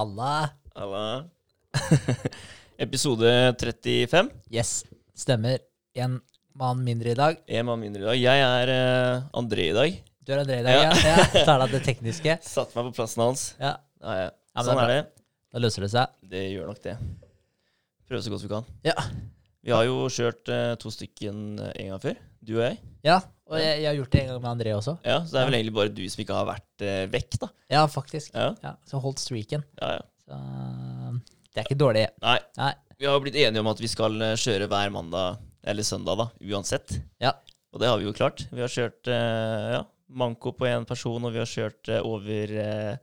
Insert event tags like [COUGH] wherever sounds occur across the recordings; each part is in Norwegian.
Halla. Halla. [LAUGHS] Episode 35. Yes, stemmer. En mann mindre i dag. En mann mindre i dag. Jeg er uh, André i dag. Du er André i dag, ja? ja. [LAUGHS] Tar deg det tekniske. Satt meg på plassen hans. Ja, Ja, ja. Ja, sånn det er er det. Da løser det seg. Det gjør nok det. Prøve så godt vi kan. Ja. Vi har jo kjørt uh, to stykken uh, en gang før. Du og jeg. Ja, og jeg, jeg har gjort det en gang med André også. Ja, Så det er vel egentlig bare du som ikke har vært eh, vekk, da. Ja, faktisk. Ja, Ja, Så holdt streaken. ja, ja. Så det er ikke dårlig. Nei. Nei. Vi har blitt enige om at vi skal eh, kjøre hver mandag eller søndag, da. Uansett. Ja. Og det har vi jo klart. Vi har kjørt eh, ja, manko på én person, og vi har kjørt eh, over eh,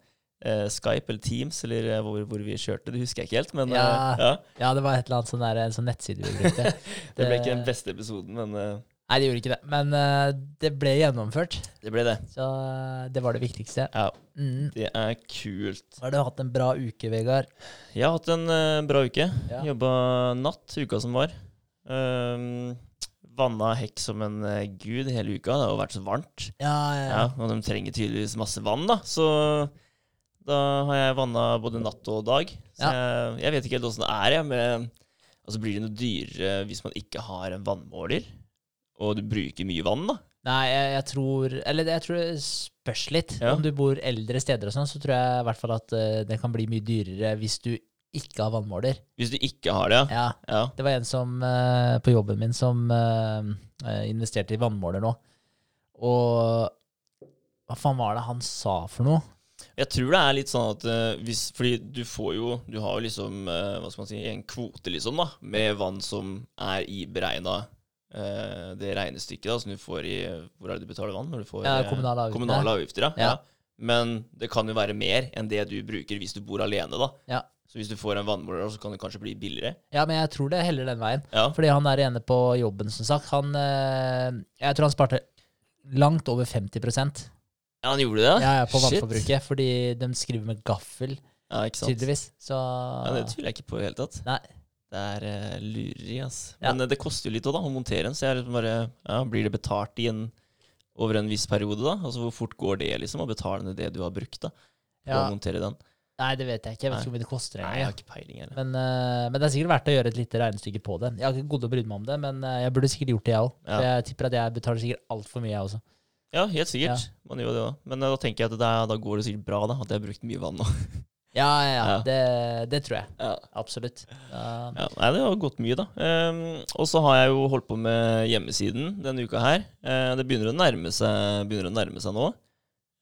eh, Skype eller Teams, eller hvor, hvor vi kjørte. Det husker jeg ikke helt, men Ja. ja. Ja, det var et eller annet sånn der, en sånn nettside vi brukte. [LAUGHS] Det ble ikke den beste episoden, men Nei, det gjorde ikke det. Men uh, det ble gjennomført. det ble det. Så uh, det var det viktigste. Ja, Mm. det er kult. Har du hatt en bra uke, Vegard? Jeg har hatt en uh, bra uke. Ja. Jobba natt uka som var. Um, vanna hekk som en gud hele uka. Det har jo vært så varmt. Ja, ja, Ja, og de trenger tydeligvis masse vann, da. Så da har jeg vanna både natt og dag. Så Ja. jeg, jeg vet ikke helt åssen det er, jeg. Men altså, blir det noe dyrere hvis man ikke har en vannmåler, og du bruker mye vann, da? Nei, jeg, jeg tror Eller jeg tror det spørs litt. Ja. Om du bor eldre steder og sånn, så tror jeg i hvert fall at eh, det kan bli mye dyrere hvis du ikke har vannmåler. Hvis du ikke har det, ja. Ja, det var en som eh, på jobben min som eh, investerte i vannmåler nå. Og hva faen var det han sa for noe? Jeg tror det er litt sånn at hvis Fordi du får jo Du har jo liksom Hva skal man si En kvote, liksom, da. Med vann som er i beregna det regnestykket da som du får i Hvor er det du betaler vann? Når du får Ja, eh, kommunale avgifter. kommunale avgifter. Ja. Ja. Men det kan jo være mer enn det du bruker hvis du bor alene, da. Ja. Så hvis du får en vannmåler, så kan det kanskje bli billigere. Ja, men jeg tror det heller den veien. Ja. Fordi han der ene på jobben, som sagt, han eh, Jeg tror han sparte langt over 50 ja, han gjorde det? ja, ja, på vannforbruket. Fordi de skriver med gaffel, Ja, ikke sant. tydeligvis. Så Ja, det tviler jeg ikke på i det hele tatt. Nei. Det er uh, lureri, ass. Ja. Men uh, det koster jo litt òg, da, å montere en. Så jeg liksom bare Ja, blir det betalt igjen over en viss periode, da? Altså hvor fort går det, liksom, å betale ned det du har brukt, da? For Ja. å montere den? Nei, det vet jeg ikke. Jeg vet ikke hvor mye det koster. Nei, jeg har ikke peiling, heller. Men, uh, men det er sikkert verdt å gjøre et lite regnestykke på det. Jeg har ikke gått og brydd meg om det, men eh, jeg burde sikkert gjort det, jeg òg. Ja. Jeg tipper at jeg betaler sikkert altfor mye, jeg også. Ja, helt sikkert. Man gjør det òg. Men eh, da tenker jeg at det da går det sikkert bra, da. At jeg har brukt mye vann nå. [LAUGHS] Ja, ja, ja. Ja. Det, det tror jeg. ja. Absolutt. Uh, Ja, nei, det har gått mye, da. Um, og så har jeg jo holdt på med hjemmesiden denne uka her. Uh, det begynner å nærme seg, å nærme seg nå.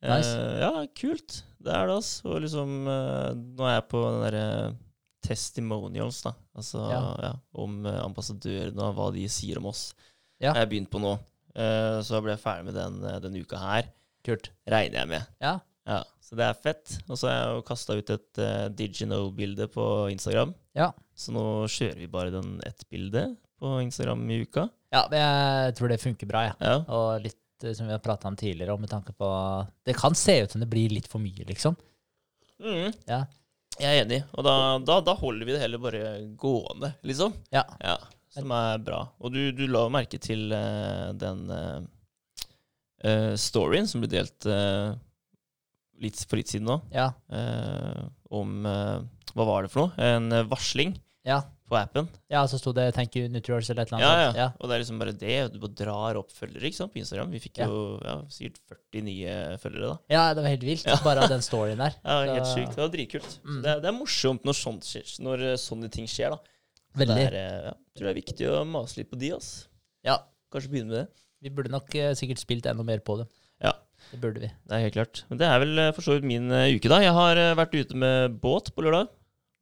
Uh, Nice. ja, kult. Det er det, altså. Og liksom eh, Nå er jeg på den derre testimonials, da. Altså ja. Ja. om ambassadørene og hva de sier om oss. Ja. Har jeg begynt på nå. Så blir jeg ferdig med den denne uka her. Kult. Regner jeg med. Ja. Ja, Så det er fett. Og så har jeg jo kasta ut et uh, Digino-bilde på Instagram. Ja. Så nå kjører vi bare den ett bildet på Instagram i uka. ja, men jeg tror det funker bra, jeg. Ja. Og litt eh, som vi har prata om tidligere, og med tanke på Det kan se ut som det blir litt for mye, liksom. Mm. Ja. Jeg er enig. Og da, da, da holder vi det heller bare gående, liksom. Ja. Ja, Som er bra. Og du, du la merke til uh, den eh, eh, storyen som ble delt eh, litt for litt siden nå, Ja. eh, om eh, Hva var det for noe? En eh, varsling Ja. på appen. ja, så sto det 'Thank you, Nutriors' eller et eller Ja, annet. ja. Og det er liksom bare det. Du bare drar opp følgere ikke sant, på Instagram. Vi fikk jo ja, sikkert 40 nye følgere, da. ja. det var helt vilt, bare av den storyen der. [LAUGHS] Ja, Helt sykt. Det var dritkult. Mm. Det, det er morsomt når, sånt skjer, når eh, sånne ting skjer, da. Veldig. Det er, ja, tror det er viktig å mase litt på de, ass. Ja. Kanskje begynne med det. Vi burde nok eh, sikkert spilt enda mer på det. Ja. Det burde vi. Det er helt klart. Men det er vel eh, for så vidt min eh, uke, da. Jeg har eh, vært ute med båt på lørdag.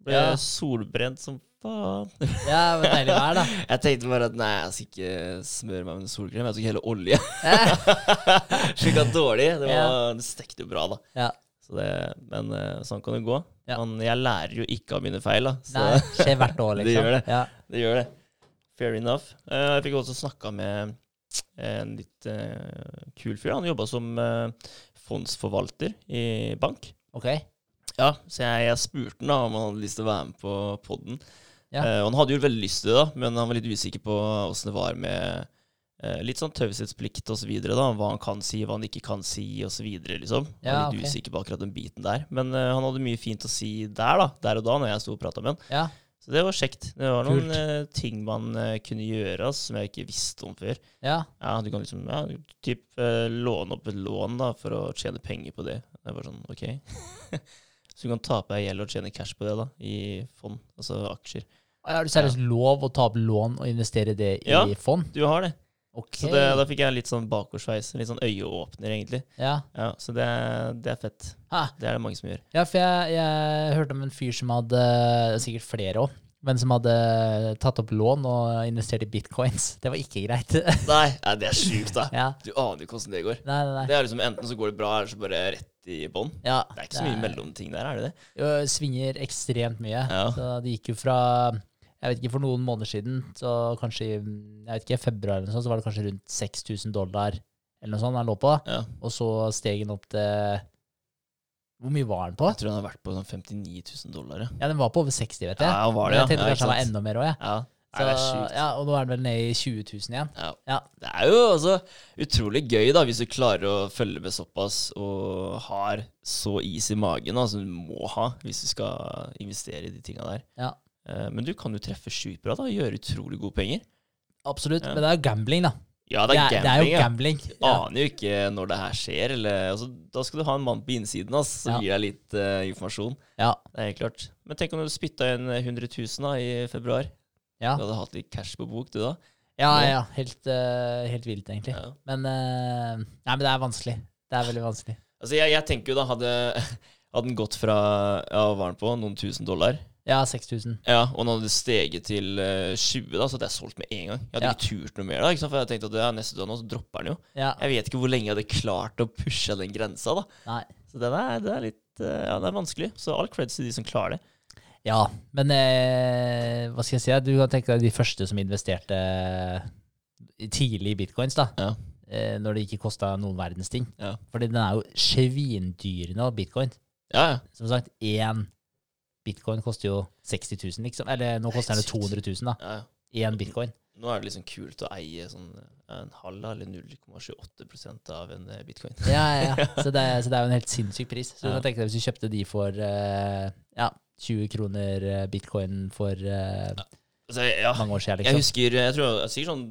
Ble Ja. solbrent som faen. [LAUGHS] Ja, men deilig vær, da. Jeg tenkte bare at nei, jeg skal ikke smøre meg med solkrem. Jeg skal hele olje. [LAUGHS] Slik at dårlig. Det, var, det stekte jo bra, da. Ja. Så det, men sånn kan det gå. Ja. Men jeg lærer jo ikke av mine feil, da. Så Nei, skjer hvert år, [LAUGHS] Det liksom. gjør det. Ja. det gjør det. Fair enough. Jeg fikk også snakka med en litt eh, kul fyr. Han jobba som eh, fondsforvalter i bank. Ok. Ja, Så jeg, jeg spurte han da om han hadde lyst til å være med på poden. Ja. Eh, og han hadde jo veldig lyst til det, da, men han var litt usikker på åssen det var med litt sånn taushetsplikt og så videre, da. Hva han kan si, hva han ikke kan si, videre, liksom. Ja, litt okay. usikker på akkurat den biten der. Men uh, han hadde mye fint å si der, da. Der og da, når jeg sto og prata med han. Ja. Så det var kjekt. Det var noen Kult. eh, ting man eh, kunne gjøre som jeg ikke visste om før. ja. Ja, du kan liksom ja, typ, eh, låne opp et lån da, for å tjene penger på det. Det bare sånn, ok. [LAUGHS] så du kan ta på deg gjeld og tjene cash på det da, i fond, altså aksjer. Har du seriøst lov å ta opp lån og investere det i Ja. fond? Du har det. Ok. Så det, da fikk jeg litt sånn bakoversveis, litt sånn øyeåpner egentlig. ja. Ja, så det, det er fett. Ha. Det er det mange som gjør. ja, for jeg, jeg hørte om en fyr som hadde Sikkert flere òg. Men som hadde tatt opp lån og investert i bitcoins. Det var ikke greit. [LAUGHS] Nei, nei det er sjukt da. ja. Du aner ikke hvordan det går. Nei, nei. Det er liksom enten så går det bra, eller så bare rett i bånn. Ja, Det er ikke så mye mellomting der, er det det? Jo, svinger ekstremt mye. Ja. Så det gikk jo fra jeg vet ikke, For noen måneder siden, så kanskje i jeg vet ikke, februar eller noe sånt, så var det kanskje rundt 6000 dollar eller noe sånt han lå på. Ja. Og så steg den opp til Hvor mye var den på? Jeg tror han har vært på sånn 59 000 dollar, ja. Ja, den var på over 60, vet jeg. Ja, han var det, Men ja. jeg tenkte kanskje han var enda mer òg, jeg. Ja, Så, Nei, det er sjukt. ja, og nå er den vel nede i 20 000 igjen. Ja. Ja. Det er jo altså utrolig gøy, da, hvis du klarer å følge med såpass og har så is i magen da, som du må ha hvis du skal investere i de tinga der. Ja. Eh, Men du kan jo treffe sjukt bra da, og gjøre utrolig gode penger. Absolutt. Ja. Men det er jo gambling, da. Ja, det er det er gambling, jo gambling. Ja. aner jo ikke når det her skjer. Eller, altså, da skal du ha en mann på innsiden ass, som gir deg litt uh, informasjon. Ja. Det er helt klart. Men tenk om du spytta inn 100 000 da, i februar. Ja. Du hadde hatt litt cash på bok, du da. ja, ja. Helt, uh, helt vilt, egentlig. Men uh, Nei, men det er vanskelig. Det er veldig vanskelig. Altså, jeg, jeg tenker jo da, hadde, [LAUGHS] hadde den gått fra ja, hva var den på, noen tusen dollar, Ja, 6000. ja, og den hadde steget til uh, 20, da, så hadde jeg solgt med en gang. Jeg hadde Ja. ikke turt noe mer da, for jeg tenkte at ja, neste dag nå så dropper den jo. Ja. Jeg vet ikke hvor lenge jeg hadde klart å pushe den grensa, da. Nei. Så den er, det er litt uh, Ja, det er vanskelig. Så all creds til de som klarer det. Ja, men eh, hva skal jeg si? Du kan tenke deg de første som investerte tidlig i bitcoins, da. Ja. Eh, når det ikke kosta noen verdens ting. Ja. Fordi den er jo svindyr nå, bitcoin. Ja, ja. Som sagt, én bitcoin koster jo 60 000, liksom. Eller nå koster den jo 200 000, da. Én bitcoin. Nå er det liksom kult å eie sånn en halv eller 0,28% av en eh, bitcoin. Ja, ja, ja. [LAUGHS] Så det, så det er jo en helt sinnssyk pris. Så Ja. deg hvis du kjøpte de for uh, ja, 20 kroner eh, bitcoin for eh, Altså, ja. mange år siden, Jeg liksom. husker Jeg tror jeg sikkert sånn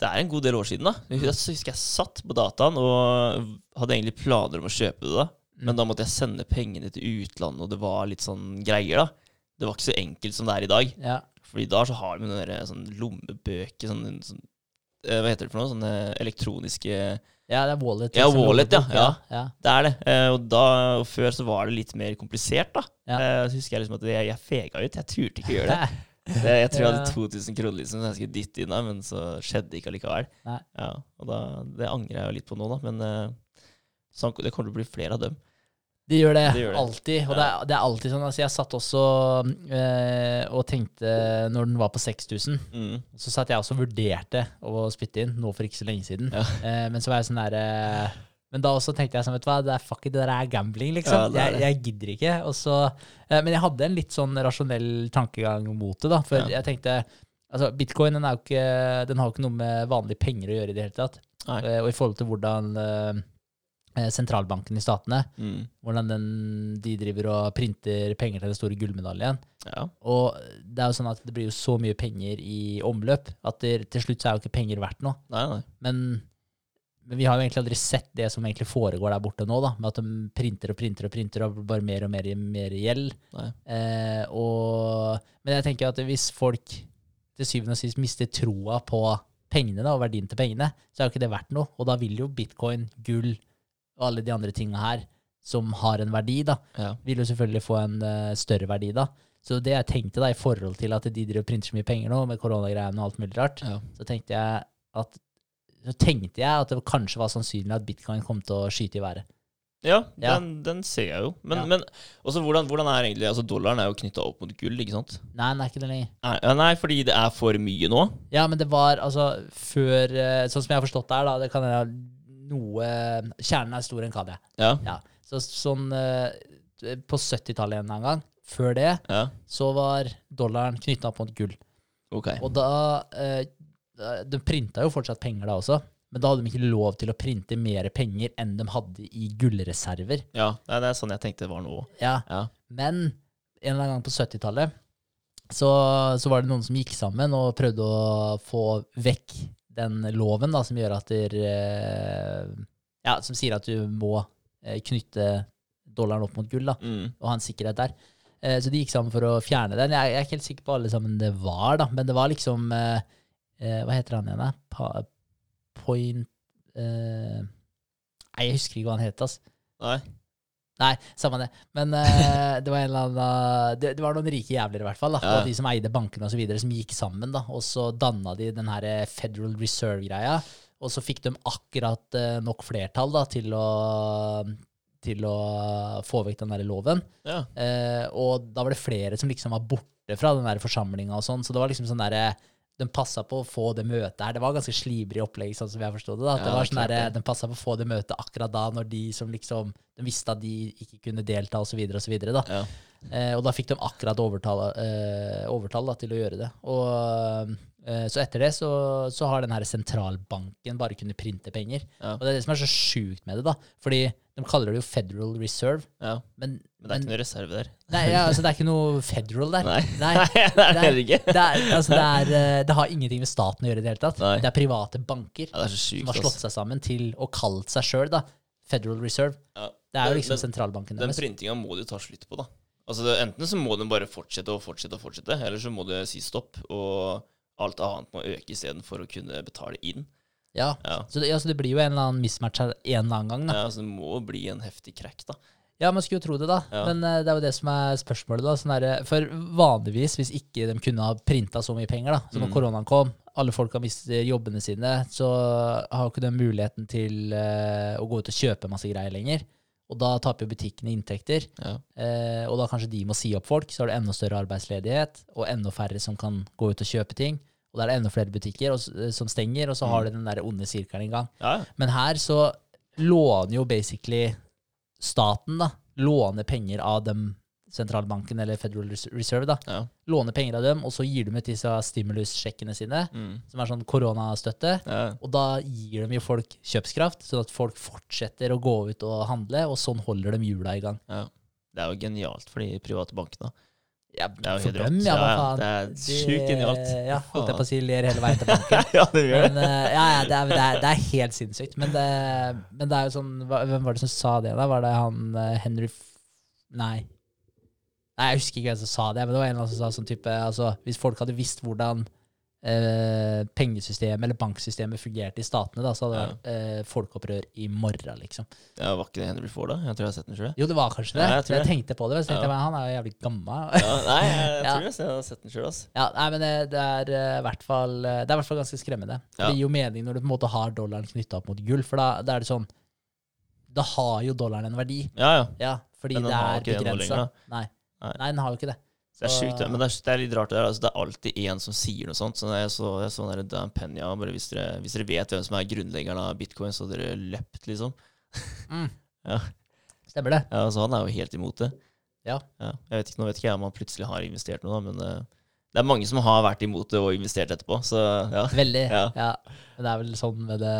Det er en god del år siden, da. Jeg husker jeg satt på dataen og hadde egentlig planer om å kjøpe det, da. Men da måtte jeg sende pengene til utlandet, og det var litt sånn greier, da. Det var ikke så enkelt som det er i dag. Ja. Fordi da så har vi noen sånn lommebøker sånn, sånn eh, Hva heter det for noe? Sånne elektroniske ja, det er wallet. Ja, liksom, wallet, ja, ja. ja. Det er det. Eh, og, da, og før så var det litt mer komplisert, da. Eh, så husker jeg liksom at jeg, jeg fega ut. Jeg turte ikke å gjøre det. [LAUGHS] det jeg tror jeg hadde 2000 kroner liksom, som jeg skulle dytte inn, da, men så skjedde det ikke allikevel. Ja, og da, det angrer jeg jo litt på nå, da. Men eh, sånn, det kommer til å bli flere av dem. Det gjør det, de gjør det. alltid. Og det, er, det er alltid sånn. Altså, jeg satt også eh, og tenkte, når den var på 6000, Mm. så satt jeg også og vurderte å spytte inn, nå for ikke så lenge siden. Ja. [LAUGHS] Eh, men så var jeg sånn derre Men da også tenkte jeg sånn, vet du hva, det er fuck it, det der er gambling, liksom. Ja, det er jeg, jeg gidder ikke. Så, eh, men jeg hadde en litt sånn rasjonell tankegang mot det, da. For Ja. jeg tenkte Altså, bitcoin den, ikke, den har jo ikke noe med vanlige penger å gjøre i det hele tatt. Nei. Eh, og i forhold til hvordan sentralbanken i statene Mm. hvordan den, de driver og printer penger til den store gullmedaljen. Ja. Og det er jo sånn at det blir jo så mye penger i omløp at det, til slutt så er jo ikke penger verdt noe. Nei, nei. Men, men vi har jo egentlig aldri sett det som egentlig foregår der borte nå, da, med at de printer og printer og printer og bare mer og mer, mer gjeld. Eh, og, men jeg tenker at hvis folk til syvende og sist mister troa på pengene da, og verdien til pengene, så er jo ikke det verdt noe. Og da vil jo bitcoin, gull og alle de andre tinga her som har en verdi, da, Ja. vil jo selvfølgelig få en uh, større verdi da. Så det jeg tenkte da, i forhold til at de driver og printer så mye penger nå, med koronagreiene og alt mulig rart, Ja. så tenkte at så tenkte jeg at det kanskje var sannsynlig at bitcoin kom til å skyte i været. Ja, Ja. Den, den ser jeg jo. Men, men også hvordan, hvordan er egentlig Altså, dollaren er jo knytta opp mot gull, ikke sant? Nei, den er ikke det lenger. Nei, nei, fordi det er for mye nå? Ja, men det var altså før eh, Sånn som jeg har forstått det her, da, det kan jeg noe Kjernen er stor enn jeg. Ja. Ja. Så sånn eh, på 70-tallet en gang, før det, Ja. så var dollaren knytta opp mot gull. Ok. Og da eh, eh, De printa jo fortsatt penger da også, men da hadde de ikke lov til å printe mer penger enn de hadde i gullreserver. Ja, nei, det er sånn jeg tenkte det var nå òg. Ja, Ja. Men en eller annen gang på 70-tallet så, så var det noen som gikk sammen og prøvde å få vekk den loven da, som gjør at der, eh, Ja, som sier at du må eh, knytte dollaren opp mot gull da, Mm. og ha en sikkerhet der. Eh, så de gikk sammen for å fjerne den. Jeg, jeg er ikke helt sikker på alle sammen det var, da, men det var liksom eh, eh, Hva heter han igjen? Pa, point eh, Nei, jeg husker ikke hva han het. ass. Nei. Nei, samme det. Men uh, det var annen det, det var noen rike jævler, i hvert fall. da. Ja. De som eide bankene videre, som gikk sammen. da, Og så danna de den her eh, Federal Reserve-greia. Og så fikk de akkurat uh, nok flertall da, til å, til å få vekk den der loven. Ja. Uh, og da var det flere som liksom var borte fra den der forsamlinga og sånn. Så det var liksom sånn derre De passa på å få det møtet her. Det var ganske slibrig opplegg, sånn som jeg forsto det. da. Ja, det var sånn det. De passa på å få det møtet akkurat da, når de som liksom De visste at de ikke kunne delta, og så videre og så da. Ja. Eh, og da fikk de akkurat overtall, eh, overtall da, til å gjøre det. Og eh, Så etter det så, så har den her sentralbanken bare kunnet printe penger. Ja. Og det er det som er så sjukt med det, da. Fordi de kaller det jo Federal Reserve, ja. men, Men det er ikke noe reserve der. Nei, ja, altså det er ikke noe federal der. Nei. Nei, [LAUGHS] det er det ikke. det, er, altså det, er, eh, det har ingenting med staten å gjøre i det hele tatt. Nei. Det er private banker Ja, er sykt, som har slått seg sammen til å kalt seg sjøl Federal Reserve. Ja. Det er jo liksom den, sentralbanken Den deres. printinga må du ta slutt på, da. Altså Enten så må den bare fortsette og fortsette og fortsette, eller så må du si stopp, og alt annet må øke istedenfor å kunne betale inn. Ja. Ja. Så det, ja, så det blir jo en eller annen mismatch her en eller annen gang. Da. ja, Så det må bli en heftig crack, da. Ja, man skulle jo tro det, da. Ja. Men eh, det er jo det som er spørsmålet. da. Sånn derre- for vanligvis, hvis ikke de kunne ha printa så mye penger, da, så når Mm. koronaen kom, alle folk har mistet jobbene sine, så har jo ikke de muligheten til eh, å gå ut og kjøpe masse greier lenger. Og da taper jo butikkene inntekter. Ja. Eh, og da kanskje de må si opp folk, så har du enda større arbeidsledighet, og enda færre som kan gå ut og kjøpe ting. Og da er det enda flere butikker og, eh, som stenger, og så har du den der onde sirkelen i gang. Ja. Men her så låner jo basically staten, da, låner penger av dem, sentralbanken eller Federal Reserve, da. ja. Låner penger av dem, og så gir de ut disse stimulussjekkene sine, Mm. som er sånn koronastøtte. ja. Og da gir de jo folk kjøpskraft, sånn at folk fortsetter å gå ut og handle, og sånn holder de hjula i gang. ja. Det er jo genialt for de private bankene. Ja, Det er jo helt rått. ja, Ja, det er sjukt genialt. Ja, holdt jeg på å si ler hele veien til banken. [LAUGHS] ja, det gjør. Men, eh, ja, ja, det, er, det, er, det er helt sinnssykt. Men det, men det er jo sånn Hvem var det som sa det? da? Var det han eh, Henry F Nei. Nei, Jeg husker ikke hvem som sa det, men det var en som sa sånn type altså, Hvis folk hadde visst hvordan eh, pengesystemet eller banksystemet fungerte i statene, da, så hadde det vært eh, folkeopprør i morgen, liksom. Ja, var ikke det Henry Ford, da? Jeg tror jeg har sett den sjøl. Jo, det var kanskje det. Ja, jeg jeg det. tenkte på det, men så tenkte Ja. jeg han er jo jævlig gammel. Ja, nei, jeg, jeg [LAUGHS] tror jeg har sett den sjøl. Ja, nei, men det, det er eh, i hvert fall eh, Det er i hvert fall ganske skremmende. Det gir jo mening når du på en måte har dollaren knytta opp mot gull, for da, da er det sånn Da har jo dollaren en verdi. Ja, ja. Ja, fordi det er begrensa. Nei. Nei. Nei, den har jo ikke det. Det er sjukt. Men det er, det er litt rart det der. Altså, det er alltid én som sier noe sånt. Så jeg så, jeg så der Dan Penya, bare hvis dere, hvis dere vet hvem som er grunnleggeren av bitcoin, så hadde dere løpt, liksom. Mm. [LAUGHS] Ja. Stemmer det. Ja, Så Han er jo helt imot det. Ja. Jeg vet ikke, Nå vet ikke jeg om han plutselig har investert noe, da, men uh, det er mange som har vært imot det og investert etterpå. Så ja. Veldig. Ja. Ja. Men det er vel sånn med det,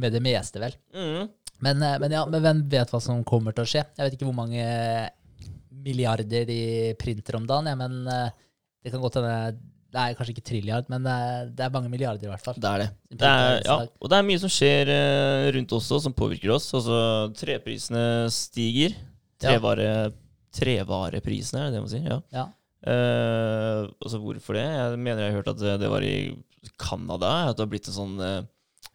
med det meste, vel. Mm. Men, eh, men ja, men hvem vet hva som kommer til å skje? Jeg vet ikke hvor mange milliarder de printer om dagen, ja, men eh, det kan godt hende Det er kanskje ikke trilliard, men det er, mange milliarder i hvert fall. Det er det. det er, ja, og det er mye som skjer eh, rundt oss også, som påvirker oss. Altså, treprisene stiger. Trevare, trevareprisene, er det det man sier? Ja. Ja. Eh, altså hvorfor det? Jeg mener jeg har hørt at det, det var i Canada. At det har blitt en sånn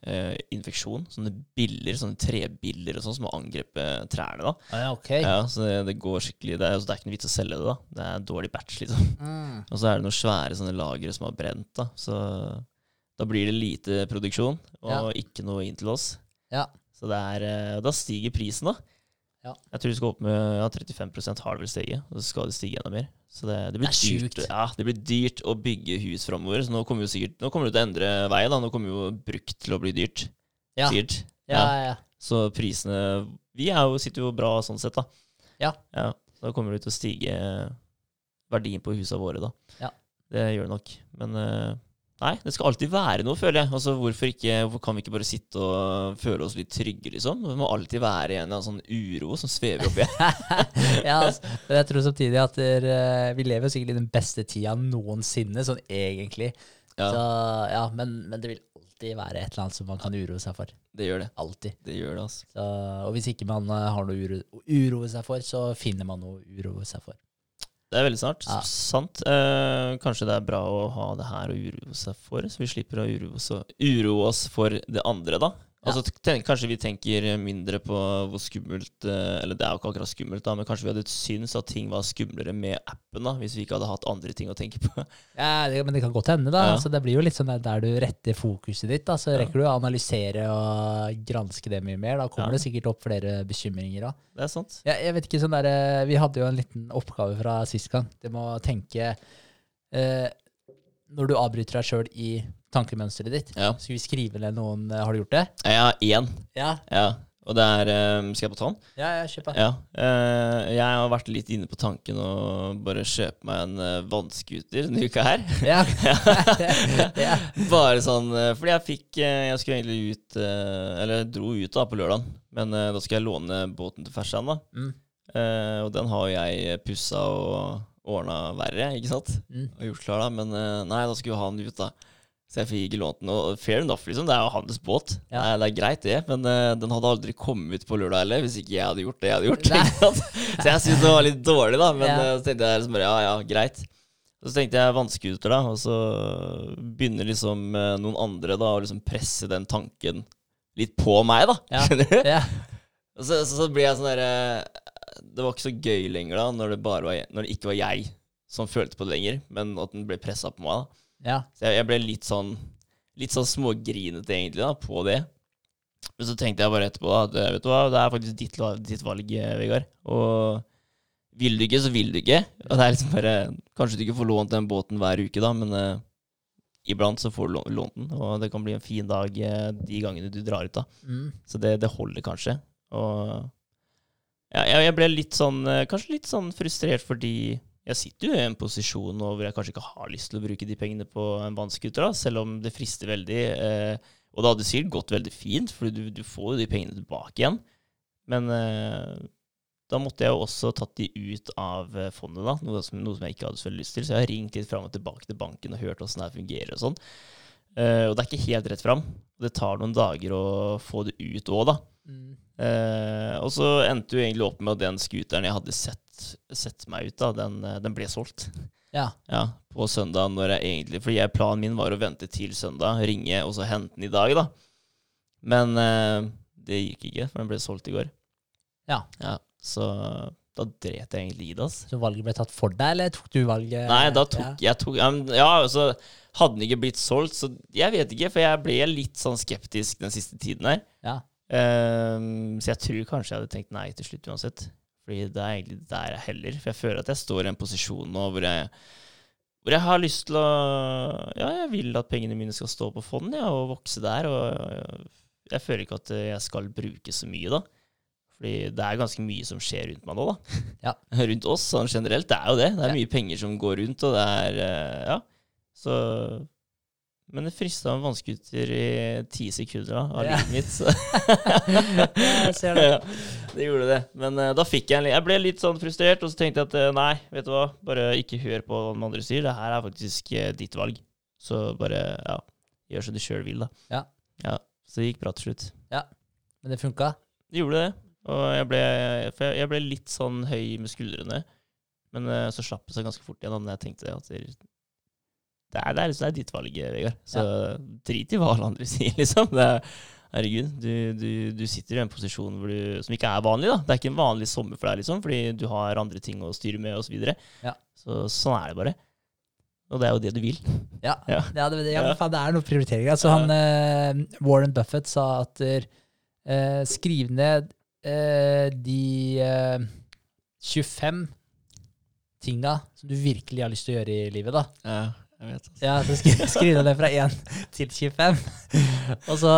eh, infeksjon. Sånne biller, sånne trebiller og sånn som har angrepet trærne. da. Ah, ja, ok. Ja, Så det, det går skikkelig Det er, det er ikke noe vits å selge det. da. Det er dårlig batch, liksom. Mm. Og så er det noen svære sånne lagre som har brent. da. Så da blir det lite produksjon, og Ja. ikke noe inn til oss. Ja. Så det er, eh, da stiger prisen, da. Ja. Jeg tror det skal opp med ja, 35 har det vel steget, og så skal det stige enda mer. Så det, det, blir Det dyrt, ja, det blir dyrt å bygge hus framover. Så nå kommer, sikkert, nå kommer det til å endre vei. da. Nå kommer jo brukt til å bli dyrt. Ja. Sikkert. Ja, ja, ja. Så prisene Vi jo, sitter jo bra sånn sett, da. Ja. ja. Da kommer det til å stige verdien på husa våre, da. Ja. Det gjør det nok. Men eh, Nei, det skal alltid være noe, føler jeg. Altså, hvorfor, ikke, hvorfor kan vi ikke bare sitte og føle oss litt trygge, liksom? Det må alltid være en eller annen sånn uro som svever oppi. [LAUGHS] ja, altså, jeg tror samtidig at der, eh, vi lever sikkert i den beste tida noensinne, sånn egentlig. Ja, Så, ja, men, men det vil alltid være et eller annet som man kan uroe seg for. det gjør det. Alltid. Det gjør det, altså. Så, og hvis ikke man eh, har noe uro, å uroe seg for, så finner man noe å uroe seg for. Det er veldig snart. Ja. Sant. Eh, kanskje det er bra å ha det her å uroe seg for, så vi slipper å uroe oss, uroe oss for det andre, da. Altså, tenk, Kanskje vi tenker mindre på hvor skummelt eh, Eller det er jo ikke akkurat skummelt, da, men kanskje vi hadde syntes at ting var skumlere med appen da, hvis vi ikke hadde hatt andre ting å tenke på. [LAUGHS] Ja, det, Men det kan godt hende, da. Ja. Altså, det blir jo litt sånn der, der du retter fokuset ditt. Da, så Ja. rekker du å analysere og granske det mye mer. Da kommer Ja. det sikkert opp flere bekymringer da. Det er sant. Jeg, jeg vet ikke sånn der, eh, Vi hadde jo en liten oppgave fra sist gang. Det med å tenke eh, Når du avbryter deg sjøl i tankemønsteret ditt, Ja. skal vi skrive ned noen eh, Har du gjort det? Har én, Ja, ja. Og det er eh, Skal jeg på tann? ja, ja kjøp. Ja. eh, jeg har vært litt inne på tanken å bare kjøpe meg en vannskuter denne uka her. Ja. [LAUGHS] [LAUGHS] ja. Bare sånn Fordi jeg fikk Jeg skulle egentlig ut Eller jeg dro ut da på lørdagen, men da skal jeg låne båten til Fersan, da. Mm. Og den har jo jeg pussa og ordna verre, ikke sant? Mm. Og gjort klar, da. Men nei, da skulle jeg ha den ut, da. Så jeg fikk lånt den. Og fair enough, liksom. Det er jo hans båt. Ja. Nei, det er greit, det. Men uh, den hadde aldri kommet på lørdag heller, hvis ikke jeg hadde gjort det jeg hadde gjort. [LAUGHS] Så jeg syntes det var litt dårlig, da. Men Ja. eh, så tenkte jeg liksom bare ja, ja, greit. Så tenkte jeg vannscooter, da. Og så begynner liksom eh, noen andre da å liksom presse den tanken litt på meg, da. Ja. Skjønner du? Ja. Og så, så, så blir jeg sånn derre Det var ikke så gøy lenger da, når det, bare var, når det ikke var jeg som følte på det lenger, men at den ble pressa på meg. da ja. Så jeg, jeg ble litt sånn Litt sånn smågrinete egentlig da på det. Men så tenkte jeg bare etterpå da at eh, vet du hva, det er faktisk ditt, ditt valg, eh, Vegard. Og vil du ikke, så vil du ikke. Og det er liksom bare Kanskje du ikke får lånt den båten hver uke, da, men uh, iblant så får du lånt den. Og det kan bli en fin dag de gangene du drar ut, da. Mm. Så det, det holder kanskje. Og ja, jeg, jeg ble litt sånn Kanskje litt sånn frustrert fordi jeg sitter jo i en posisjon nå hvor jeg kanskje ikke har lyst til å bruke de pengene på en vannskuter, selv om det frister veldig. Eh, og det hadde sikkert gått veldig fint, for du, du får jo de pengene tilbake igjen. Men eh, da måtte jeg jo også tatt de ut av eh, fondet, da, noe som, noe som jeg ikke hadde så veldig lyst til. Så jeg har ringt litt fram og tilbake til banken og hørt åssen det her fungerer og sånn. Eh, og det er ikke helt rett fram. Det tar noen dager å få det ut òg, da. Mm. Eh, og så endte jo egentlig opp med at den scooteren jeg hadde sett, sett meg ut da, den, eh, den ble solgt. Ja. [LAUGHS] Ja, på søndag når jeg egentlig Fordi jeg, planen min var å vente til søndag, ringe og så hente den i dag, da. Men eh, det gikk ikke, for den ble solgt i går. Ja. Ja, Så da dret jeg egentlig i det, altså. Så valget ble tatt for deg, eller tok du valget? Nei, da tok jeg tok, ja, ja, altså Hadde den ikke blitt solgt, så jeg vet ikke, for jeg ble litt sånn skeptisk den siste tiden her. Ja. Um, så jeg tror kanskje jeg hadde tenkt nei til slutt uansett. Fordi det er egentlig der jeg heller. For jeg føler at jeg står i en posisjon nå hvor jeg, hvor jeg har lyst til å Ja, jeg vil at pengene mine skal stå på fond ja, og vokse der. Og jeg føler ikke at jeg skal bruke så mye, da. Fordi det er ganske mye som skjer rundt meg nå, da. [LAUGHS] Ja. [LAUGHS] Rundt oss sånn generelt. Det er jo det. Det er mye penger som går rundt, og det er eh, Ja. Så Men det frista med vannskuter i ti sekunder da, av livet mitt. Så. [LAUGHS] jeg ser det. Ja, det gjorde det. Men uh, da fikk jeg en Jeg ble litt sånn frustrert, og så tenkte jeg at uh, nei, vet du hva, bare ikke hør på hva den andre sier. Det her er faktisk uh, ditt valg. Så bare, ja, gjør som du sjøl vil, da. Ja. ja. Så det gikk bra til slutt. Ja. Men det funka? Det gjorde det. Og jeg ble, for jeg, jeg ble litt sånn høy med skuldrene. Men så slapp det seg ganske fort igjen da jeg tenkte at det, er, det, er, det er ditt valg, Vegard. Så drit i hva alle andre [LAUGHS] sier, liksom. Det er, herregud, du, du, du sitter i en posisjon hvor du, som ikke er vanlig. da. Det er ikke en vanlig sommer for deg, liksom, fordi du har andre ting å styre med, osv. Så, videre. Ja. så sånn er det bare. Og det er jo det du vil. [LAUGHS] Ja, Ja. ja, det, ja, Ja. faen, det er noe prioritering. Altså, han, eh, Warren Buffett sa at eh, skriv ned eh, de eh, 25 tinga som du virkelig har lyst til å gjøre i livet. da. Ja, jeg vet Ja, så skri, Skriv ned det fra 1 til 25. Og så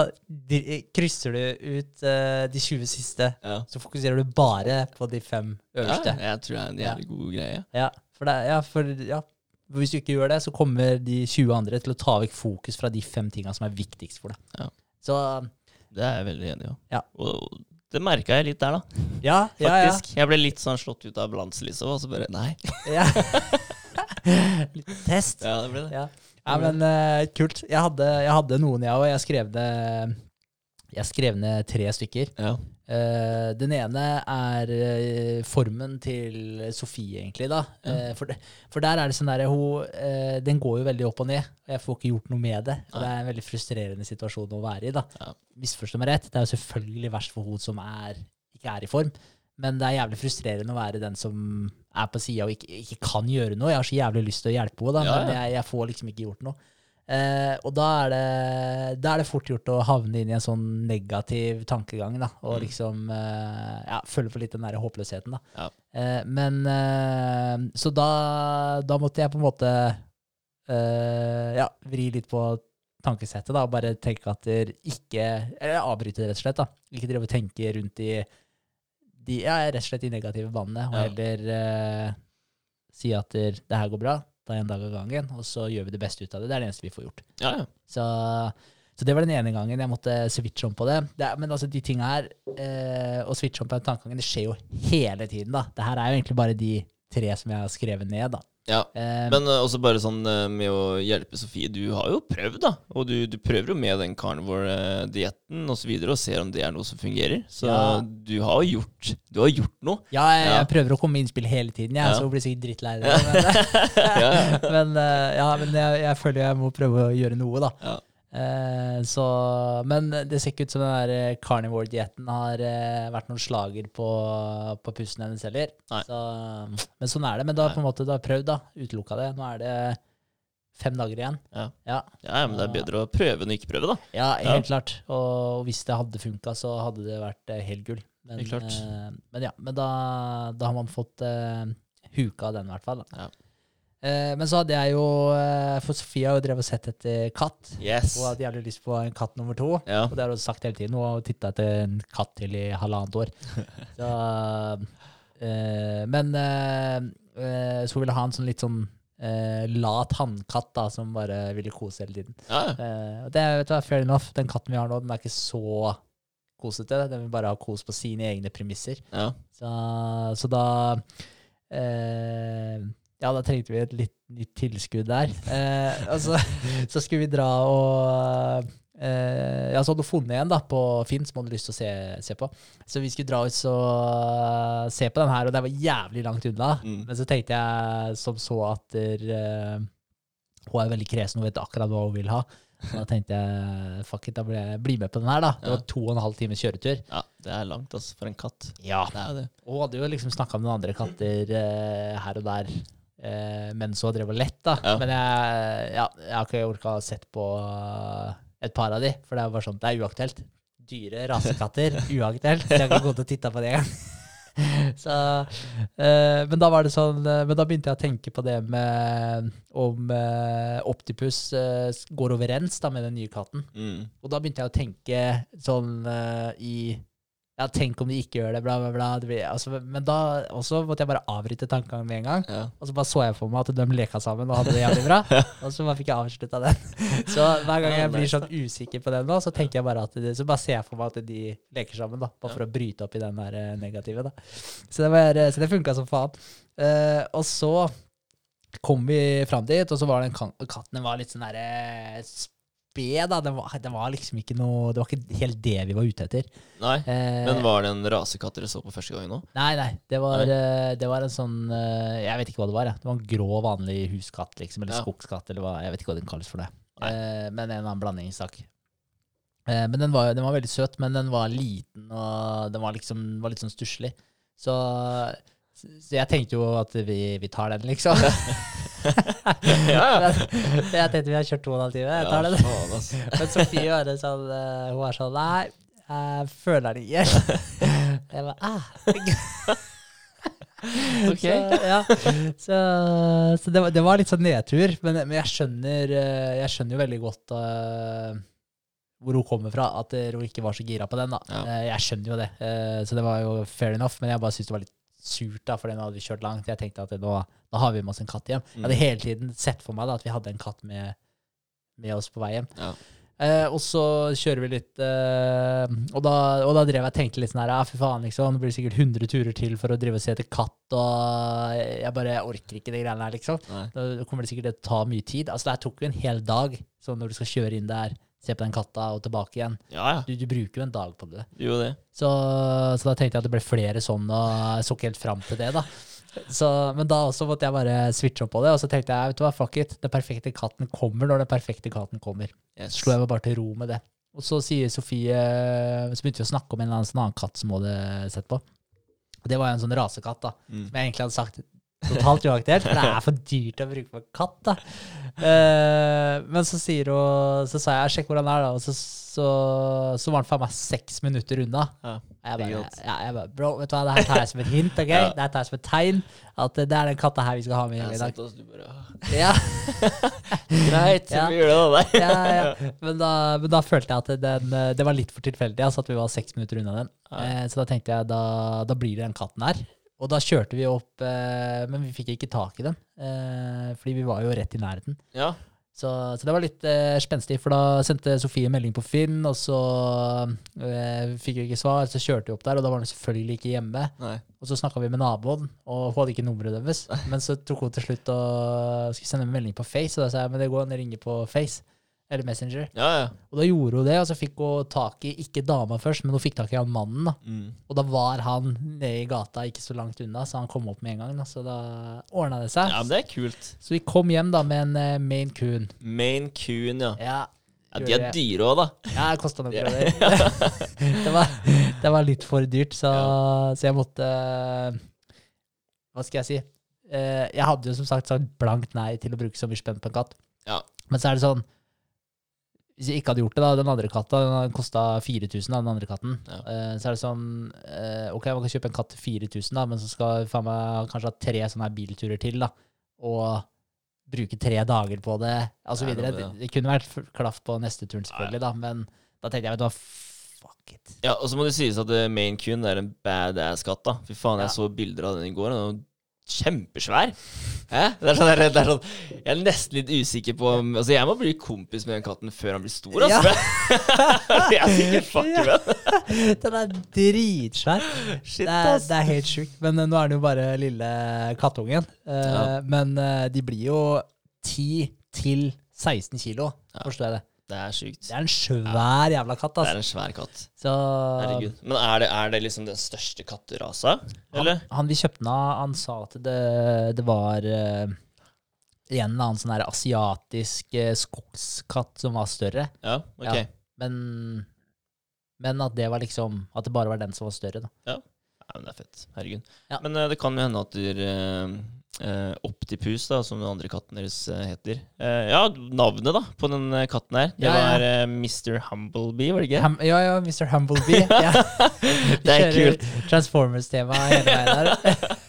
krysser du ut uh, de 20 siste. Ja. Så fokuserer du bare på de fem Ja, jeg tror det er en jævlig god greie. Ja, for det, ja, for, ja, Hvis du ikke gjør det, så kommer de 20 andre til å ta vekk fokus fra de fem tinga som er viktigst for deg. Ja. Så Det er jeg veldig enig i. Ja. Og det merka jeg litt der, da. ja, ja, ja. Jeg ble litt sånn slått ut av balanse, liksom. Og så bare Nei. ja. [LAUGHS] [LAUGHS] Litt test. Ja, det ble det. Ja, ja men uh, kult. Jeg hadde, jeg hadde noen, jeg òg. Jeg skrev Jeg skrev ned tre stykker. Ja. Uh, den ene er uh, formen til Sofie, egentlig. da. Ja. Uh, for, de, for der er det sånn der, hun, Den går jo veldig opp og ned, og jeg får ikke gjort noe med det. Og det er en veldig frustrerende situasjon å være i. da. Ja. Misforstå meg rett, det er jo selvfølgelig verst for hun som er, ikke er i form. Men det er jævlig frustrerende å være den som er på sida og ikke, ikke kan gjøre noe. Jeg har så jævlig lyst til å hjelpe henne, ja, Ja, men jeg, jeg får liksom ikke gjort noe. Eh, og da er, det, da er det fort gjort å havne inn i en sånn negativ tankegang, da, og Mm. liksom eh, ja, føle på litt den der håpløsheten, da. Eh, men eh, Så da, da måtte jeg på en måte eh, ja, vri litt på tankesettet, da, og bare tenke at dere ikke Eller avbryte det, rett og slett. da. Ikke drive og tenke rundt i de, ja, rett og slett de negative banene, og heller eh, si at det her går bra, ta en dag av gangen, og så gjør vi det beste ut av det. Det er det eneste vi får gjort. Ja, ja. Så, så det var den ene gangen jeg måtte switche om på det. det er, men altså, de tinga her, eh, å switche om på den tankegangen, det skjer jo hele tiden, da. Det her er jo egentlig bare de tre som jeg har skrevet ned, da. Ja. Eh, Men eh, også bare sånn eh, med å hjelpe Sofie. Du har jo prøvd, da. Og du, du prøver jo med den carnivore-dietten osv. Og, så videre, og ser om det er noe som fungerer. Så Ja. du har jo gjort, du har gjort noe. ja, jeg, ja. jeg prøver å komme med innspill hele tiden, jeg, Ja. så blir sikkert drittlei det. [LAUGHS] Men, [LAUGHS] men, eh, ja, men jeg, jeg føler jeg må prøve å gjøre noe, da. Ja. Eh, så, men det ser ikke ut som den der eh, carnivore-dietten har eh, vært noen slager på, på pusten hennes heller. Så, men sånn er det. Men da på en måte, du har prøvd, da. Utelukka det. Nå er det fem dager igjen. Ja. Ja, ja, men det er bedre å prøve enn å ikke prøve, da. ja Ja. helt klart. Og hvis det hadde funka, så hadde det vært eh, helt gull. Men, eh, men ja, men da, da har man fått eh, huka den, i hvert fall. Da. Eh, men så hadde jeg jo eh, For Sofie har jo drevet og sett etter katt. Yes. Hun hadde jævlig lyst på en katt nummer to. Ja. Og det har hun sagt hele tiden. Hun har titta etter en katt til i halvannet år. [LAUGHS] Så, eh, men eh, eh, så hun ville ha en sånn litt sånn eh, lat hannkatt da, som bare ville kose hele tiden. Ja. Eh, og det vet du, fair enough. Den katten vi har nå, den er ikke så kosete. Den vil bare ha kos på sine egne premisser. ja. Så, så da eh, Ja, da trengte vi et litt nytt tilskudd der. Eh, og så, skulle vi dra og eh, Ja, så hadde du funnet en da på Finn som hadde lyst til å se, se på. Så vi skulle dra ut og se på den her, og det var jævlig langt unna. Mm. Men så tenkte jeg som så at der, eh, hun er veldig kresen og vet akkurat hva hun vil ha. Så da tenkte jeg fuck it, da blir jeg bli med på den her, da. Det Ja. var to og en halv times kjøretur. ja. Det er langt, altså, for en katt. Ja, Det er det. og hun hadde jo liksom snakka med noen andre katter eh, her og der eh, mens hun drev og lett, da. Ja. Men jeg, ja, jeg har ikke orka å sett på eh, et par av de, for det er bare sånn, det er uaktuelt. Dyre rasekatter, [LAUGHS] uaktuelt. Så jeg har ikke gått og titta på det engang. [LAUGHS] Så, øh, men da var det sånn eh, Men da begynte jeg å tenke på det med om øh, Optipus øh, går overens da med den nye katten. Mm. Og da begynte jeg å tenke sånn eh, i Ja, tenk om de ikke gjør det, bla, bla, bla. Det blir, altså, men da også måtte jeg bare avbryte tankegangen med en gang. Ja. Og så bare så jeg for meg at de leka sammen og hadde det jævlig bra. [LAUGHS] og så bare fikk jeg avslutta den. [LAUGHS] Så hver gang jeg blir sånn usikker på den nå, så tenker jeg bare at det, så bare ser jeg for meg at de leker sammen, da. Bare for å bryte opp i den der eh, negative, da. Så det, var, så det funka som faen. Uh, og så kom vi fram dit, og så var den katten var litt sånn derre sped, da. Det var, det var liksom ikke noe Det var ikke helt det vi var ute etter. Nei. Eh, Men var det en rasekatt dere så på første gang nå? Nei, nei. Det var, Nei. eh, det var en sånn eh, Jeg vet ikke hva det var. Ja. Det var en grå, vanlig huskatt, liksom. Eller Ja. skogskatt, eller hva. Jeg vet ikke hva den kalles for det. Eh, men en annen blandingssak. Eh, men den var, den var veldig søt, men den var liten, og den var liksom var litt sånn stusslig. Så, så jeg tenkte jo at vi, vi tar den, liksom. [LAUGHS] ja. Jeg tenkte vi har kjørt to og en halv time. Jeg tar den. [LAUGHS] Men Sofie var det sånn, eh, hun var sånn Nei, jeg føler det ikke. [LAUGHS] Jeg bare ah. [LAUGHS] Ok. Så, ja. så, så det, var, det var litt sånn nedtur. Men, men jeg, skjønner, eh, jeg skjønner jo veldig godt uh, hvor hun kommer fra, at hun ikke var så gira på den. da. Ja. Jeg skjønner jo det. Så det var jo fair enough, men jeg bare syns det var litt surt, da, for nå hadde vi kjørt langt. Jeg tenkte at nå, nå har vi med oss en katt hjem. Jeg Mm. hadde hele tiden sett for meg da, at vi hadde en katt med, med oss på vei hjem. Ja. Eh, og så kjører vi litt eh, og, da, og da drev jeg og tenkte litt sånn her Ja, fy faen, liksom. Det blir sikkert 100 turer til for å drive og se etter katt, og jeg bare orker ikke de greiene her, liksom. Nei. Da kommer det sikkert til å ta mye tid. Altså, det tok jo en hel dag, så når du skal kjøre inn der, se på den katta og tilbake igjen Ja, ja. Du, du bruker jo en dag på det. Jo, det. Så, så da tenkte jeg at det ble flere sånn, og jeg så ikke helt fram til det, da. Så, men da også måtte jeg bare switche opp på det, og så tenkte jeg vet du hva, fuck it, den perfekte katten kommer når den perfekte katten kommer. Yes. Så slo jeg meg bare til ro med det. Og så sier Sofie Så begynte vi å snakke om en eller annen sånn annen katt som hun hadde sett på. Og det var jo en sånn rasekatt, da. Mm. Som jeg egentlig hadde sagt totalt uaktuelt, for det er for dyrt å bruke på katt, da. Uh, men så sier hun Så sa jeg 'sjekk hvordan det er', da. Og så, så, så var han faen meg seks minutter unna. Ja. Jeg bare, ja, jeg bare Bro, vet du hva, det her tar jeg som et hint, ok? [LAUGHS] Ja. Det her tar jeg som et tegn. At det er den katta her vi skal ha med hjem i dag. altså, du bare, Ja, [LAUGHS] Greit, så vi gjør det, da. [LAUGHS] ja, ja. Men, da, men da følte jeg at den, det var litt for tilfeldig, altså at vi var seks minutter unna den. Eh, så da tenkte jeg da, da blir det den katten her. Og da kjørte vi opp, eh, men vi fikk ikke tak i den, eh, fordi vi var jo rett i nærheten. Ja. Så, så det var litt eh, spenstig, for da sendte Sofie melding på Finn, og så eh, fikk vi ikke svar. Så kjørte vi opp der, og da var hun selvfølgelig ikke hjemme. Nei. Og så snakka vi med naboen, og hun hadde ikke nummeret deres. Men så tok hun til slutt og skulle sende en melding på Face, og da sa jeg men det går an å ringe på Face. Eller Messenger. Ja, ja. Og da gjorde hun det, og så fikk hun tak i ikke dama først, men hun fikk tak i han mannen. da. Mm. Og da var han nede i gata, ikke så langt unna, så han kom opp med en gang. da. Så da ordna det seg. ja, men det er kult. Så vi kom hjem da med en uh, Maine Coon. Maine Coon, ja. Ja, ja. De er dyre òg, da. ja det kosta noen kroner. det, var, det var litt for dyrt, så, så jeg måtte Hva skal jeg si? Uh, jeg hadde jo som sagt sagt blankt nei til å bruke så mye spenn på en katt. Ja. Men så er det sånn Hvis jeg ikke hadde gjort det, da, den andre katta den kosta 4000, da, den andre katten. Ja. Uh, så er det sånn uh, Ok, man kan kjøpe en katt til 4000, da, men så skal faen meg kanskje ha tre sånne her bilturer til, da. Og bruke tre dager på det, altså ja, Det er videre. Det, det kunne vært klaff på neste turen, selvfølgelig, da, men da tenkte jeg, vet du hva, fuck it. Ja, Og så må det sies at uh, Maine Coon er en badass katt. da Fy faen, jeg Ja. så bilder av den i går. Den kjempesvær. Hæ? Det er sånn, det er sånn Jeg er nesten litt usikker på om Altså, jeg må bli kompis med den katten før han blir stor. Ja. Altså. [LAUGHS] jeg er sikkert fucker med den. [LAUGHS] Den er dritsvær. Shit, det, er, det er helt sjukt. Men uh, nå er den jo bare lille kattungen. Uh, Ja. Men uh, de blir jo 10 til 16 kilo, Ja. forstår jeg det. Det er sjukt. Det er en svær jævla katt, altså. Det er en svær katt. Så Herregud. Men er det, er det liksom den største katterasa? Eller? Han, han vi kjøpte den av, han sa at det, det var uh, en eller annen sånn asiatisk uh, skogskatt som var større. Ja, ok. Ja. Men, men at det var liksom At det bare var den som var større, da. Ja, men det er fett. Herregud. Ja. Men uh, det kan jo hende at der, eh, Optipus, da, som den andre katten deres eh, heter eh, Ja, navnet da på den eh, katten her, det Ja, ja. var eh, Mr. Humblebee, var det ikke? Ham, ja, ja, Mr. Humblebee. [LAUGHS] Ja. Det er kjører kult. Transformers-tema hele veien der. [LAUGHS]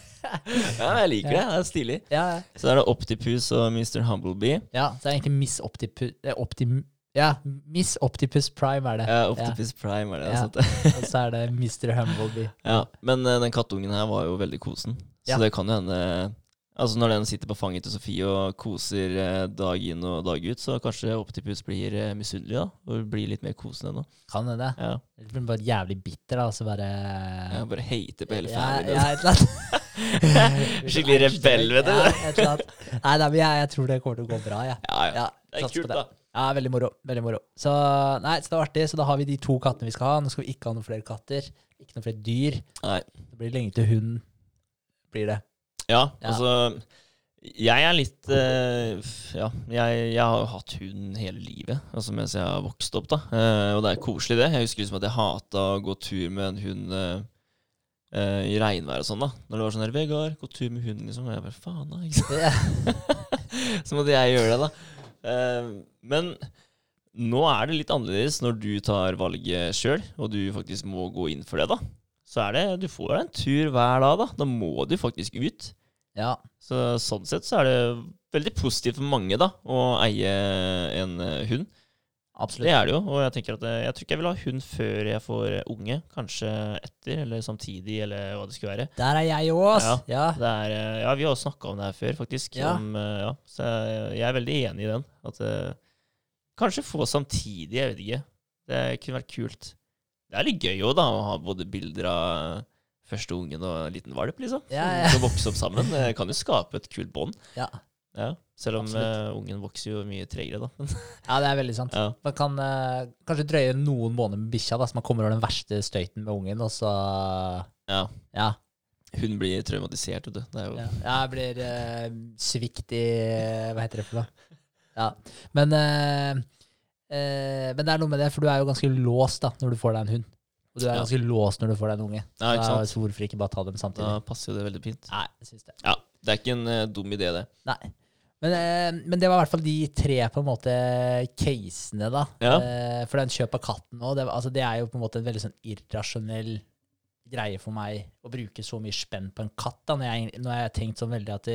Ja, jeg liker det. Det er stilig. Ja, Så da er det Optipus og Mr. Humblebee. ja, så det er egentlig Miss Optipus eh, Optim, Ja, Miss Optipus Prime er det. Ja, Optipus Prime er det. Ja. sant? [LAUGHS] Og så er det Mr. Humblebee. Ja, men eh, den kattungen her var jo veldig kosen. Så Ja. det kan jo hende Altså Når den sitter på fanget til Sofie og koser eh, dag inn og dag ut, så kanskje Optipus blir eh, misunnelig da og blir litt mer kosende nå. Kan det det? Ja. Det blir bare jævlig bitter, da, så bare ja, bare hater på hele ja, familien. ja, et eller annet. [LAUGHS] Skikkelig rebell, vet du. Ja, et eller annet. Nei, nei, men jeg, jeg tror det kommer til å gå bra, jeg. Ja, ja. Ja, Det er kult, da. Ja, veldig moro. Veldig moro. Så, nei, så det var artig. Så da har vi de to kattene vi skal ha. Nå skal vi ikke ha noen flere katter. Ikke noen flere dyr. Nei. Det blir lenge til hund. Blir det. Ja, altså Jeg er litt uh, Ja, jeg, jeg har hatt hund hele livet, altså mens jeg har vokst opp, da. uh, og det er koselig, det. Jeg husker liksom at jeg hata å gå tur med en hund eh, i regnvær og sånn, da. Når det var sånn her 'Vegard, gå tur med hunden', liksom. Og jeg bare faen, da. Ikke sant? [LAUGHS] Så måtte jeg gjøre det, da. Men nå er det litt annerledes når du tar valget sjøl, og du faktisk må gå inn for det, da. Så er det Du får en tur hver dag, da. Da må du faktisk ut. ja. Så sånn sett så er det veldig positivt for mange da å eie en eh, hund. Absolutt. Det er det jo, og jeg tenker at eh, jeg tror ikke jeg vil ha hund før jeg får eh, unge. Kanskje etter, eller samtidig, eller hva det skulle være. Der er jeg òg. Ja. Det er, eh, ja, vi har også snakka om det her før, faktisk. Ja. Om, ja, så jeg, er veldig enig i den. At Kanskje få samtidig, jeg vet ikke. Det kunne vært kult. Det er litt gøy òg, da, å ha både bilder av første ungen og en liten valp, liksom. Ja, ja. Som vokser opp sammen. Det kan jo skape et kult bånd. Ja. Ja. Selv om eh, ungen vokser jo mye tregere, da. [LAUGHS] Ja, det er veldig sant. Man kan uh, kanskje drøye noen måneder med bikkja, da, så man kommer over den verste støyten med ungen, og så ja. Ja. Hun blir traumatisert, vet du. Det jo ja. Blir uh, svikt i Hva heter det for noe? Ja. Men, men det er noe med det, for du er jo ganske låst da, når du får deg en hund. Og du er Ja. ganske låst når du får deg en unge. Ja, ikke sant? Så hvorfor ikke bare ta dem samtidig? Da passer jo det veldig fint. Nei, jeg synes det. Ja, Det er ikke en uh, dum idé, det. Nei. Men, eh, men det var i hvert fall de tre på en måte casene, da. Ja. Eh, for den kjøp av katten òg, det, altså, det er jo på en måte en veldig sånn irrasjonell greie for meg å bruke så mye spenn på en katt. da, Når jeg, når jeg har tenkt sånn veldig at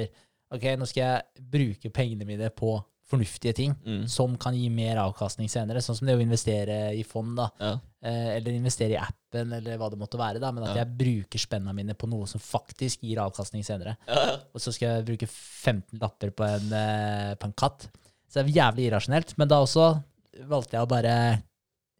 ok, nå skal jeg bruke pengene mine på fornuftige ting Mm. som kan gi mer avkastning senere, sånn som det å investere i fond, da. Ja. Eh, eller investere i appen, eller hva det måtte være. da, Men at Ja. jeg bruker spennene mine på noe som faktisk gir avkastning senere. Ja, Og så skal jeg bruke 15 lapper på en, eh, på en katt. Så det er jævlig irrasjonelt. Men da også valgte jeg å bare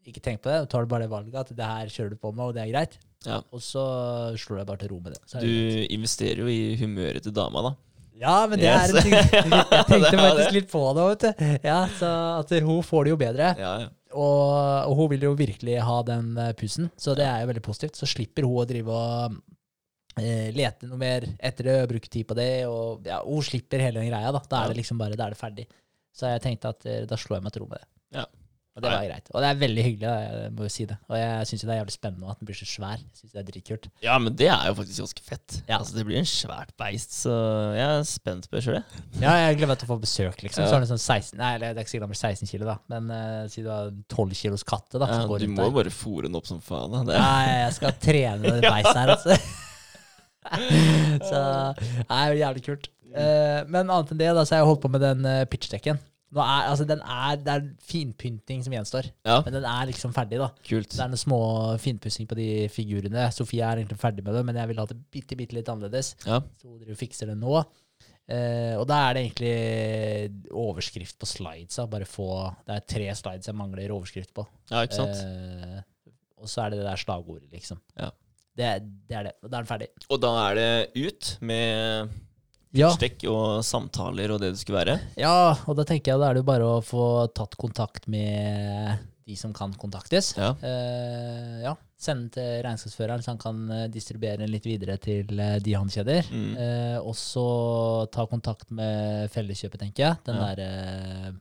ikke tenke på det. og tar du bare det valget at det her kjører du på med, og det er greit. Ja. Og så slår jeg bare til ro med det. Så er Du det greit. investerer jo i humøret til dama, da. Ja, men det Yes. er en ting. [LAUGHS] Jeg tenkte faktisk litt på det, vet du. Ja, så at hun får det jo bedre. Ja, ja. Og, og hun vil jo virkelig ha den eh, pussen, så det er jo veldig positivt. Så slipper hun å drive og eh, lete noe mer etter det bruke tid på det. Og ja, hun slipper hele den greia. Da Da er det liksom bare, da er det ferdig. Så jeg tenkte at eh, da slår jeg meg til ro med det. Ja. Og det var greit. Og det er veldig hyggelig, jeg må jo si det. Og jeg syns det er jævlig spennende at den blir så svær. Jeg synes det er dritkult. ja, men det er jo faktisk ganske fett. Ja. Altså, det blir en svært beist, så jeg er spent på det sjøl, [LAUGHS] jeg. Ja, jeg gleder meg til å få besøk, liksom. Ja. Så har den sånn 16 Nei, det er ikke sikkert han blir 16 kilo, da. Men uh, si du har 12 kilos katte, da. Ja, du må jo bare fòre den opp som faen. Da. Det, Nei, jeg skal trene [LAUGHS] den beisen her, altså. [LAUGHS] så Nei, det er jævlig kult. Uh, men annet enn det, da, så har jeg holdt på med den uh, pitchdekken. Nå er, altså, den er, det er finpynting som gjenstår, ja, men den er liksom ferdig, da. kult. Det er noen små finpussing på de figurene. Sofie er egentlig ferdig med det, men jeg vil ha det bitte, bitte litt annerledes. Ja. Så hun driver og fikser det nå. Eh, og da er det egentlig overskrift på slidesa. Bare få Det er tre slides jeg mangler overskrift på. ja, ikke sant? Eh, og så er det det der slagordet, liksom. Ja. Det, det er det. Og da er den ferdig. Og da er det ut med Ja, stekk og samtaler og det det skulle være. ja, og da tenker jeg da er det jo bare å få tatt kontakt med de som kan kontaktes. Ja. Uh, ja. Sende til regnskapsføreren, så han kan eh, distribuere den litt videre til eh, de han kjeder. Mm. Uh, og så ta kontakt med Felleskjøpet, tenker jeg. Den Ja. derre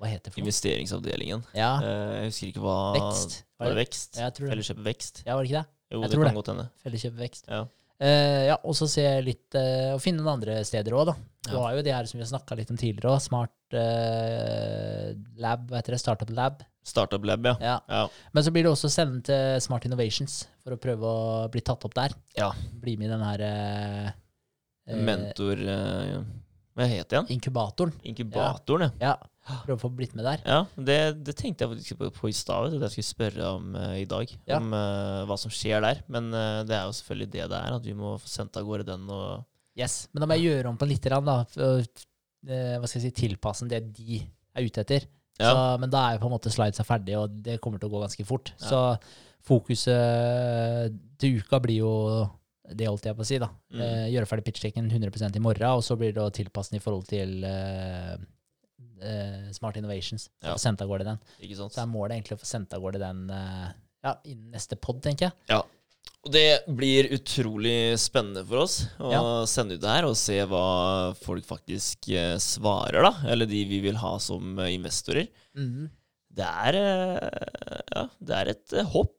Hva heter det for noe? Investeringsavdelingen. Ja, jeg husker ikke hva Vekst. Var det Vekst? Ja. Felleskjøpet Vekst? ja, var det ikke det? Jo, Jeg det tror kan det. godt hende. Felleskjøpet Vekst. Ja. Eh, ja, og så se litt uh, Og finne noen andre steder òg, da. Ja. har jo de her som vi har snakka litt om tidligere òg. Smart uh, Lab, hva heter det? Startup Lab. Startup Lab, ja. Ja. Ja. Men så blir det også sendt til Smart Innovations for å prøve å bli tatt opp der. Ja. Bli med i den her eh, eh, Mentor eh, Hva heter den? inkubatoren. Inkubatoren, ja. Ja, prøve å få blitt med der. Ja, det, det tenkte jeg faktisk på, på i stad. at jeg skulle spørre om uh, i dag. Ja. Om uh, hva som skjer der. Men uh, det er jo selvfølgelig det det er. At vi må få sendt av gårde den og Yes, Men da må jeg gjøre om på litt, grann, da. Hva skal jeg si, tilpasse det de er ute etter. Ja. Så, men da er jo på en måte slidesa ferdig, og det kommer til å gå ganske fort. Ja. Så fokuset til uka blir jo det holdt jeg på å si, da. Mm. Eh, gjøre ferdig pitchtaken 100% i morgen, og så blir det å tilpasse den i forhold til eh, eh, Smart Innovations. Ja. Få sendt av gårde den. Ikke sant? Så er målet egentlig å få sendt av gårde den eh, ja, innen neste pod, tenker jeg. Ja. Og det blir utrolig spennende for oss å Ja. sende ut det her og se hva folk faktisk eh, svarer, da. Eller de vi vil ha som eh, investorer. Mm. Det er Ja, det er et hopp.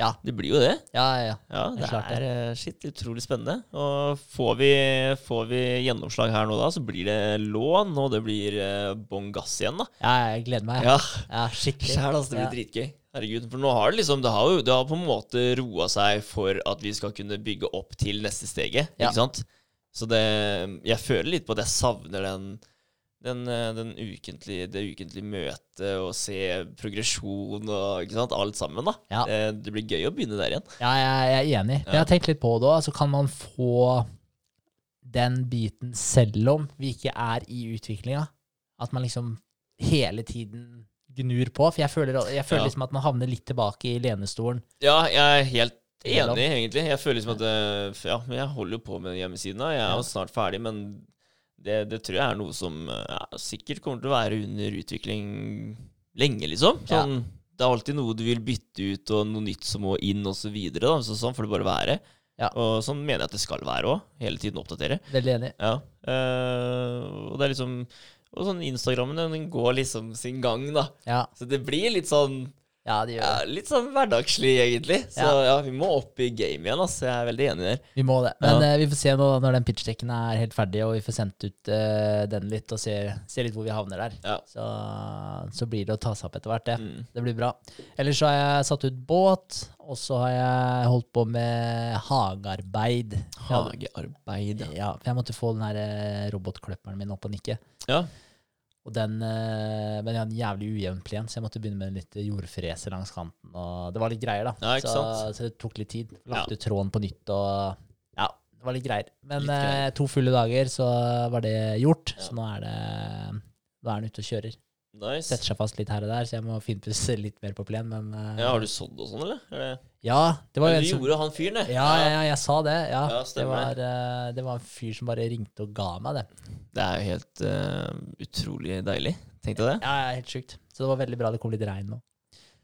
Ja. Det blir jo det. Ja, ja, ja. Det er det er eh, shit, utrolig spennende. Og får vi, får vi gjennomslag her nå, da, så blir det lån, og det blir eh, bånn gass igjen, da. ja jeg gleder meg. Ja, Ja, skikkelig. Sjæl, altså. Det blir dritgøy. Herregud. For nå har det liksom Det har jo det har på en måte roa seg for at vi skal kunne bygge opp til neste steget. Ikke sant? Så det Jeg føler litt på at jeg savner den Den, eh, den ukentlige, det ukentlige møtet og se progresjon og sant, alt sammen. da. Ja. Det, det blir gøy å begynne der igjen. Ja, jeg, er enig. Men jeg har tenkt litt på det òg. Så kan man få den biten selv om vi ikke er i utviklinga? At man liksom hele tiden gnur på? For jeg føler, jeg føler Ja. liksom at man havner litt tilbake i lenestolen. Ja, jeg er helt enig, egentlig. Jeg føler liksom at eh, Ja, men jeg holder jo på med hjemmesiden. Jeg er jo snart ferdig, men det, det tror jeg er noe som eh, ja, sikkert kommer til å være under utvikling lenge, liksom. Ja. Sånn, Det er alltid noe du vil bytte ut, og noe nytt som må inn, og så videre. Så sånn får det bare være. Ja. Og sånn mener jeg at det skal være òg. Hele tiden oppdatere. Veldig enig. Ja. Uh, og det er liksom Og sånn Instagrammen, den går liksom sin gang, da. Ja, Så det blir litt sånn ja det gjør ja, litt sånn hverdagslig, egentlig. Så Ja. ja, vi må opp i game igjen, Altså. Jeg er veldig enig der. Vi må det. Men Ja. uh, vi får se nå når den pitchdekken er helt ferdig, og vi får sendt ut uh, den litt, og se, se litt hvor vi havner der. Så, så blir det å ta seg opp etter hvert, det. Mm. Det blir bra. Ellers så har jeg satt ut båt, og så har jeg holdt på med hagearbeid. Hagearbeid, ja. Ja, for jeg måtte få den her robotkløpperen robotklipperen min opp og nikke. ja. Og den, eh, men jeg hadde en jævlig ujevn plen, så jeg måtte begynne med en litt jordfreser langs kanten. Og det var litt greier, da. Ja, så, så det tok litt tid. Lagt ut tråden på nytt og Ja, det var litt greier. Men Litt greier. eh, to fulle dager, så var det gjort. Så nå er det Nå er den ute og kjører. Nice. Setter seg fast litt her og der, så jeg må finpusse [LAUGHS] litt mer på plen, men uh, Ja, har du sådd og sånn, eller? Er det, ja, det var jo en som gjorde han fyren, det? ja, ja, ja, jeg sa det. Ja, Ja, det, var, uh, det var en fyr som bare ringte og ga meg det. Det er jo helt uh, utrolig deilig. Tenkte du det? Ja, ja, helt sjukt. Så det var veldig bra det kom litt regn nå.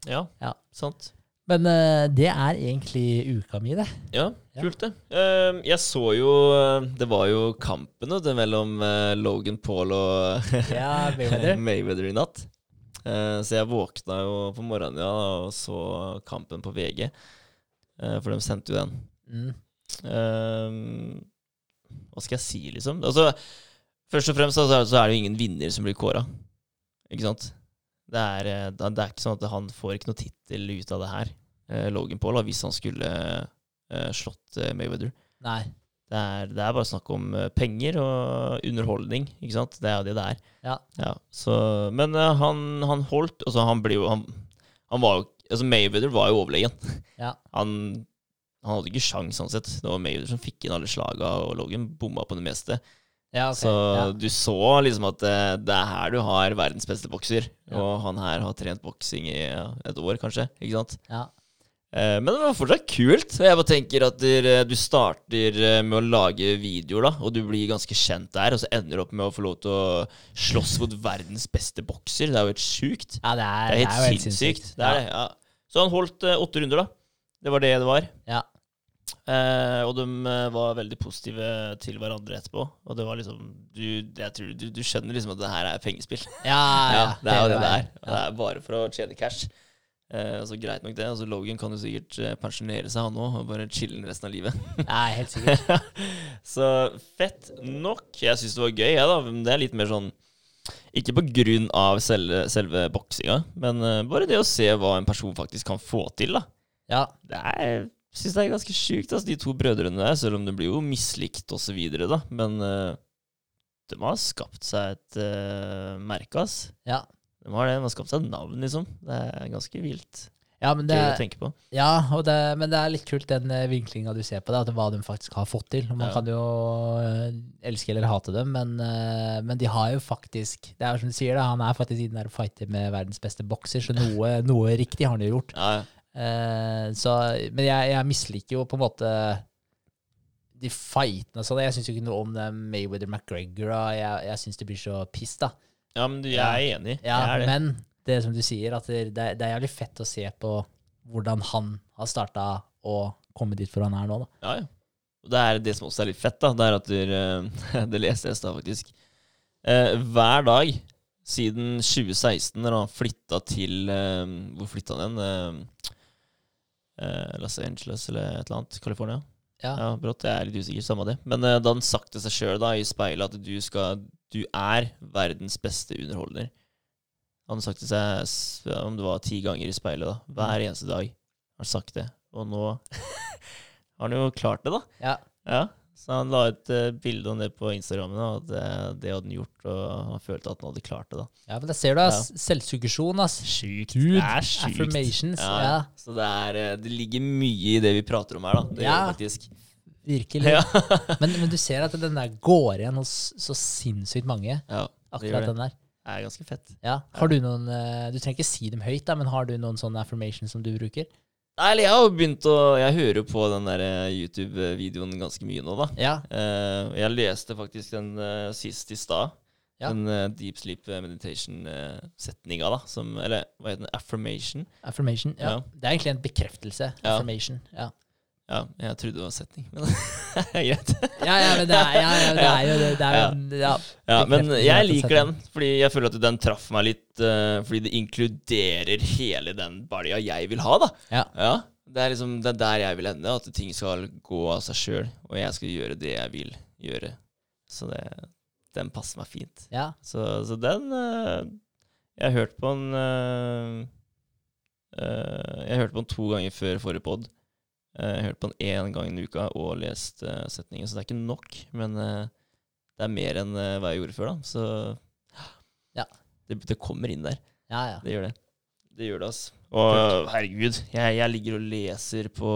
Ja, Ja. sant. Men eh, det er egentlig uka mi, det. Ja, kult det. Eh, jeg så jo eh, Det var jo kampen det, mellom eh, Logan Paul og [LAUGHS] Ja, Mayweather. Mayweather i natt. Så jeg våkna jo på morgenen ja, og så kampen på VG. for de sendte jo den. Mm. Eh, hva skal jeg si, liksom? Altså, først og fremst så er, så er det jo ingen vinner som blir kåra. Ikke sant? Det er, eh, det er ikke sånn at han får ikke noe tittel ut av det her, eh, Logan Paul, hvis han skulle eh, slått Mayweather. Nei. Det er, det er bare snakk om penger og underholdning, ikke sant? Det er jo det det er. Ja. så, men han, han holdt Altså, han ble han, han var jo Altså, Mayweather var jo overlegen. [LAUGHS] Ja. Han, han hadde ikke sjans sånn sett. Det var Mayweather som fikk inn alle slaga, og Logan bomma på det meste. Ja, okay. Så ja. du så liksom at det, det er her du har verdens beste bokser. Ja. Og han her har trent boksing i et år, kanskje. Ikke sant? ja. Eh, men det var fortsatt kult. Jeg bare tenker at du, du starter eh, med å lage videoer, da, og du blir ganske kjent der, og så ender du opp med å få lov til å slåss mot verdens beste bokser. Det er jo helt sjukt. ja, det er, Det er helt helt sinnssykt. Det er det, ja. Så han holdt eh, åtte runder, da. Det var det det var. Ja. Eh, og de eh, var veldig positive til hverandre etterpå. Og det var liksom Du, jeg tror, du, du skjønner liksom at det her er pengespill. [LAUGHS] Ja, ja, det er jo det det er. Ja. Det er bare for å tjene cash. Eh, så greit nok det. Altså Logan kan jo sikkert eh, pensjonere seg, han òg, og bare chille resten av livet. [LAUGHS] Ja, helt sikkert. [LAUGHS] så fett nok. Jeg syns det var gøy, jeg, da. Men det er litt mer sånn Ikke på grunn av selve, selve boksinga, men eh, bare det å se hva en person faktisk kan få til, da. Ja, Det er syns det er ganske sjukt, altså, de to brødrene der, selv om det blir jo mislikt videre, da. Men uh, de har skapt seg et uh, merke, ass. ja. De har det, de har skapt seg et navn, liksom. Det er ganske vilt. ja men, det, på. ja det, men det er litt kult den uh, vinklinga du ser på det, at hva de faktisk har fått til. Man Ja. kan jo eh, elske eller hate dem, men, eh, men de har jo faktisk Det er som du sier, da, han er faktisk i den der fighter med verdens beste bokser, så noe, noe riktig har han jo gjort. Ja, ja. Eh, så, men jeg, jeg misliker jo på en måte de fightene og sånn. Jeg syns jo ikke noe om det Mayweather McGregor. Jeg, jeg syns det blir så piss, da. ja, men du, jeg er enig. Ja, jeg er det. men det som du sier, at det, det, er jævlig fett å se på hvordan han har starta å komme dit hvor han er nå, da. Ja, ja. Og det er det som også er litt fett, da. Det er at du, eh, [LAUGHS] Det leste jeg i stad, faktisk. Eh, hver dag siden 2016, når han flytta til Hvor flytta han igjen? Eh, Los Angeles eller et eller annet? California? Ja. Ja, brått. Jeg er litt usikker. Samme det. Men uh, da han sagt til seg sjøl i speilet at du skal Du er verdens beste underholder. Han sagt til seg, om det var ti ganger i speilet, da. Hver eneste dag har han sagt det. Og nå [LAUGHS] har han jo klart det, da. Ja. Ja, Så han la ut uh, bilde om det på Instagram, og at det, det hadde han gjort, og han følte at han hadde klart det. da. Ja, men der ser du, ass. Selvsuggesjon, ass. Sjukt. Dude, Det er sjukt. affirmations. Ja, Ja, Så det, er, eh, det ligger mye i det vi prater om her, da. Det Ja. gjør det faktisk. virkelig. Ja. [LAUGHS] Men, men du ser at den der går igjen hos så sinnssykt mange. ja, det gjør Akkurat det. den der. Det er ganske fett. Ja. Har du noen eh, Du trenger ikke si dem høyt, da, men har du noen sånne affirmations som du bruker? Nei, jeg har jo begynt å Jeg hører jo på den der eh, YouTube-videoen ganske mye nå, da. Ja. Uh, jeg leste faktisk den uh, sist i stad. Ja. Den uh, deep sleep meditation-setninga, da. Som, eller hva heter den? Affirmation. Affirmation. Ja. Ja. Det er egentlig en bekreftelse. Ja. Affirmation. Ja. Ja, jeg trodde det var setning, men [LAUGHS] det er greit. Ja, ja, men det er, ja, ja, det er jo det. det er ja. Ja, men jeg liker den, fordi jeg føler at den traff meg litt Uh, fordi det inkluderer hele den balja jeg vil ha, da. Ja. Det er liksom det er der jeg vil ende, at ting skal gå av seg sjøl, og jeg skal gjøre det jeg vil gjøre. Så det, den passer meg fint. Ja. Så, så den uh, Jeg hørt på den uh, Jeg hørt på den to ganger før forrige pod. Eh, jeg har hørt på den én gang i uka og lest eh, setningen, så det er ikke nok. Men eh, det er mer enn hva jeg gjorde før, da. Så Ja. det, det kommer inn der. ja, ja. Det gjør det. Det gjør det, altså. Og herregud, jeg, jeg ligger og leser på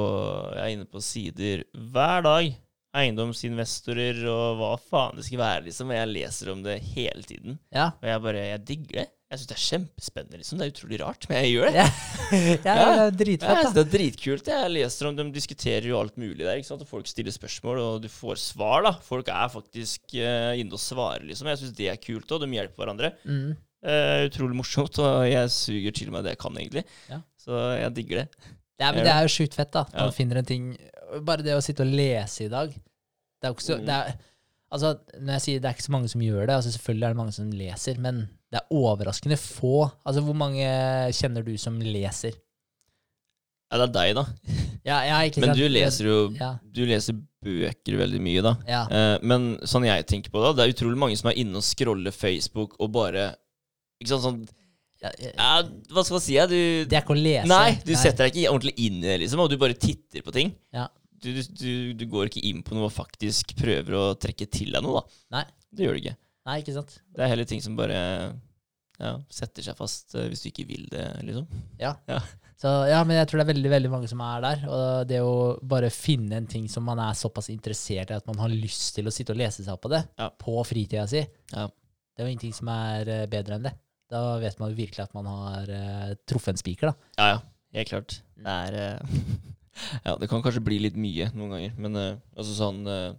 Jeg er inne på sider hver dag. Eiendomsinvestorer og hva faen det skal være, liksom. Og jeg leser om det hele tiden. Ja. Og jeg bare Jeg digger det. Jeg syns det er kjempespennende, liksom. Det er utrolig rart, men jeg gjør det. Ja, [LAUGHS] ja, det er dritfett, da. det er dritkult. Jeg leser om De diskuterer jo alt mulig der. ikke sant? Og Folk stiller spørsmål, og du får svar. da. Folk er faktisk uh, inne og svarer, liksom. Jeg syns det er kult, og de hjelper hverandre. Mm. Uh, utrolig morsomt, og jeg suger til meg det jeg kan, egentlig. Ja. Så jeg digger det. Ja, men det er jo sjukt fett, da. Når Ja. man finner en ting Bare det å sitte og lese i dag Det er jo ikke så Mm. det er, Altså, når jeg sier det er ikke så mange som gjør det altså Selvfølgelig er det mange som leser, men det er overraskende få. Altså, hvor mange kjenner du som leser? Ja, det er deg, da. [LAUGHS] Ja, ja, ikke sant? Men du leser jo Ja. Du leser bøker veldig mye, da. Ja. Eh, men sånn jeg tenker på det, det er utrolig mange som er inne og scroller Facebook og bare Ikke sant, sånn ja, ja, Hva skal man si? Du Det er ikke å lese. Nei, du setter deg ikke ordentlig inn i det, liksom, og du bare titter på ting. Ja. Du, du, du, går ikke inn på noe og faktisk prøver å trekke til deg noe, da. Nei. Det gjør du ikke. Nei, ikke sant? Det er heller ting som bare ja, setter seg fast eh, hvis du ikke vil det, liksom. Så ja, men jeg tror det er veldig veldig mange som er der. Og det å bare finne en ting som man er såpass interessert i at man har lyst til å sitte og lese seg opp på det, Ja. på fritida si, Ja. det er jo ingenting som er eh, bedre enn det. Da vet man jo virkelig at man har uh, truffet en spiker, da. Ja, ja. Helt klart. Det er eh, [LAUGHS] [LAUGHS] Ja, det kan kanskje bli litt mye noen ganger, men uh, altså sånn uh,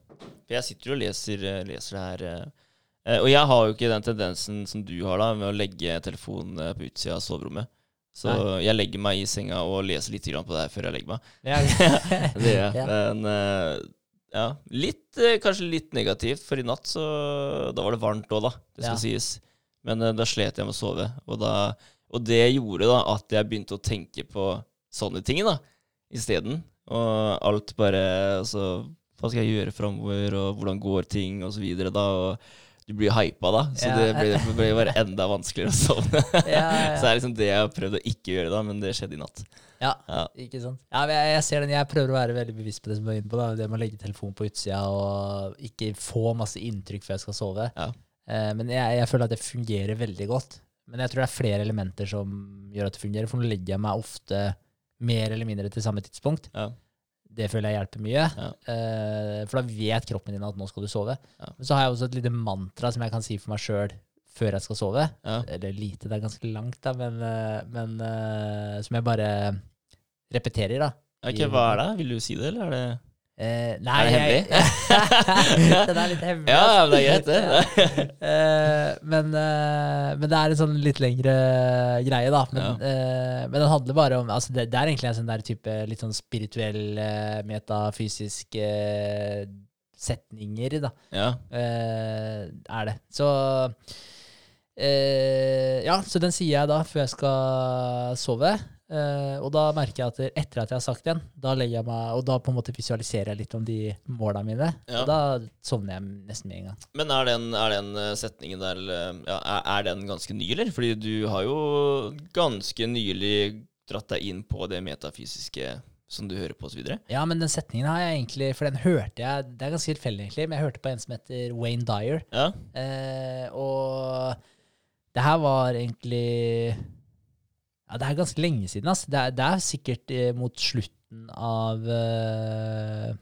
For jeg sitter jo og leser, uh, leser det her Og jeg har jo ikke den tendensen som du har, da, med å legge telefonen på utsida av soverommet. Så jeg legger meg i senga og leser litt på det her før jeg legger meg. Ja. [LAUGHS] Det gjør jeg. Ja. Men ja, litt, kanskje litt negativt, for i natt så Da var det varmt òg, da. Det skal Ja. sies. Men da slet jeg med å sove. Og, da, og det gjorde da at jeg begynte å tenke på sånne ting da, isteden. Og alt bare Altså, hva skal jeg gjøre framover, og hvordan går ting, og så videre, da. Og du blir hypa, da. Så Ja. det blir, det bare enda vanskeligere å sovne. [LAUGHS] Ja, [LAUGHS] Så det er liksom det jeg har prøvd å ikke gjøre, da, men det skjedde i natt. ja. Ja. Ikke sant? Ja, jeg, jeg ser den. Jeg prøver å være veldig bevisst på det som du er inne på. da. Det med å legge telefonen på utsida og ikke få masse inntrykk før jeg skal sove. Ja. Eh, men jeg, jeg føler at det fungerer veldig godt. Men jeg tror det er flere elementer som gjør at det fungerer. For nå legger jeg meg ofte mer eller mindre til samme tidspunkt. Ja. Det føler jeg hjelper mye. Ja. Eh, for da vet kroppen din at nå skal du sove. Ja. Men så har jeg også et lite mantra som jeg kan si for meg sjøl før jeg skal sove. Eller lite, det er ganske langt, da, men, eh, men eh, som jeg bare repeterer, da. Ok, Hva er det? Vil du si det, eller er det Eh, nei, Er det hemmelig? jeg- [LAUGHS] Den er litt hemmelig. Ja, altså. men det er greit, det. [LAUGHS] Eh, men, eh, men det er en sånn litt lengre greie, da. Men, eh, men den handler bare om altså det, det er egentlig en sånn der type litt sånn spirituell, eh, metafysisk eh, setninger, da. Ja. Er det. Så Ja, så den sier jeg da før jeg skal sove. Eh, og da merker jeg at etter at jeg har sagt den, da legger jeg meg, og da på en måte visualiserer jeg litt om de måla mine. Ja. Og da sovner jeg nesten med en gang. Men er den, er den eh, setningen der ja, er, er den ganske ny, eller? Fordi du har jo ganske nylig dratt deg inn på det metafysiske som du hører på, osv.? Ja, men den setningen har jeg egentlig For den hørte jeg Det er ganske tilfeldig, egentlig, men jeg hørte på en som heter Wayne Dyer. Ja. Uh, og det her var egentlig Ja, det er ganske lenge siden, altså. Det er, det er sikkert eh, mot slutten av eh,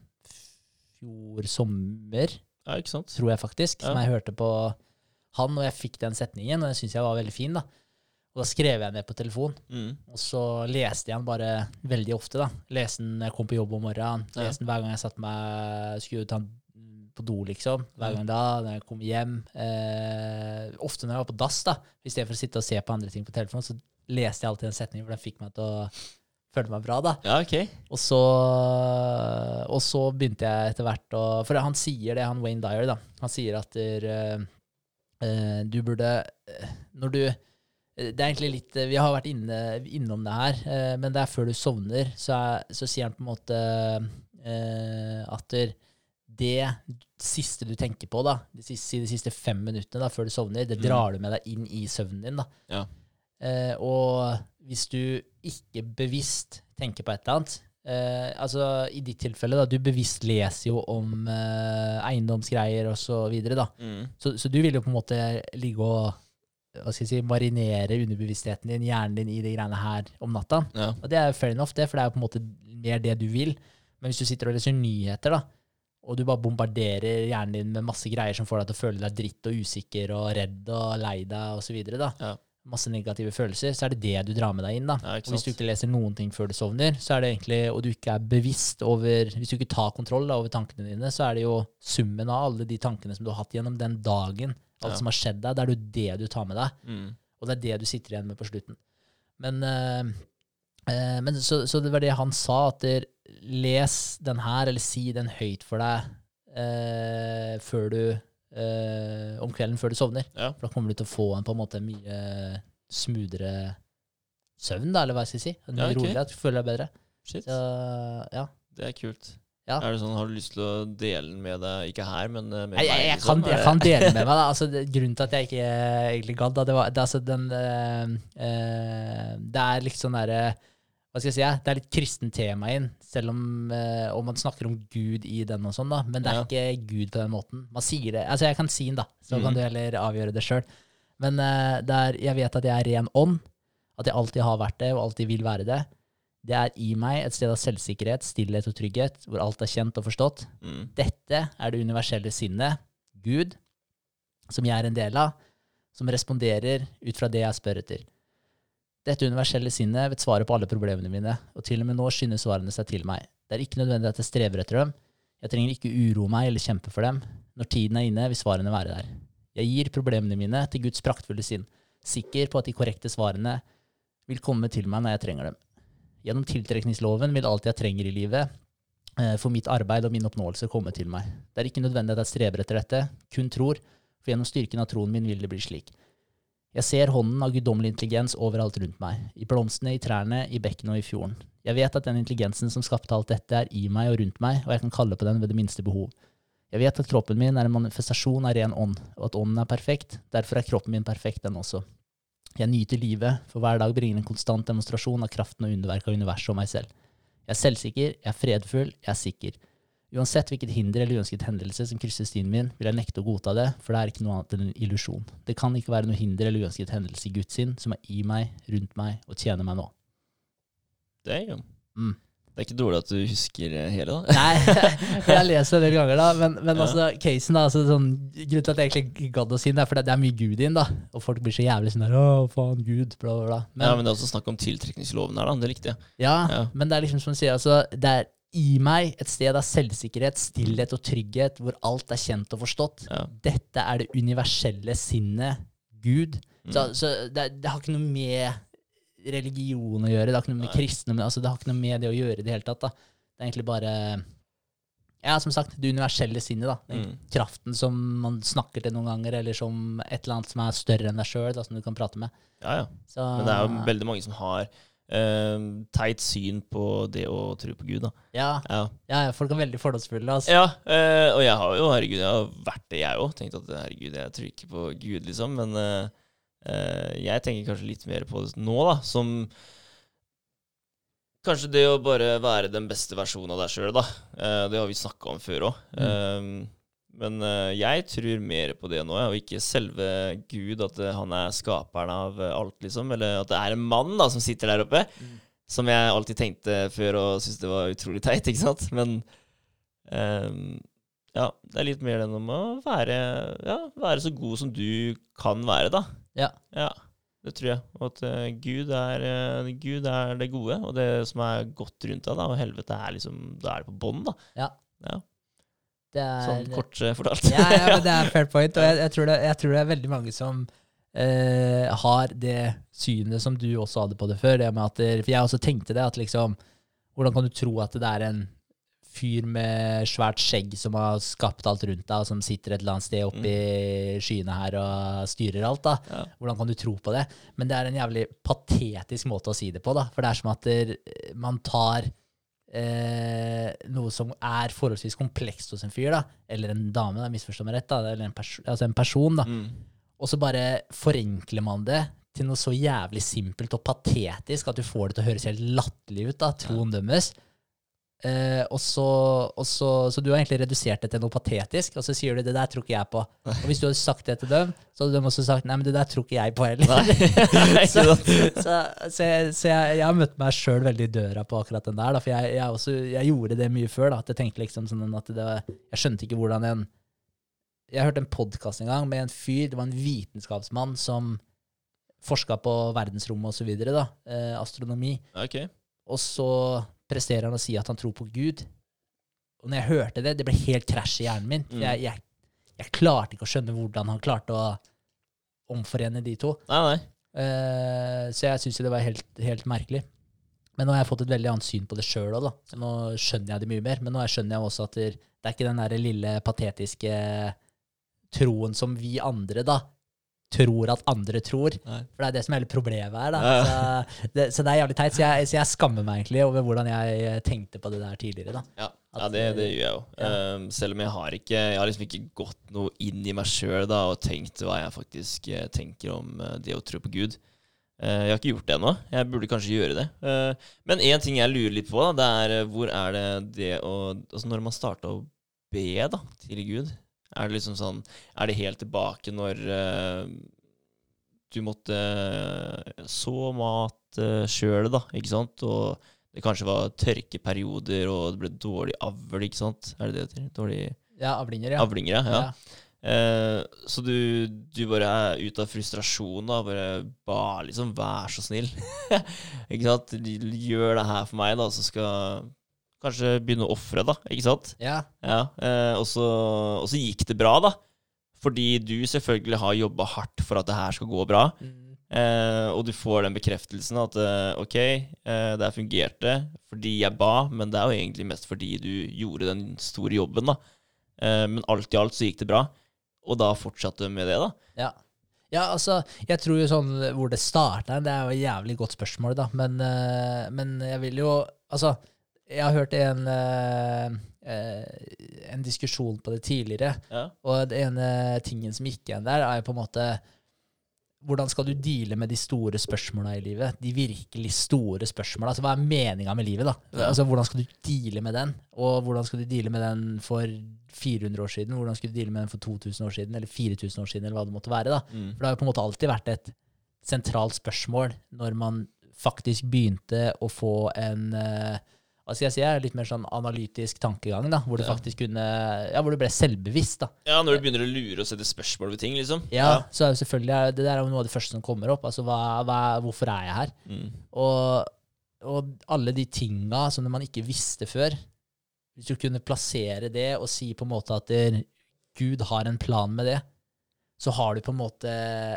fjor sommer, ja, ikke sant? tror jeg faktisk, som jeg hørte på han, og jeg fikk den setningen, og den syns jeg var veldig fin. da. Og da skrev jeg ned på telefon, Mm. og så leste jeg den bare veldig ofte. da. Leste den når jeg kom på jobb om morgenen, Ja. leste den hver gang jeg satt meg, skulle ta den på do, liksom. Hver gang da, når jeg kom hjem. Eh, ofte når jeg var på dass, da, i stedet for å sitte og se på andre ting på telefonen, så leste jeg alltid en setning, for den fikk meg til å føle meg bra. da. Ja, ok. Og så, og så begynte jeg etter hvert å For han sier det, han Wayne Dyer, da. Han sier at der, eh, du burde eh, Når du Det er egentlig litt Vi har vært inne, innom det her, eh, men det er før du sovner, så, er, så sier han på en måte eh, at det siste du tenker på, da, de siste, de siste fem minuttene da, før du sovner, det Mm. drar du med deg inn i søvnen din. da. Ja. Eh, og hvis du ikke bevisst tenker på et eller annet eh, Altså i ditt tilfelle, da, du bevisst leser jo om eh, eiendomsgreier og så videre, da. Mm. Så, så du vil jo på en måte ligge og hva skal jeg si, marinere underbevisstheten din, hjernen din, i de greiene her om natta. Ja. Og det er fair enough, det, for det er jo på en måte mer det du vil. Men hvis du sitter og leser nyheter, da, og du bare bombarderer hjernen din med masse greier som får deg til å føle deg dritt og usikker og redd og lei deg videre, da, Ja. Masse negative følelser, så er det det du drar med deg inn. da. Ja, og hvis du ikke leser noen ting før du sovner, så er det egentlig, og du ikke er bevisst over Hvis du ikke tar kontroll da, over tankene dine, så er det jo summen av alle de tankene som du har hatt gjennom den dagen, alt Ja. som har skjedd deg, det er jo det du tar med deg. Mm. Og det er det du sitter igjen med på slutten. Men, øh, øh, men så, så det var det han sa, at der, les den her, eller si den høyt for deg øh, før du eh, om kvelden før du sovner. Ja. For da kommer du til å få en på en måte mye smoothere søvn, da, eller hva jeg skal si. Mye Ja, okay. roligere, at du føler deg bedre. Shit. Så, ja. Det er kult. Ja. Er det sånn, Har du lyst til å dele den med deg, ikke her, men eh, med Jeg, jeg, jeg, liksom? kan, jeg kan dele med [LAUGHS] meg. da. Altså, det, grunnen til at jeg ikke egentlig gadd, da, det var det, altså, den, øh, øh, det er litt sånn derre Hva skal jeg si? Det er litt kristent tema inn, selv om eh, og man snakker om Gud i den og sånn, da. Men det er ikke Gud på den måten. Man sier det Altså, jeg kan si den, da, så Mhm. kan du heller avgjøre det sjøl. Men eh, det er, jeg vet at jeg er ren ånd, at jeg alltid har vært det, og alltid vil være det. Det er i meg et sted av selvsikkerhet, stillhet og trygghet, hvor alt er kjent og forstått. Mm. Dette er det universelle sinnet, Gud, som jeg er en del av, som responderer ut fra det jeg spør etter. Dette universelle sinnet vet svaret på alle problemene mine, og til og med nå skynder svarene seg til meg. Det er ikke nødvendig at jeg strever etter dem. Jeg trenger ikke uroe meg eller kjempe for dem. Når tiden er inne, vil svarene være der. Jeg gir problemene mine til Guds praktfulle sinn, sikker på at de korrekte svarene vil komme til meg når jeg trenger dem. Gjennom tiltrekningsloven vil alt jeg trenger i livet, eh, for mitt arbeid og min oppnåelse komme til meg. Det er ikke nødvendig at jeg streber etter dette, kun tror, for gjennom styrken av troen min vil det bli slik. Jeg ser hånden av guddommelig intelligens overalt rundt meg, i blomstene, i trærne, i bekkene og i fjorden. Jeg vet at den intelligensen som skapte alt dette, er i meg og rundt meg, og jeg kan kalle på den ved det minste behov. Jeg vet at kroppen min er en manifestasjon av ren ånd, og at ånden er perfekt, derfor er kroppen min perfekt, den også. Jeg nyter livet, for hver dag bringer en konstant demonstrasjon av kraften og underverket av universet og meg selv. Jeg er selvsikker, jeg er fredfull, jeg er sikker. Uansett hvilket hinder eller uønsket hendelse som krysser stien min, vil jeg nekte å godta det, for det er ikke noe annet enn en illusjon. Det kan ikke være noe hinder eller uønsket hendelse i Guds sinn som er i meg, rundt meg og tjener meg nå. Damn. Mm. Det er ikke dårlig at du husker eh, hele, da. Nei, [LAUGHS] jeg leser det en del ganger, da, men, men Ja. altså, casen da, altså, sånn, Grunnen til at jeg egentlig gadd å si det, er fordi det er mye Gud i den, da. Og folk blir så jævlig sånn der, å faen, Gud, bla, bla, bla. ja, men det er også snakk om tiltrekningsloven her, da. Det likte jeg. Ja, Ja. men det er liksom som du sier, altså, det er i meg et sted av selvsikkerhet, stillhet og trygghet, hvor alt er kjent og forstått. Ja. Dette er det universelle sinnet, Gud. Så, Mm. så det, det har ikke noe med religion å gjøre, det har ikke noe med Nei. kristendom altså, Det har ikke noe med det å gjøre i det hele tatt. da. Det er egentlig bare Ja, som sagt, det universelle sinnet. da. Den Mm. Kraften som man snakker til noen ganger, eller som et eller annet som er større enn deg sjøl, som du kan prate med. Ja, ja. Så, Men det er jo veldig mange som har eh, teit syn på det å tro på Gud, da. ja, Ja, ja, folk er veldig fordomsfulle. Altså. ja uh, og jeg har jo, herregud, jeg har vært det, jeg òg. Tenkt at herregud, jeg tror ikke på Gud, liksom. Men uh, jeg tenker kanskje litt mer på det nå, da, som Kanskje det å bare være den beste versjonen av deg sjøl, da. Det har vi snakka om før òg. Mm. Men eh, jeg tror mer på det nå, og ikke selve Gud, at eh, han er skaperen av eh, alt, liksom. Eller at det er en mann da, som sitter der oppe. Mm. Som jeg alltid tenkte før og syntes det var utrolig teit, [LAUGHS] ikke sant. Men um, ja, det er litt mer den om å være, ja, være så god som du kan være, da. Ja. Ja, det tror jeg. Og at uh, Gud, er, uh, Gud er det gode, og det som er godt rundt deg, da. Og helvete er liksom Da er det på bånn, da. Ja. Ja, er, sånn kort eh, fortalt. ja, ja, men det er [LAUGHS] fair point. Og jeg, jeg, tror det, jeg tror det er veldig mange som eh, har det synet som du også hadde på det før. Det det, for jeg også tenkte det, at liksom Hvordan kan du tro at det er en fyr med svært skjegg som har skapt alt rundt deg, og som sitter et eller annet sted oppe i skyene her og styrer alt? da? Ja. Hvordan kan du tro på det? Men det er en jævlig patetisk måte å si det på, da. For det er som at man tar eh, noe som er forholdsvis komplekst hos en fyr, da, eller en dame, da, misforstå meg rett, da, eller en, pers altså en person, da, Mm. og så bare forenkler man det til noe så jævlig simpelt og patetisk at du får det til å høres helt latterlig ut, da, troen dømmes. Eh, og så, og så, så du har egentlig redusert det til noe patetisk, og så sier du det der tror ikke jeg på. Og hvis du hadde sagt det til dem, så hadde de også sagt nei, men det der tror ikke jeg på heller. [LAUGHS] Så, så, så, jeg, jeg, har møtt meg sjøl veldig i døra på akkurat den der. Da, for jeg, jeg, også, jeg gjorde det mye før. Da, at jeg tenkte liksom sånn at det var, Jeg skjønte ikke hvordan en Jeg hørte en podkast en gang med en fyr, det var en vitenskapsmann som forska på verdensrommet da, eh, astronomi. Okay. Og så presterer han å si at han tror på Gud. Og når jeg hørte det, det ble helt krasj i hjernen min. Mm. jeg, jeg, jeg klarte ikke å skjønne hvordan han klarte å omforene de to. Nei, nei. Uh, så jeg syns det var helt, helt merkelig. Men nå har jeg fått et veldig annet syn på det sjøl òg. Så nå skjønner jeg det mye mer. Men nå skjønner jeg også at det, det er ikke den der lille patetiske troen som vi andre, da, tror at andre tror. Nei. For det er det som er hele problemet her, Så, det, så det er jævlig teit. Så jeg, så jeg skammer meg egentlig over hvordan jeg tenkte på det der tidligere. Ja, ja det, det gjør jeg jo. ja. Um, selv om jeg har ikke Jeg har liksom ikke gått noe inn i meg sjøl og tenkt hva jeg faktisk eh, tenker om eh, det å tro på Gud. Uh, jeg har ikke gjort det ennå. Jeg burde kanskje gjøre det. Uh, men én ting jeg lurer litt på, da, det er eh, hvor er det det å Altså når man starta å be da, til Gud, er det liksom sånn Er det helt tilbake når uh, du måtte eh, så mat uh, sjøl, da, ikke sant? Og det kanskje var tørkeperioder, og det ble dårlig avl, ikke sant? Er det det? Dårlig Ja, avlinger, ja. avlinger, ja. ja. Eh, så du, du bare er ut av frustrasjon, da. Bare ba liksom, vær så snill. [LAUGHS] ikke sant? Gjør det her for meg, da, så skal kanskje begynne å ofre, da. Ikke sant? ja. Ja, eh, og, så, og så gikk det bra, da. Fordi du selvfølgelig har jobba hardt for at det her skal gå bra. Mm. Eh, og du får den bekreftelsen at eh, ok, eh, det her fungerte fordi jeg ba, men det er jo egentlig mest fordi du gjorde den store jobben, da. Eh, men alt i alt så gikk det bra. Og da fortsatte du med det, da. Ja. ja, altså, jeg tror jo sånn hvor det starta, det er jo et jævlig godt spørsmål, da. Men, eh, men jeg vil jo Altså, jeg har hørt en, uh, uh, en diskusjon på det tidligere, Ja. og den ene tingen som gikk igjen der, er på en måte hvordan skal du deale med de store spørsmåla i livet? De virkelig store spørsmåla. Altså, hva er meninga med livet? da? Altså, Hvordan skal du deale med den? Og hvordan skal du deale med den for 400 år siden? Hvordan skal du deale med den for 2000 år siden? Eller 4000 år siden, eller hva det måtte være. da. Mm. For det har jo på en måte alltid vært et sentralt spørsmål når man faktisk begynte å få en eh, skal jeg si, litt mer sånn analytisk tankegang, da, hvor du Ja. faktisk kunne, ja, hvor du ble selvbevisst. da. ja, når du begynner å lure og sette spørsmål ved ting, liksom. Ja, så er jo selvfølgelig, Det der er jo noe av det første som kommer opp. altså hva, hva, Hvorfor er jeg her? Mm. Og, og alle de tinga som man ikke visste før Hvis du kunne plassere det og si på en måte at der, Gud har en plan med det, så har du på en måte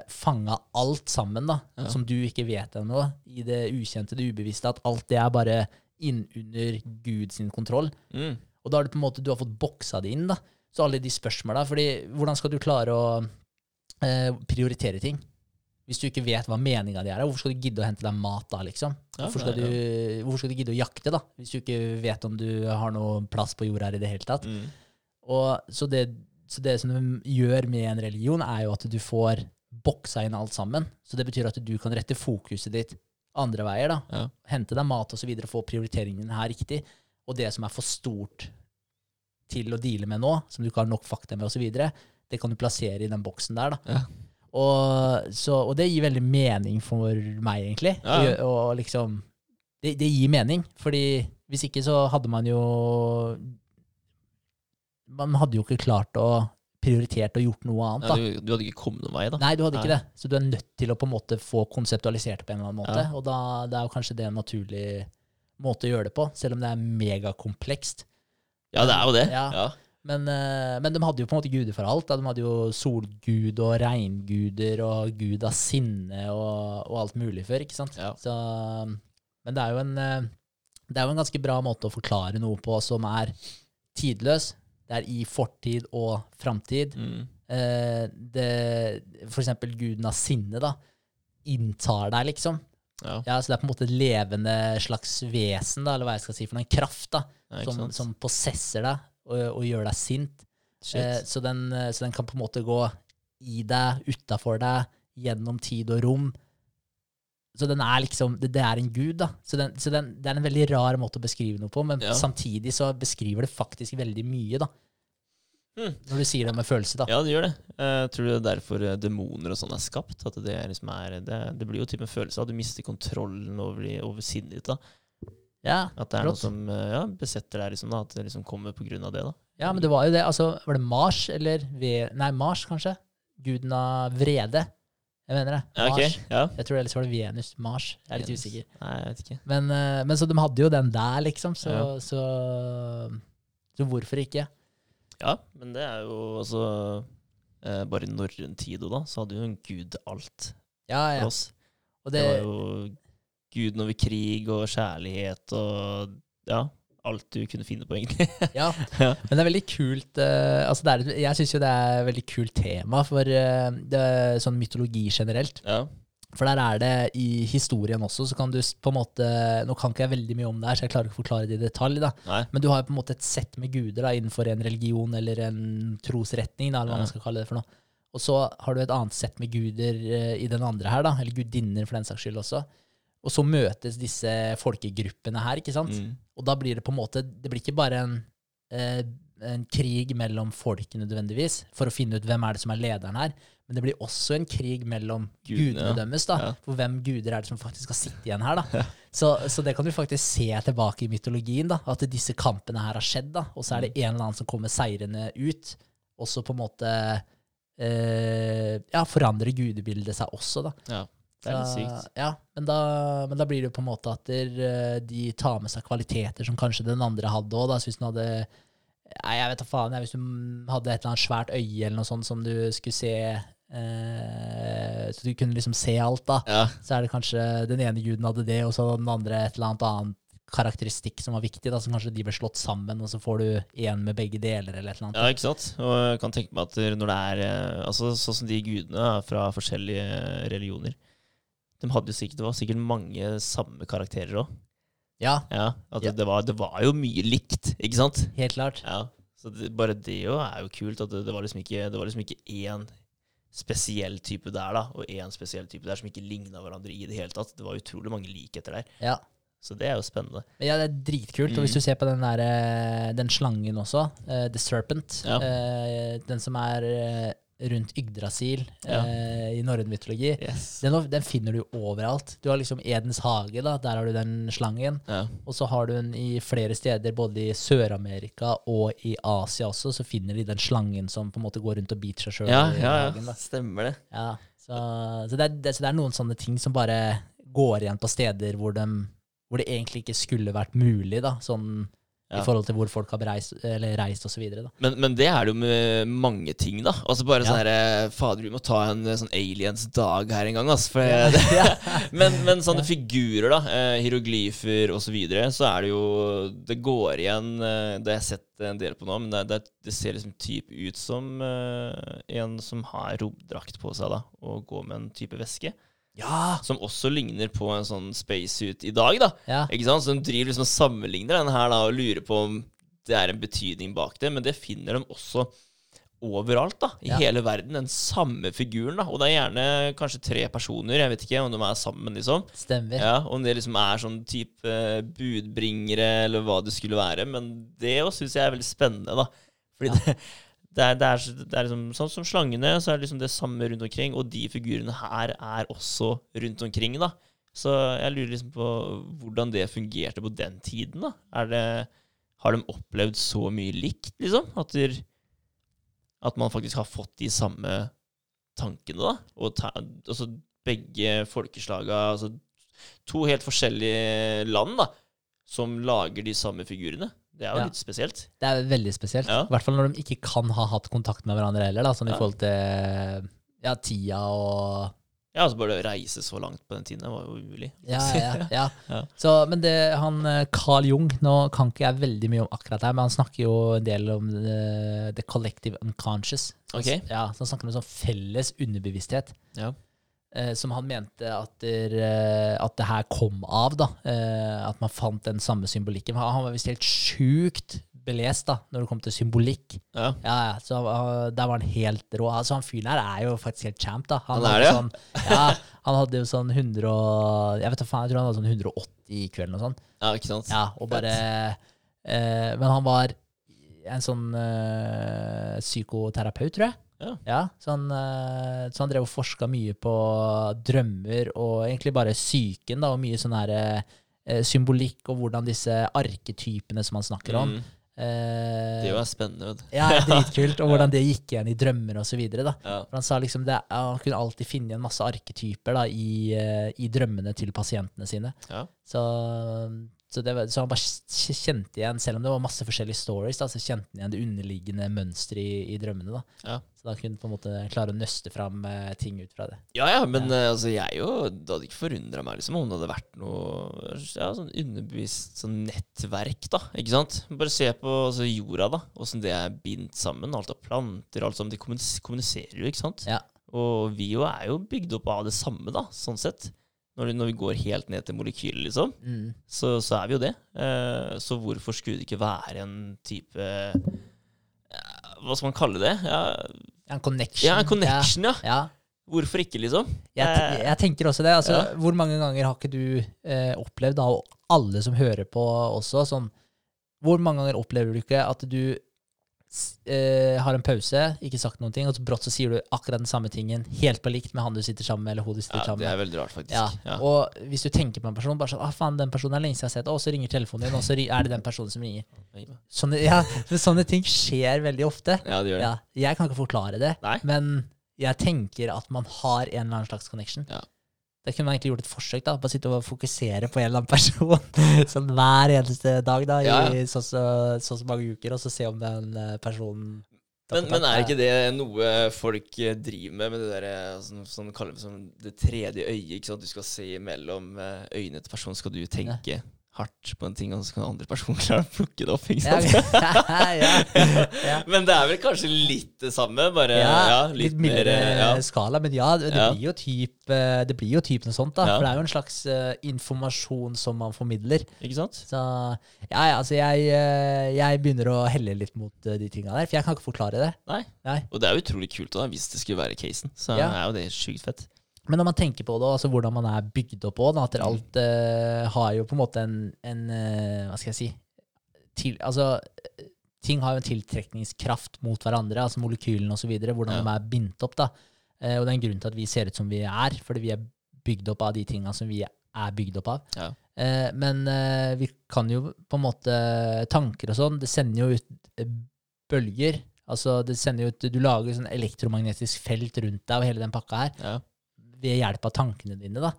fanga alt sammen da, Ja. som du ikke vet ennå, i det ukjente, det ubevisste. At alt det er bare innunder Guds kontroll. Mm. Og da har du på en måte du har fått boksa det inn. da. Så alle de spørsmåla. fordi hvordan skal du klare å eh, prioritere ting? Hvis du ikke vet hva meninga di er, hvorfor skal du gidde å hente deg mat da, liksom? Hvorfor skal, du, hvorfor skal du gidde å jakte, da? Hvis du ikke vet om du har noe plass på jorda her i det hele tatt. Mm. Og, så, det, så det som du gjør med en religion, er jo at du får boksa inn alt sammen. Så det betyr at du kan rette fokuset ditt andre veier. da. Ja. Hente deg mat osv. få prioriteringen her riktig. Og det som er for stort til å deale med nå, som du ikke har nok fakta med osv., det kan du plassere i den boksen der. da. Ja. Og, så, og det gir veldig mening for meg, egentlig. Ja. Og, og liksom det, det gir mening, fordi hvis ikke så hadde man jo Man hadde jo ikke klart å prioritert og gjort noe annet. Ja, du, du hadde ikke kommet noen vei, da. Nei, du hadde ikke det. Så du er nødt til å på en måte få konseptualisert det på en eller annen måte. Ja. Og da det er jo kanskje det en naturlig måte å gjøre det på, selv om det er megakomplekst. Ja, det er jo det. Ja. Ja. Men, eh, men de hadde jo på en måte guder for alt. De hadde jo solgud og regnguder og gud av sinne og, og alt mulig før, ikke sant? Ja. Så, men det er, jo en, eh, det er jo en ganske bra måte å forklare noe på som er tidløs. Det er i fortid og framtid. Mm. Eh, det, for eksempel guden av sinne, da, inntar deg, liksom. Ja. Ja, så det er på en måte et levende slags vesen, da, eller hva jeg skal si, for noen en kraft, da, Ja, som, som possesser deg og, og gjør deg sint. Eh, så, den, eh, så den kan på en måte gå i deg, utafor deg, gjennom tid og rom. Så den er liksom, det, det er en gud, da. Så, den, så den, det er en veldig rar måte å beskrive noe på, men Ja. samtidig så beskriver det faktisk veldig mye, da. Hmm. Når du sier det med følelse, da. Ja, det gjør det. Jeg tror det er derfor eh, demoner og sånn er skapt. At det, liksom er, det, det blir jo typen følelse av at du mister kontrollen over, over sinnet ditt. da. Ja, At det er noe som eh, ja, besetter deg, liksom, da. At det liksom kommer på grunn av det. da. Ja, men det var jo det. Altså, var det Mars eller Nei, Mars, kanskje? Guden av vrede. Jeg mener det. Ja, okay. Mars. Ja. Jeg tror ellers var det Venus. Mars. Jeg er litt Venus. usikker. Nei, jeg vet ikke. Men, eh, men så de hadde jo den der, liksom. Så, Ja. så, så hvorfor ikke? Ja, men det er jo altså eh, Bare i norrøn tid da, så hadde jo en gud alt Ja, for oss. Og Det det, var jo guden over krig og kjærlighet og ja, alt du kunne finne på, egentlig. [LAUGHS] ja. Men det er veldig kult uh, altså er, Jeg syns jo det er et veldig kult tema for uh, det, sånn mytologi generelt. ja. For der er det i historien også, så kan du på en måte Nå kan ikke jeg veldig mye om det her, så jeg klarer ikke å forklare det i detalj, da. Nei. Men du har jo på en måte et sett med guder da, innenfor en religion eller en trosretning, da, eller hva Ja. man skal kalle det for noe. Og så har du et annet sett med guder uh, i den andre her, da, eller gudinner for den saks skyld også. Og så møtes disse folkegruppene her, ikke sant? Mm. Og da blir det på en måte Det blir ikke bare en, eh, en krig mellom folket nødvendigvis, for å finne ut hvem er det som er lederen her, men det blir også en krig mellom Gudene, gudene deres, da. Ja. For hvem guder er det som faktisk skal sitte igjen her, da. Så, så det kan du faktisk se tilbake i mytologien, da. At disse kampene her har skjedd, da. Og så er det en eller annen som kommer seirende ut, og så på en måte eh, Ja, forandrer gudebildet seg også, da. Ja, det er litt sykt. Ja, men da, men da blir det jo på en måte at der, eh, de tar med seg kvaliteter som kanskje den andre hadde òg. Hvis den hadde Nei, jeg vet da faen. Hvis du hadde et eller annet svært øye eller noe sånt som du skulle se eh, Så du kunne liksom se alt, da. Ja, Så er det kanskje den ene guden hadde det, og så den andre et eller annet annet karakteristikk som var viktig. da, Så kanskje de ble slått sammen, og så får du én med begge deler, eller et eller annet. ja, ikke sant? Og jeg kan tenke meg at når det er eh, altså Sånn som de gudene er fra forskjellige religioner De hadde jo sikkert, Det var sikkert mange samme karakterer òg. Ja, Ja, at. Det, var, det var jo mye likt, ikke sant? helt klart. Ja, så det, bare det jo er jo kult. At det, det, var liksom ikke, det var liksom ikke én spesiell type der, da, og én spesiell type der som ikke ligna hverandre i det hele tatt. Det var utrolig mange likheter der. Ja. Så det er jo spennende. Ja, det er dritkult. Og Mm. hvis du ser på den, der, eh, den slangen også, uh, The Serpent, Ja. uh, den som er rundt Yggdrasil Ja. eh, i norrøn mytologi, Yes. den, den finner du overalt. Du har liksom Edens hage, da, der har du den slangen. Ja. Og så har du den i flere steder, både i Sør-Amerika og i Asia også, så finner de den slangen som på en måte går rundt og biter seg sjøl Ja, ja, hagen. Da. Stemmer det. Ja, så, så, det er, det, så det er noen sånne ting som bare går igjen på steder hvor, de, hvor det egentlig ikke skulle vært mulig, da, sånn Ja. i forhold til hvor folk har reist, eller reist osv. Men, men det er det jo med mange ting, da. Altså bare Ja. sånn herre Fader, vi må ta en eh, sånn aliens dag her en gang, ass. For Ja. det, [LAUGHS] [LAUGHS] men, men sånne figurer, da. Eh, hieroglyfer osv. Så, videre, så er det jo Det går igjen eh, Det har jeg sett en del på nå, men det, det, det ser liksom typ ut som eh, en som har romdrakt på seg, da, og går med en type væske. Ja! Som også ligner på en sånn spacesuit i dag, da. ja. Ikke sant? Så de driver liksom og sammenligner den her da, og lurer på om det er en betydning bak det, men det finner de også overalt da, i Ja. hele verden. Den samme figuren. da, Og det er gjerne kanskje tre personer. Jeg vet ikke om de er sammen, liksom. Stemmer. Ja, Om det liksom er sånn type eh, budbringere, eller hva det skulle være. Men det òg syns jeg er veldig spennende, da. Fordi det, det, er, det, er, det er liksom sånn som slangene, så er det liksom det samme rundt omkring. Og de figurene her er også rundt omkring, da. Så jeg lurer liksom på hvordan det fungerte på den tiden, da. Det, har de opplevd så mye likt, liksom? At, der, at man faktisk har fått de samme tankene, da? Og ta, altså begge folkeslaga altså To helt forskjellige land, da, som lager de samme figurene. Det er jo Ja. litt spesielt. Det er veldig spesielt. Ja. I hvert fall når de ikke kan ha hatt kontakt med hverandre heller, da, sånn i forhold til ja, tida og Ja, altså bare å reise så langt på den tiden det var jo umulig. Ja, ja, ja. [LAUGHS] Ja. Så, men det, han eh, Carl Jung Nå kan ikke jeg veldig mye om akkurat det men han snakker jo en del om the, the collective unconscious. Så, Ok. ja, så han snakker om sånn felles underbevissthet. Ja. Eh, som han mente at, der, eh, at det her kom av. da, eh, At man fant den samme symbolikken. Han han var visst helt sjukt belest da, når det kom til symbolikk. Ja. Ja, ja, så Der var han helt rå. Altså, han fyren her er jo faktisk helt champ. da. Han er hadde det, ja? Sånn, ja, han hadde jo sånn 100 og, Jeg vet da faen, jeg tror han hadde sånn 180 i kvelden og sånn. ja, ikke sant? Ja, og bare eh, Men han var en sånn øh, psykoterapeut, tror jeg. Ja. så, han, eh, så han drev og forska mye på drømmer og egentlig bare psyken, da, og mye sånn her eh, symbolikk og hvordan disse arketypene som han snakker om Mm, eh, det jo er spennende, vet ja, dritkult, og [LAUGHS] hvordan det gikk igjen i drømmer da. Ja. For han sa liksom det, ja, Han kunne alltid finne igjen masse arketyper da, i, eh, i drømmene til pasientene sine. Ja. Så, så, det var, så han bare kjente igjen, selv om det var masse forskjellige stories, da, så kjente han igjen det underliggende mønsteret i, i drømmene. da. Ja. Så da kunne han på en måte klare å nøste fram eh, ting ut fra det. Ja, ja, men ja. altså, jeg jo Det hadde ikke forundra meg liksom, om det hadde vært noe ja, sånn underbevist sånn nettverk, da. Ikke sant? Bare se på altså, jorda, da. Åssen det er bindt sammen. Alt av planter, alt sammen. De kommuniserer jo, ikke sant? Ja. Og vi jo er jo bygd opp av det samme, da, sånn sett. Når, når vi går helt ned til molekylet, liksom, Mm. så, så er vi jo det. Eh, så hvorfor skulle det ikke være en type eh, Hva skal man kalle det? Ja, en connection. ja en connection, ja. Ja. Hvorfor ikke, liksom? Jeg, jeg tenker også det. Altså, Ja. Hvor mange ganger har ikke du eh, opplevd, da, og alle som hører på også, sånn Hvor mange ganger opplever du ikke at du eh, har en pause, ikke sagt noen ting, og så brått så sier du akkurat den samme tingen, helt på likt med han du sitter sammen med, eller hun du sitter Ja, sammen det er veldig rart, faktisk. Ja, Ja. Og hvis du tenker på en person, bare sånn ah, faen, den personen er lenge siden jeg har sett, og så ringer telefonen din, og så er det den personen som ringer. Sånne, ja, sånne ting skjer veldig ofte. Ja, det gjør det. Ja, jeg kan ikke forklare det, Nei. men jeg tenker at man har en eller annen slags connection. Ja. Det kunne man egentlig gjort et forsøk, da. Bare sitte og fokusere på en eller annen person [LAUGHS] sånn hver eneste dag da, i Ja, så, så, så, så mange uker, og så se om den eh, personen Men, men er ikke det noe folk eh, driver med, med det der, sånn, sånn kaller det, som det tredje øyet? ikke sant? Du skal se mellom øynene til personen, skal du tenke hardt på en ting, og så kan andre personer [LAUGHS] klare å plukke det opp. ikke sant? [LAUGHS] ja, ja. Men det er vel kanskje litt det samme, bare ja, Ja, litt, litt mildere eh, ja. skala, men ja, det, Ja. blir jo typ eh, Det blir jo typ noe sånt, da. Ja. For det er jo en slags uh, informasjon som man formidler. Ikke sant? Så ja, ja, altså jeg, jeg begynner å helle litt mot de tinga der, for jeg kan ikke forklare det. Nei. Nei. Og det er jo utrolig kult da, hvis det skulle være casen. Så Ja. er jo det sjukt fett. Men når man tenker på det, altså hvordan man er bygd opp òg, at alt uh, har jo på en måte en, en uh, Hva skal jeg si til, Altså, ting har jo en tiltrekningskraft mot hverandre, altså molekylene osv., hvordan Ja. de er bindt opp. da. Uh, og det er en grunn til at vi ser ut som vi er, fordi vi er bygd opp av de tinga som vi er bygd opp av. Ja. Men vi kan jo på en måte Tanker og sånn, det sender jo ut bølger. Altså, det sender jo ut Du lager sånn elektromagnetisk felt rundt deg og hele den pakka her Ja. Ved hjelp av tankene dine, da.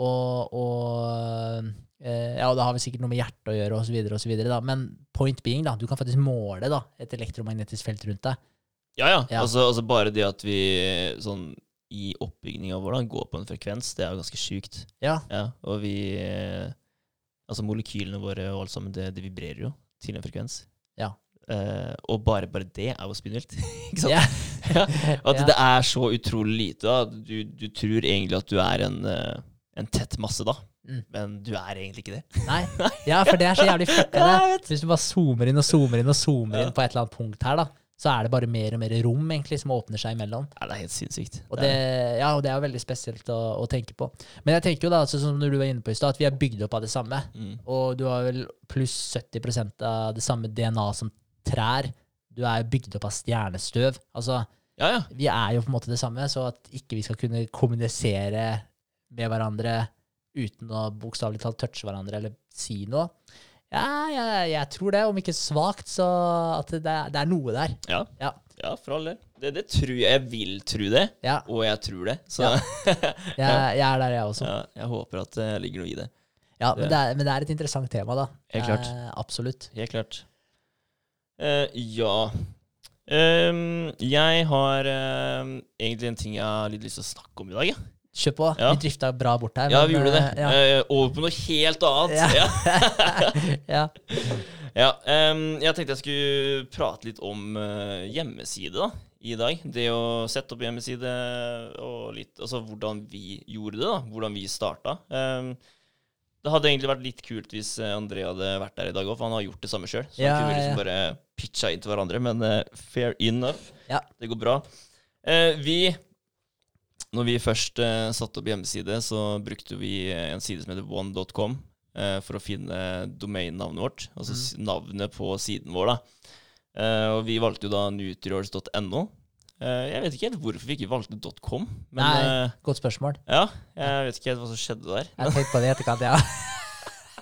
Og, og eh, Ja, det har vel sikkert noe med hjertet å gjøre, og så videre, og så videre, da. Men point being, da, du kan faktisk måle da, et elektromagnetisk felt rundt deg. Ja, ja. Ja. Altså, altså bare det at vi sånn i oppbygninga vår da, går på en frekvens, det er jo ganske sjukt. Ja. Ja, og vi eh, Altså molekylene våre og alt sammen, det, det vibrerer jo til en frekvens. Ja. Eh, og bare, bare det er jo spinnvilt. [LAUGHS] Ikke sant? Ja. [LAUGHS] Ja. At yeah. det er så utrolig lite. da. Du, du tror egentlig at du er en, eh, en tett masse, da. Mm. Men du er egentlig ikke det. [LAUGHS] Nei. Ja, for det er så jævlig fucka, Ja. Hvis du bare zoomer inn og zoomer inn og zoomer inn på et eller annet punkt her, da, så er det bare mer og mer rom egentlig som åpner seg imellom. Ja, det er helt sinnssykt. Og det, ja, og det er jo veldig spesielt å, å tenke på. Men jeg tenker jo da, altså, som du var inne på i stad, at vi er bygd opp av det samme. Mm. Og du har vel pluss 70% av det samme DNA som trær. Du er bygd opp av stjernestøv. Altså, Ja, ja. vi er jo på en måte det samme, så at ikke vi skal kunne kommunisere med hverandre uten å bokstavelig talt touche hverandre eller si noe. Ja, jeg, jeg tror det, om ikke svakt, så at det, det er noe der. Ja, Ja. ja for all del. Det, det tror jeg. Jeg vil tro det, og jeg tror det. Så Ja. [LAUGHS] jeg, jeg er der, jeg også. ja, jeg håper at det ligger noe i det. Ja, men Det- det er, men det er et interessant tema, da. Helt klart. Eh, absolutt. Helt klart. Eh, ja. Um, jeg har um, egentlig en ting jeg har litt lyst til å snakke om i dag. Ja, Kjør på. Ja. Vi drifta bra bort her. ja men, vi gjorde det. eh, Ja. Uh, over på noe helt annet. [LAUGHS] Ja. Ja. ehm, jeg tenkte jeg skulle prate litt om uh, hjemmeside da, i dag. Det å sette opp hjemmeside og litt Altså hvordan vi gjorde det, da. Hvordan vi starta. Ehm, det hadde egentlig vært litt kult hvis eh, André hadde vært der i dag òg, for han har gjort det samme sjøl. Så Ja, han kunne ja. liksom bare pitcha inn til hverandre. Men uh, fair enough. Ja. Det går bra. Uh, vi Når vi først uh, satte opp hjemmeside, så brukte vi en side som heter one.com uh, for å finne domainnavnet vårt, altså mm. navnet på siden vår. da. Og vi valgte jo da nutriors.no. Eh, jeg vet ikke helt hvorfor vi ikke valgte .com, men Nei. eh, Godt spørsmål. ja, jeg vet ikke helt hva som skjedde der. Jeg har tenkt på det i etterkant, ja. [LAUGHS]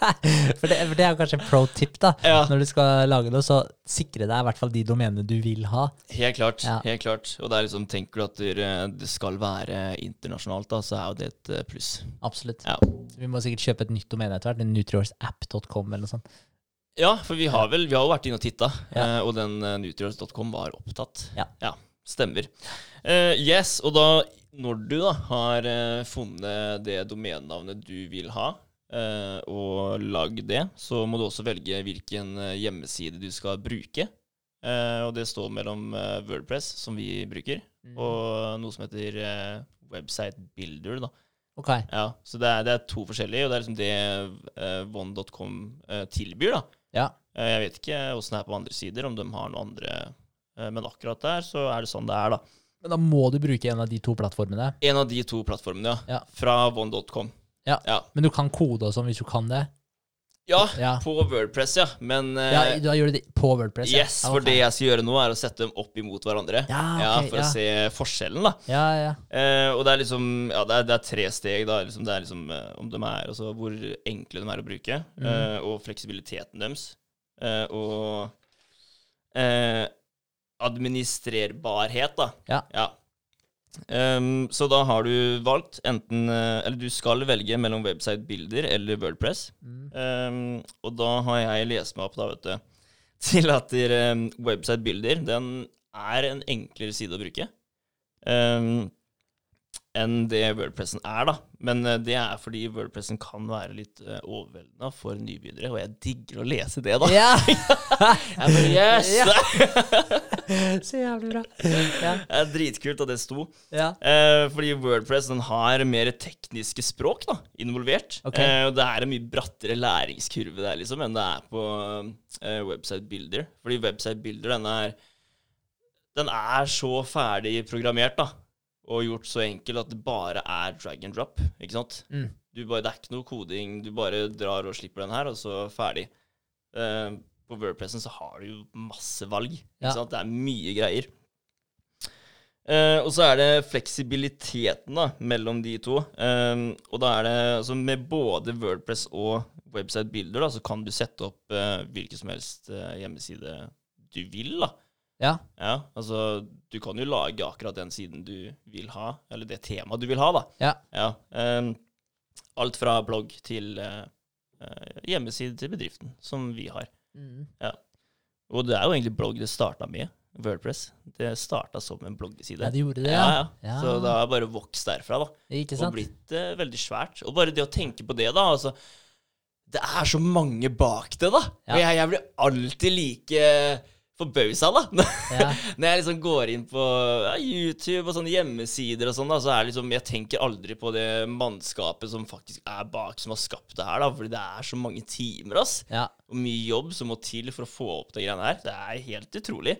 for, det, for det er kanskje en pro tip, da. Ja, Når du skal lage noe, så sikre deg i hvert fall de domenene du vil ha. helt klart. Ja. helt klart. Og det er liksom, tenker du at det skal være internasjonalt, da, så er jo det et eh, pluss. Absolutt. Ja. Vi må sikkert kjøpe et nytt domene etter hvert. Nutriorsapp.com eller noe sånt. Ja, for vi har vel vi har jo vært inne og titta, Ja. og den nutriors.com var opptatt. Ja. Stemmer. Uh, yes, og da, når du da har uh, funnet det domenenavnet du vil ha, uh, og lagd det, så må du også velge hvilken hjemmeside du skal bruke. Og det står mellom Wordpress, som vi bruker, Mm. og noe som heter Website Builder. da. Ok. Ja, Så det er, det er to forskjellige, og det er liksom det uh, one.com uh, tilbyr. da. Ja. Uh, Jeg vet ikke åssen det er på andre sider, om de har noen andre Men akkurat der så er det sånn det er, da. Men da må du bruke en av de to plattformene. En av de to plattformene, ja. Ja. Fra one.com. Ja. ja. Men du kan kode og sånn hvis du kan det. Ja, Ja. på Wordpress, ja. Men eh, Ja, da gjør du det på Wordpress? ja. yes, Ja, for det jeg skal gjøre nå, er å sette dem opp imot hverandre. Ja, ok, For ja. å se forskjellen, da. Ja, ja. Eh, og det er liksom Ja, det er, det er tre steg, da. Liksom, det er liksom eh, om de er Altså hvor enkle de er å bruke, mm. eh, og fleksibiliteten deres. Eh, og eh, administrerbarhet, da. Ja. Ehm, så da har du valgt enten eh, Eller du skal velge mellom website-bilder eller Wordpress. Mm. Um, og da har jeg lest meg opp, da, vet du, [LAUGHS] til at um, website-bilder den er en enklere side å bruke. Um, enn det Wordpressen er, da. Men eh, det er fordi Wordpressen kan være litt uh, overveldende for nybegynnere, og jeg digger å lese det, da. Ja! [LAUGHS] Bare, yes! [LAUGHS] [LAUGHS] Så jævlig bra. [LAUGHS] Ja. Det er dritkult at det sto. ja. Eh, fordi Wordpress den har mer tekniske språk da, involvert. Okay. Eh, og det er en mye brattere læringskurve der liksom, enn det er på eh, Website Builder. Fordi Website Builder den er, den er så ferdig programmert da, og gjort så enkel at det bare er drag and drop. ikke sant? Mm. Du bare, det er ikke noe koding, du bare drar og slipper den her, og så ferdig. Eh, på Wordpressen så har du jo masse valg. Ja. Det er mye greier. Eh, og så er det fleksibiliteten da, mellom de to. Eh, og da er det altså med både Wordpress og Website Builder da, så kan du sette opp eh, hvilken som helst eh, hjemmeside du vil. da. Ja. Ja, altså Du kan jo lage akkurat den siden du vil ha, eller det temaet du vil ha. da. Ja. Ja, ehm, alt fra blogg til eh, eh, hjemmeside til bedriften, som vi har. Mm. Og det er jo egentlig blogg det starta med. Wordpress. Det starta som en bloggeside. ja, de gjorde det, ja, ja. ja. Så det har bare vokst derfra, da. Ikke Og blitt eh, veldig svært. Og bare det å tenke på det, da. altså Det er så mange bak det, da. Ja. Og jeg, jeg blir alltid like forbausa, da. [LAUGHS] Ja. Når jeg liksom går inn på ja, YouTube og sånne hjemmesider og sånn, da, så er liksom Jeg tenker aldri på det mannskapet som faktisk er bak, som har skapt det her, da. Fordi det er så mange timer, ass. Ja. Og mye jobb som må til for å få opp det greiene her. Det er helt utrolig.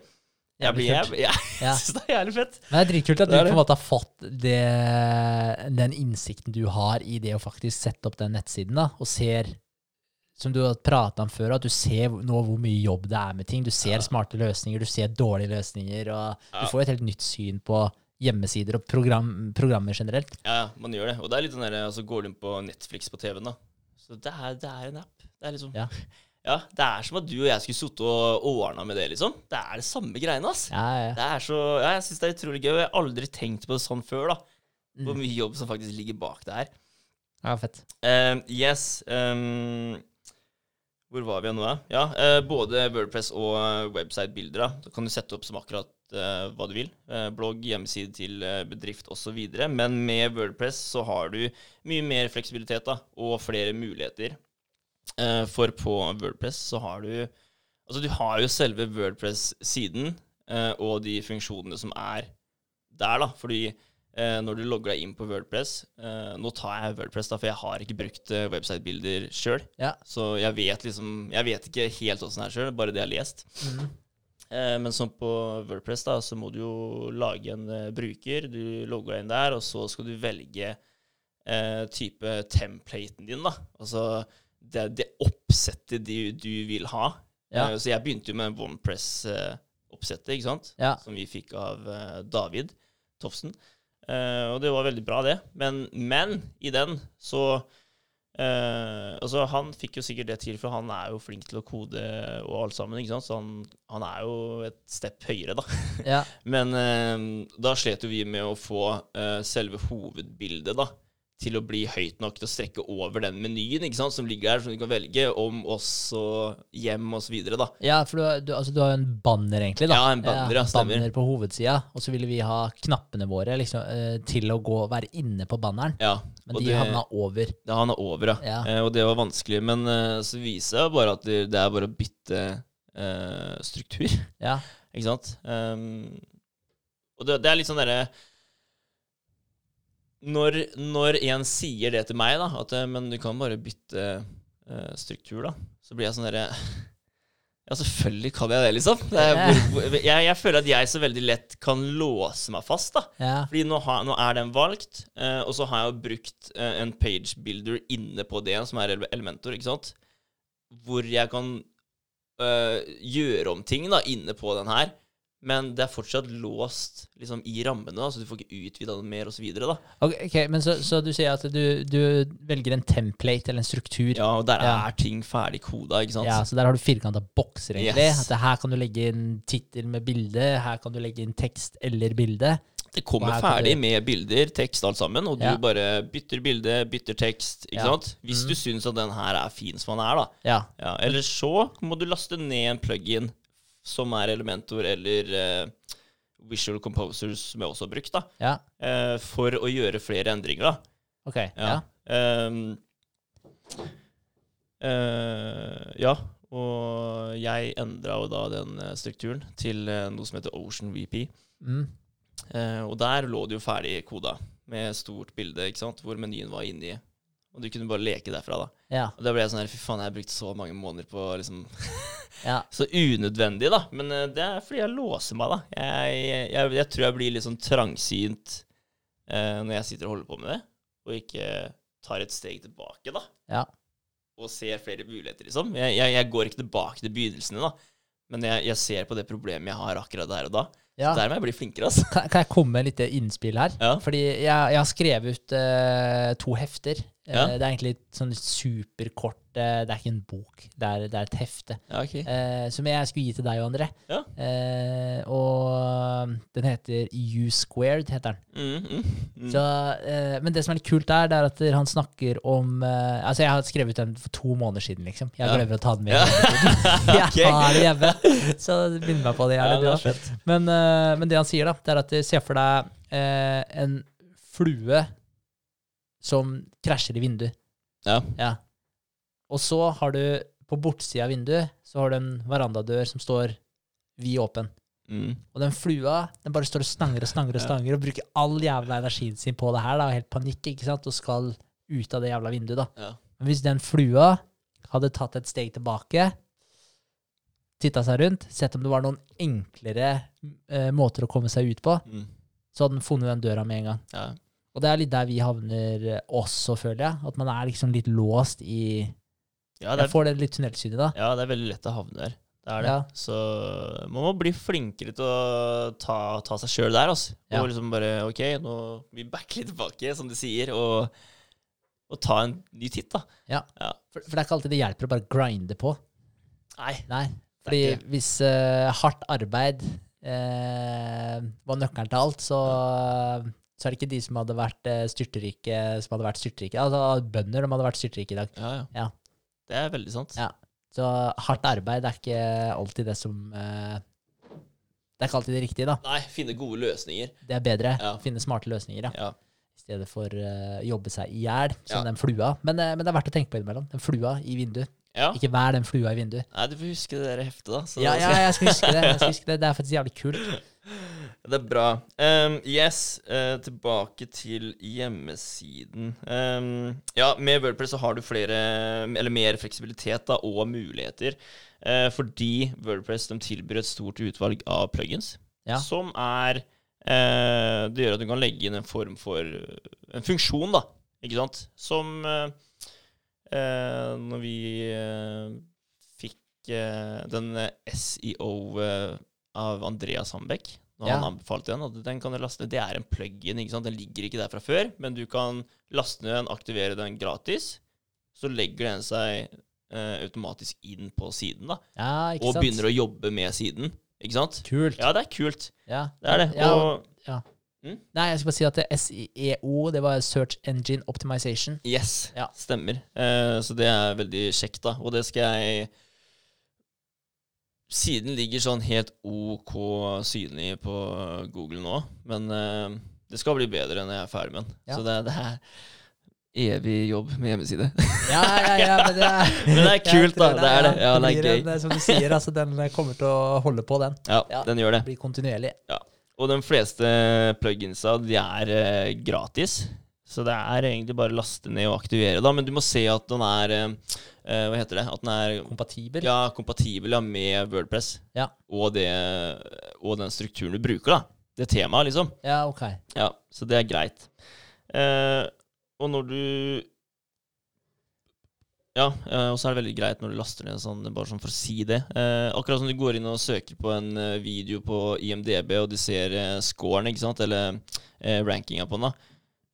Jeg, blir, jeg, [LAUGHS] jeg, syns det er jævlig fett. Men det er dritkult at du på en måte har fått det, den innsikten du har i det å faktisk sette opp den nettsiden, da, og ser, som du har prata om før, at du ser nå hvor mye jobb det er med ting. Du ser Ja. smarte løsninger, du ser dårlige løsninger, og Ja. du får et helt nytt syn på hjemmesider og program, programmer generelt. Ja, man gjør det. Og det er litt sånn der, altså går du inn på Netflix på TV-en, da. Så det er, det er en app. Det er liksom Ja. [LAUGHS] Ja, det er som at du og jeg skulle sittet og ordna med det, liksom. Det er det samme greiene, ass. Ja, ja. Det er så Ja, jeg syns det er utrolig gøy. og Jeg har aldri tenkt på det sånn før, da. Hvor Mm. mye jobb som faktisk ligger bak det her. ja fett. Eh, yes. ehm, hvor var vi nå, da? Ja, eh, både Wordpress og eh, website-bilder. Da kan du sette opp som akkurat eh, hva du vil. Eh, blogg, hjemmeside til eh, bedrift osv. Men med Wordpress så har du mye mer fleksibilitet da, og flere muligheter. Eh, for på Wordpress så har du Altså, du har jo selve Wordpress-siden og de funksjonene som er der, da. Fordi når du logger deg inn på Wordpress eh, Nå tar jeg Wordpress, da, for jeg har ikke brukt eh, website-bilder sjøl. Ja. Så jeg vet liksom Jeg vet ikke helt åssen det er sjøl, bare det jeg har lest. Mm. Eh, men som på Wordpress, da, så må du jo lage en eh, bruker. Du logger deg inn der, og så skal du velge eh, type templaten din, da. Altså det, det oppsettet du, du vil ha. Ja. Eh, så jeg begynte jo med OnePress-oppsettet, ikke sant Ja. som vi fikk av eh, David Tofsen. Eh, og det var veldig bra, det. Men, men i den så eh, Altså, han fikk jo sikkert det til, for han er jo flink til å kode og alt sammen, ikke sant? så han, han er jo et stepp høyere, da. ja. [LAUGHS] Men eh, da slet jo vi med å få selve hovedbildet, da. Til å bli høyt nok til å strekke over den menyen ikke sant, som ligger der, som du kan velge om oss og hjem videre. Ja, for du, du, altså, du har jo en banner, egentlig. da. Ja, en banner, ja, stemmer. banner på hovedsida. Og så ville vi ha knappene våre liksom, eh, til å gå, være inne på banneren. Ja, Men de det- havna over. Det han er over, ja. Ja. Eh, og det var vanskelig. Men eh, så viser det bare at det, det er bare å bytte eh, struktur, Ja. ikke sant? Um, og det, det er litt sånn derre når, når en sier det til meg, da, at eh, men du kan bare bytte uh, struktur, da, så blir jeg sånn derre [LAUGHS] Ja, selvfølgelig kan jeg det, liksom. Det er, hvor, hvor, jeg, jeg føler at jeg så veldig lett kan låse meg fast, da. ja. Fordi nå, har, nå er den valgt, uh, og så har jeg jo brukt uh, en page builder inne på det, som er Elementor, ikke sant? Hvor jeg kan gjøre om ting da, inne på den her. Men det er fortsatt låst liksom, i rammene, da, så du får ikke utvida det mer, osv. Okay, ok, men så, så du sier at du, du velger en template eller en struktur. Ja, og der Ja. er ting ferdig koda, ikke sant? Ja, så der har du firkanta bokser, egentlig. Yes. At her kan du legge inn tittel med bilde, her kan du legge inn tekst eller bilde. Det kommer ferdig du- med bilder, tekst, alt sammen, og du Ja. bare bytter bilde, bytter tekst, ikke Ja. sant? Hvis mm. du syns at den her er fin som den er, da. Ja. Ja, eller så må du laste ned en plugin som er Elementor eller eh, Visual Composers, som jeg også har brukt, da, Ja. eh, for å gjøre flere endringer. da. Ok. Ja. Ja. Ehm, eh, ja, og jeg endra jo da den eh, strukturen til eh, noe som heter Ocean VP. Mm. Uh, og der lå det jo ferdig koda med stort bilde, ikke sant, hvor menyen var inni. Og du kunne bare leke derfra, da. Ja. Og da ble jeg sånn her, fy faen, jeg har brukt så mange måneder på liksom [LAUGHS] ja. [LAUGHS] Så unødvendig, da. Men eh, det er fordi jeg låser meg, da. Jeg, jeg, jeg tror jeg blir litt sånn trangsynt eh, når jeg sitter og holder på med det, og ikke tar et steg tilbake, da. Ja. Og ser flere muligheter, liksom. Jeg, jeg, går ikke tilbake til begynnelsene, da. Men jeg ser på det problemet jeg har akkurat der og da. ja. Der må jeg bli flinkere, altså. Kan, kan jeg komme med et lite innspill her? Ja. Fordi jeg, jeg har skrevet ut eh, to hefter. Eh, Ja. Det er egentlig et sånn superkort eh, Det er ikke en bok, det er, det er et hefte. Ja, ok. eh, som jeg skulle gi til deg, André. Ja. Eh, og den heter U squared, heter den. Mm, mm, mm. Så, eh, men det som er litt kult der, det er at han snakker om eh, Altså, jeg har skrevet den for to måneder siden, liksom. Jeg glemmer å ta den med. [LAUGHS] Jeg Ok. har det hjemme, så minn meg på det. Gjerne, det. Men, eh, men det han sier, da, det er at eh, se for deg eh, en flue som krasjer i vinduet. Ja. Ja. Og så har du på bortsida av vinduet så har du en verandadør som står vid åpen. Mm. Og den flua den bare står og stanger og stanger og Ja. og bruker all jævla energien sin på det her. da, og Helt panikk, ikke sant, og skal ut av det jævla vinduet. da. Ja. Men hvis den flua hadde tatt et steg tilbake, titta seg rundt, sett om det var noen enklere eh, måter å komme seg ut på, Mm. så hadde den funnet den døra med en gang. Ja. Og det er litt der vi havner også, føler jeg. At man er liksom litt låst i Ja, det Jeg er, får det litt tunnelsynet, da. ja, det er veldig lett å havne der. Det er det. Ja. Så man må bli flinkere til å ta, ta seg sjøl der, altså. Ja. Og liksom bare OK, nå vi backer litt tilbake, som du sier, og, og ta en ny titt, da. For, for det er ikke alltid det hjelper å bare grinde på. Nei. Nei. Er Fordi hvis uh, hardt arbeid uh, var nøkkelen til alt, så, så er det ikke de som hadde vært eh, styrterike, som hadde vært styrterike. Altså bønder, de hadde vært styrterike i dag. Ja, ja. Ja. Det er veldig sant. Ja. Så hardt arbeid er ikke alltid det som eh, Det er ikke alltid det riktige, da. Nei, finne gode løsninger. Det er bedre. Ja. Finne smarte løsninger, ja. I stedet for uh, jobbe seg i hjel, som den flua. Men, eh, men det er verdt å tenke på innimellom. Den flua i vinduet. ja. Ikke vær den flua i vinduet. Nei, du får huske det der heftet, da. Så Ja, ja, jeg skal huske det. Jeg skal huske det. det er faktisk jævlig kult. Det er bra. Um, yes, uh, tilbake til hjemmesiden. Um, ja, med Wordpress så har du flere, eller mer fleksibilitet da, og muligheter. Uh, fordi Wordpress de tilbyr et stort utvalg av plugins, Ja. som er uh, Det gjør at du kan legge inn en form for En funksjon, da, ikke sant, som Når vi fikk den SEO eh, av Andreas Hambekk Ja. han anbefalte den, at den kan du laste ned. Det er en plug-in. ikke sant? Den ligger ikke der fra før, men du kan laste ned den, aktivere den gratis. Så legger den seg eh, automatisk inn på siden, da. Ja, ikke Og sant? begynner å jobbe med siden. Ikke sant? Kult. Ja, det er kult. Ja. Det er det. Ja, Og Nei, jeg skal bare si at det SEO, det var Search Engine Optimization. yes, Ja. stemmer. Eh, så det er veldig kjekt, da. Og det skal jeg Siden ligger sånn helt OK synlig på Google nå, men uh, det skal bli bedre når jeg er ferdig med den. Ja. Så det, det er evig jobb med hjemmeside. Ja, ja, ja, men det er [LAUGHS] Men det er kult, da. Det er det. Ja, det er gøy. Som du sier, altså, den kommer til å holde på, den. Ja, Ja. den gjør det. Blir kontinuerlig. Ja. Og de fleste pluginsa de er uh, gratis. Så det er egentlig bare å laste ned og aktivere, da. Men du må se at den er eh, eh, Hva heter det? At den er Kompatibel. ja, kompatibel ja, med Wordpress. Ja. Og, det, og den strukturen du bruker, da. Det temaet, liksom. Ja, ok. Ja, Så det er greit. Eh, og når du Ja, eh, og så er det veldig greit når du laster ned sånn, bare sånn for å si det. Eh, akkurat som du går inn og søker på en eh, video på IMDb, og du ser eh, scoren, ikke sant, eller eh, rankinga på den, da.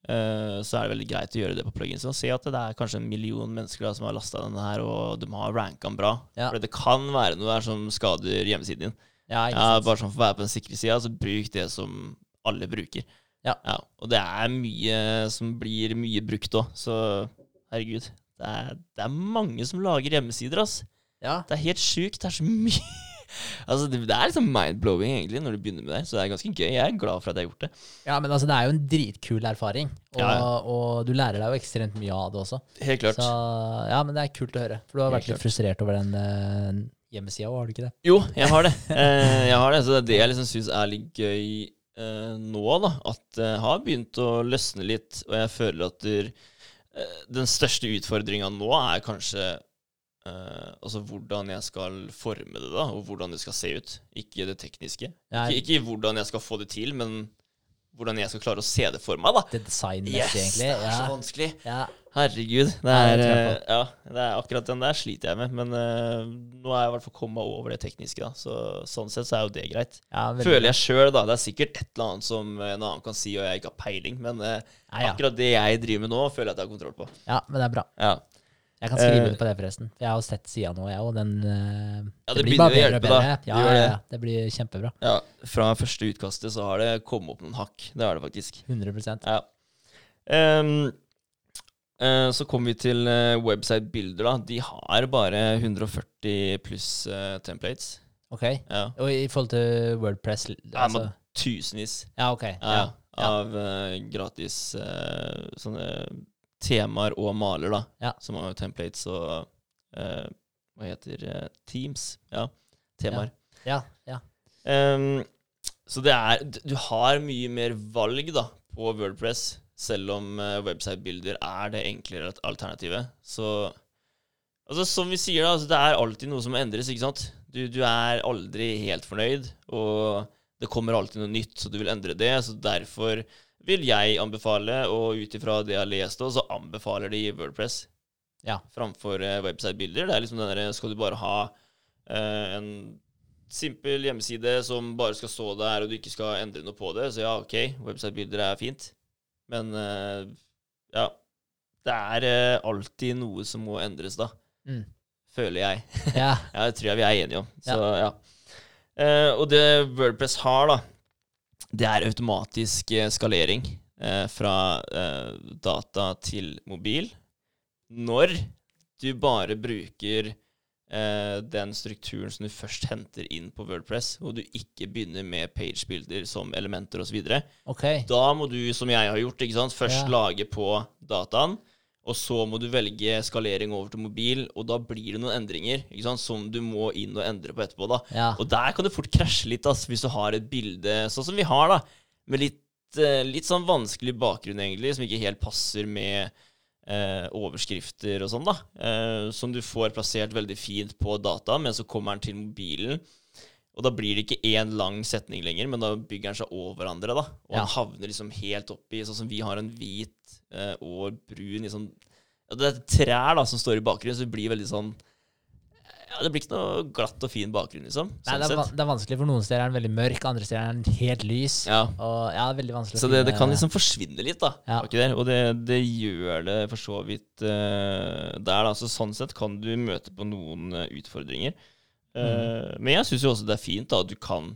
Eh, så er det veldig greit å gjøre det på plugins. Og se at det er kanskje en million mennesker da, som har lasta denne her, og de har ranka den bra. Ja. For det kan være noe der som skader hjemmesiden din. Ja, Ja, bare sånn for å være på den sikre sida, så bruk det som alle bruker. Ja. Og det er mye som blir mye brukt òg, så herregud. Det er, det er mange som lager hjemmesider, ass. Ja. Det er helt sjukt. Det er så [LAUGHS] mye Altså, det, det er liksom mind-blowing, egentlig, når du begynner med det. Så det er ganske gøy. Jeg er glad for at jeg har gjort det. ja, men altså, det er jo en dritkul erfaring. Og, Ja, ja. og du lærer deg jo ekstremt mye av det også. Helt klart. Så ja, men det er kult å høre. For du har Helt vært litt klart. frustrert over den uh, hjemmesida òg, har du ikke det? Jo, jeg har det. Eh, jeg har det, Så det er det jeg liksom syns er litt gøy eh, nå, da. At det har begynt å løsne litt, og jeg føler at der, eh, den største utfordringa nå er kanskje eh, altså hvordan jeg skal forme det, da, og hvordan det skal se ut. Ikke det tekniske. Ja, Ikke, ikke hvordan jeg skal få det til, men hvordan jeg skal klare å se det for meg, da. det designmessig, Yes, egentlig. det er så vanskelig. Ja. Herregud. Det er, eh, ja, det er akkurat den der sliter jeg med. Men uh, nå er jeg i hvert fall kommet over det tekniske. Da. Så, sånn sett så er jo det greit. Ja, Føler jeg sjøl, da. Det er sikkert et eller annet som en annen kan si, og jeg ikke har peiling. Men uh, Ja, ja. akkurat det jeg driver med nå, føler jeg at jeg har kontroll på. ja, men det er bra. Ja, Jeg kan skrive Eh, under på det, forresten. Jeg har sett sida nå, jeg òg. Den eh, Ja, det, det blir bare bedre og bedre. Ja, Det ja, det. blir kjempebra. ja. Fra første utkastet så har det kommet opp noen hakk. Det har det faktisk. 100% Ja. Um, så kommer vi til uh, website-bilder. da. De har bare 140 pluss uh, templates. Ok. Ja. Og i forhold til Wordpress altså, Ja, tusenvis. Ja, ok. ja, av gratis sånne temaer og maler, da. Ja. Som har templates og uh, Hva heter eh, Teams? Ja, temaer. Ja, ja. Ehm, så det er Du har mye mer valg da på Wordpress, selv om uh, website-bilder er det enklere alternativet. Så Altså, som vi sier, da, altså, det er alltid noe som endres, ikke sant? Du, du er aldri helt fornøyd, og det kommer alltid noe nytt, så du vil endre det. Så derfor vil jeg anbefale, og ut ifra det jeg har lest, så anbefaler de Wordpress Ja. framfor eh, website builder. Det er liksom den derre Skal du bare ha eh, en simpel hjemmeside som bare skal stå der, og du ikke skal endre noe på det, så ja, OK, website builder er fint, men eh, ja. Det er eh, alltid noe som må endres, da. Mm. Føler jeg. Ja. [LAUGHS] Ja, det tror jeg vi er enige om. Så, ja. Eh, og det Wordpress har, da, det er automatisk eh, skalering eh, fra eh, data til mobil når du bare bruker eh, den strukturen som du først henter inn på Wordpress, og du ikke begynner med pagebilder som elementer osv. Okay. Da må du, som jeg har gjort, sant, først Ja. lage på dataen, og så må du velge skalering over til mobil, og da blir det noen endringer sant, som du må inn og endre på etterpå. da. Ja. Og der kan det fort krasje litt, ass, hvis du har et bilde sånn som vi har, da, med litt, eh, litt sånn vanskelig bakgrunn, egentlig, som ikke helt passer med eh, overskrifter og sånn, da. Eh, som du får plassert veldig fint på data, men så kommer den til mobilen. Og da blir det ikke én lang setning lenger, men da bygger den seg over hverandre. da. Og Ja. han havner liksom helt oppi Sånn som vi har en hvit og brun sånn ja, Det er trær da som står i bakgrunnen, så det blir veldig sånn Ja, det blir ikke noe glatt og fin bakgrunn, liksom. Nei, Sånn det, er, det er vanskelig, for noen steder er den veldig mørk, andre steder er den helt lys. Ja. Og ja, det er veldig vanskelig Så det, det kan liksom forsvinne litt, da. Ja. der, Og det, det gjør det for så vidt uh, der, da. Så sånn sett kan du møte på noen uh, utfordringer. Eh, Mm. Men jeg syns jo også det er fint da, at du kan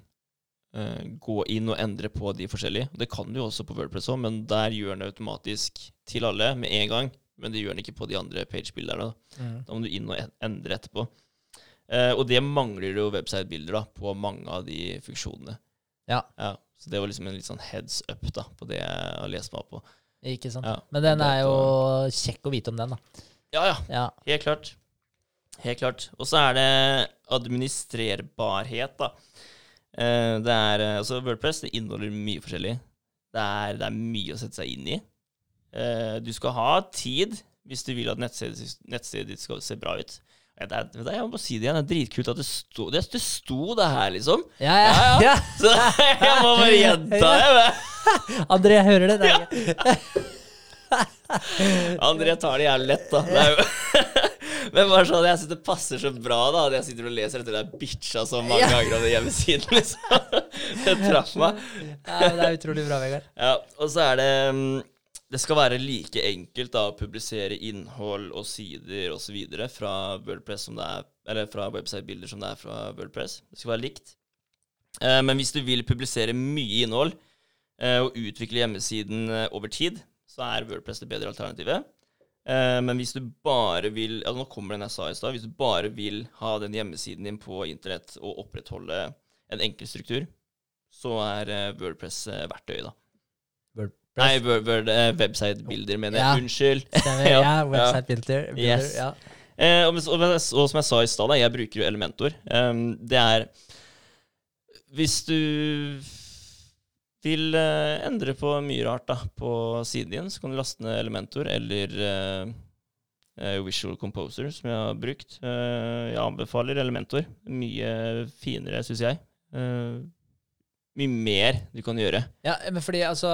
eh, gå inn og endre på de forskjellige. Det kan du jo også på Wordpress òg, men der gjør den automatisk til alle med en gang. Men det gjør den ikke på de andre pagebilderne. Da. Mm. da må du inn og endre etterpå. Eh, og det mangler jo website-bilder da, på mange av de funksjonene. Ja. Ja, så det var liksom en litt sånn heads up da, på det jeg har lest meg opp på. Ikke sant. Ja. Men den er jo kjekk å vite om den, da. Ja, ja, Ja. helt klart. Helt klart. Og så er det administrerbarhet, da. Eh, det er, eh, altså Wordpress det inneholder mye forskjellig. Det er, det er mye å sette seg inn i. Eh, du skal ha tid hvis du vil at nettstedet, nettstedet ditt skal se bra ut. Det er, jeg må si det igjen, det er dritkult at det sto det, det sto det her, liksom. Ja, ja, Ja, ja. Så [LAUGHS] jeg må bare gjenta det. [LAUGHS] André, jeg hører det. det er, André tar det jævlig lett, da. Det er jo Men bare sånn, jeg syns det passer så bra da at jeg sitter og leser dette det bitcha så mange Ja. ganger av den hjemmesiden. liksom. [LAUGHS] Det traff meg. ja, det er utrolig bra, Vegard. [LAUGHS] Ja, og så er det mm, Det skal være like enkelt da å publisere innhold og sider osv. fra Wordpress som det er Eller fra website-bilder som det er fra Wordpress. Det skal være likt. Eh, men hvis du vil publisere mye innhold eh, og utvikle hjemmesiden eh, over tid, så er Wordpress det bedre alternativet. Eh, men hvis du bare vil ja, Nå kommer den jeg sa i stad. Hvis du bare vil ha den hjemmesiden din på internett og opprettholde en enkel struktur, så er eh, Wordpress eh, verktøyet, da. Wordpress. Nei, Word, Word, website-bilder, mener jeg. Ja. Unnskyld. [LAUGHS] Stemmer. Ja, [LAUGHS] Ja, website builder. builder Yes. ja. Eh, og, og, og som jeg sa i stad, jeg bruker jo Elementor. Um, det er Hvis du vil eh, endre på mye rart da, på siden din, så kan du laste ned Elementor eller eh, eh, Visual Composer, som jeg har brukt. Eh, jeg anbefaler Elementor. Mye finere, syns jeg. Eh, mye mer du kan gjøre. Ja, men fordi altså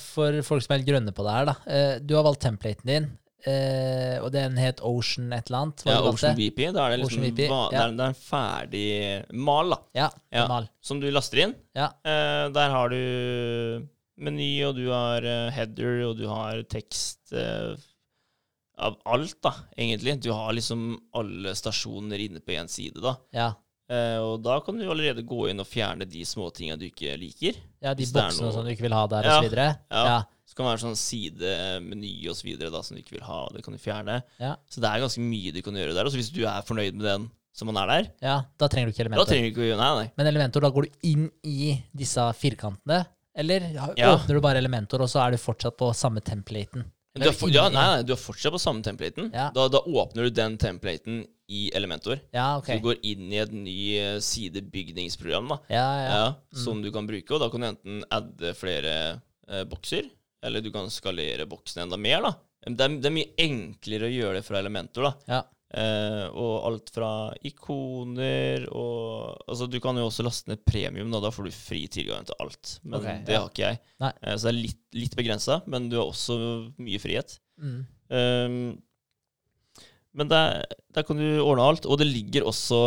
For folk som er helt grønne på det her, da. eh, Du har valgt templaten din, eh, og den het Ocean et eller annet. Ja. Ocean VP. Da er det liksom VP, ja. det, er, det er en ferdig mal, da. Ja, Ja. mal. som du laster inn. Ja. Eh, der har du meny, og du har uh, header, og du har tekst Av alt, da, egentlig. Du har liksom alle stasjoner inne på én side, da. Ja. Eh, og da kan du allerede gå inn og fjerne de småtinga du ikke liker. ja, de boksene noe- som du ikke vil ha der, og så videre. ja. Ja. Så kan det være sånn sidemeny og så som du ikke vil ha. Det kan du fjerne. Ja. Så det er ganske mye du kan gjøre der. Og hvis du er fornøyd med den som man er der, ja, da trenger du ikke da Elementor. trenger du ikke Nei, nei. Men Elementor, da går du inn i disse firkantene, eller ja, Ja. åpner du bare Elementor, og så er du fortsatt på samme templaten? Du er, for, ja, nei, nei, du er fortsatt på samme templaten. Ja. Da, da åpner du den templaten i Elementor. Ja, okay. Så du går inn i et ny eh, sidebygningsprogram da, Ja, ja. ja, Mm. som du kan bruke. Og da kan du enten adde flere eh, bokser, eller du kan skalere boksene enda mer. da. Det er, det er mye enklere å gjøre det fra Elementor. da. ja. Eh, og alt fra ikoner og Altså, du kan jo også laste ned premium, da, da får du fri tilgang til alt. Men okay, det ja. har ikke jeg. Eh, så det er litt, litt begrensa, men du har også mye frihet. Mm. Um, men der, der kan du ordne alt, og det ligger også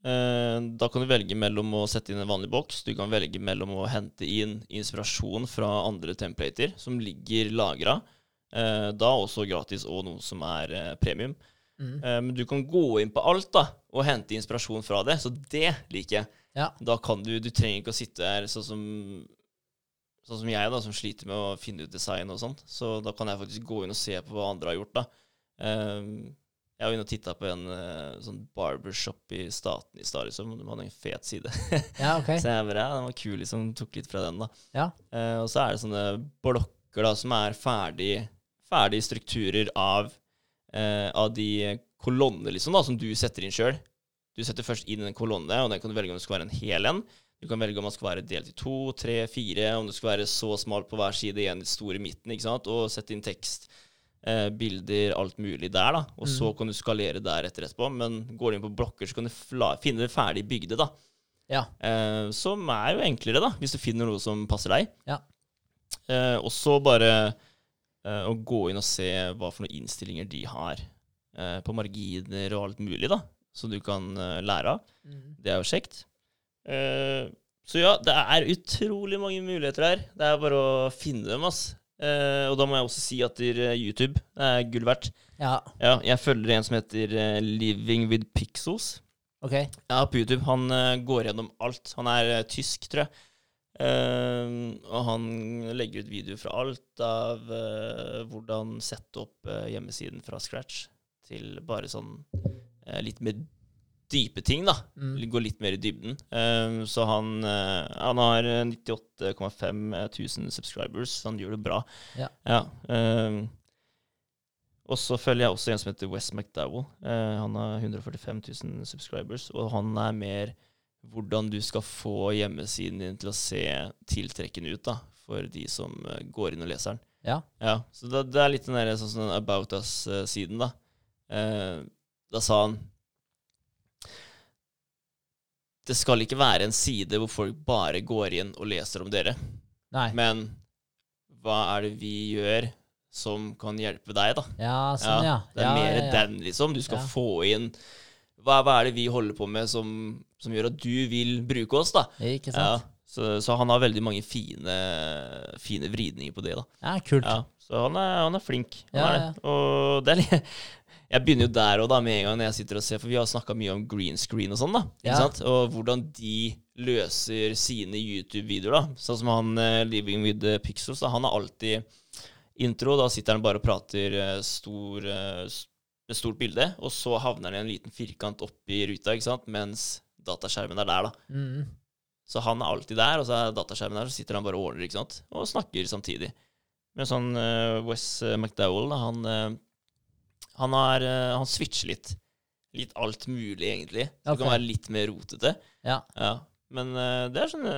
Da kan du velge mellom å sette inn en vanlig boks, du kan velge mellom å hente inn inspirasjon fra andre templater som ligger lagra. Eh, da også gratis, og noe som er eh, premium. Mm. Eh, men du kan gå inn på alt da og hente inspirasjon fra det, så det liker jeg. Ja. Da kan du Du trenger ikke å sitte her sånn som Sånn som jeg, da, som sliter med å finne ut design og sånt. Så da kan jeg faktisk gå inn og se på hva andre har gjort, da. Ehm, jeg var inne og titta på en uh, sånn barbershop i staten i stad, liksom. De hadde en fet side. Ja, ok. [LAUGHS] så jeg bare, ja, den var kul, liksom. Tok litt fra den, da. Ja. Uh, og så er det sånne blokker da, som er ferdig, ferdige strukturer av, uh, av de kolonner, liksom, da, som du setter inn sjøl. Du setter først inn en kolonne, og den kan du velge om det skal være en hel en. Du kan velge om den skal være delt i to, tre, fire, om det skal være så smalt på hver side, en stor i midten, ikke sant, og sette inn tekst, eh, bilder, alt mulig der, da. Og så kan du skalere deretter etterpå. Men går du inn på blokker, så kan du finne det ferdig bygde, da. Ja. Eh, som er jo enklere, da, hvis du finner noe som passer deg. Ja. Eh, og så bare eh, å gå inn og se hva for noen innstillinger de har eh, på marginer og alt mulig, da, som du kan eh, lære av. Mm. Det er jo kjekt. Eh, så ja, det er utrolig mange muligheter her. Det er bare å finne dem, ass. Eh, og da må jeg også si at eh, YouTube er gull verdt. Ja, Ja, jeg følger en som heter eh, Living with Pixels. ok. Ja, på YouTube. Han går gjennom alt. Han er tysk, tror jeg. Uh, og han legger ut videoer fra alt av uh, hvordan sette opp uh, hjemmesiden fra scratch til bare sånn litt mer dype ting, da. Mm. Gå litt mer i dybden. Um, så han, uh, han har eh, 98,5 tusen subscribers, så han gjør det bra. Ja. eh, og så følger jeg også en som heter Wes McDowell. Uh, han har 145 000 subscribers, og han er mer hvordan du skal få hjemmesiden din til å se tiltrekkende ut da, for de som eh, går inn og leser den. Ja. Ja, så det, det er litt den der sånn, sånn About Us-siden, da. Uh, da sa han Det skal ikke være en side hvor folk bare går inn og leser om dere, Nei. men hva er det vi gjør som kan hjelpe deg, da? Ja, sånn, ja. Det er ja, mer ja, ja. den, liksom. Du skal Ja. få inn hva, hva er det vi holder på med som, som gjør at du vil bruke oss, da? Ikke Ja, sant? så, så han har veldig mange fine, fine vridninger på det, da. Ja, kult. Ja, så han er, han er flink. Han Ja, er ja. det. Og det er litt [LAUGHS] Jeg begynner jo der da med en gang når jeg sitter og ser, for vi har snakka mye om green screen og sånn, da. Ikke Ja. sant? Og hvordan de løser sine YouTube-videoer, da. Sånn som han uh, Living with Pixels, da. Han har alltid intro. Da sitter han bare og prater uh, stor, uh, med stort bilde, og så havner han i en liten firkant oppi ruta, ikke sant, mens dataskjermen er der, da. Mm. Så han er alltid der, og så er dataskjermen der, så sitter han bare og ordner, ikke sant, og snakker samtidig. Men sånn eh, Wes McDowell, da, han, han, har, eh, han switcher litt. Litt alt mulig, egentlig. Så Ok. det kan være litt mer rotete. Ja. Ja. Men eh, det er sånne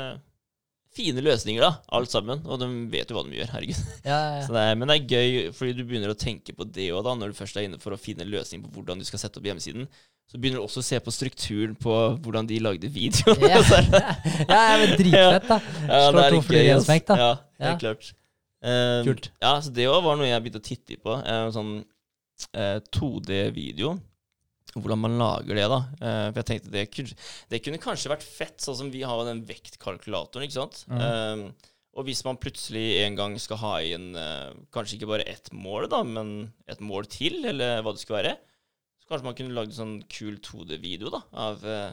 fine løsninger, da, alt sammen. Og de vet jo hva de gjør, herregud. [LAUGHS] Ja, ja, Så det er, men det er gøy, fordi du begynner å tenke på det òg, når du først er inne for å finne en løsning på hvordan du skal sette opp hjemmesiden. Så begynner du også å se på strukturen på hvordan de lagde videoen. ja. [LAUGHS] Er [LAUGHS] ja, men dritfett, da. ja, Slå er to fluer i en smekk, da. Ja, helt klart. Um, Kult. Ja, så det òg var noe jeg begynte å titte på. Um, sånn 2D-video. Hvordan man lager det, da. Eh, for jeg tenkte det kunne, det kunne kanskje vært fett, sånn som vi har den vektkalkulatoren, ikke sant. Mm. Um, og hvis man plutselig en gang skal ha inn eh, kanskje ikke bare ett mål, da, men et mål til, eller hva det skulle være, så kanskje man kunne lagd en sånn kul 2D-video da, av eh,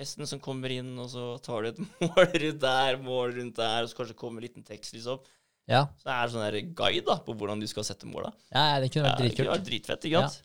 hesten som kommer inn, og så tar du et [LAUGHS] mål rundt der, mål rundt der, og så kanskje kommer en liten tekst, liksom. Ja, Så det er sånn der guide da, på hvordan du skal sette måla. ja, ja, det kunne vært vært det kunne vært dritfett, ikke sant?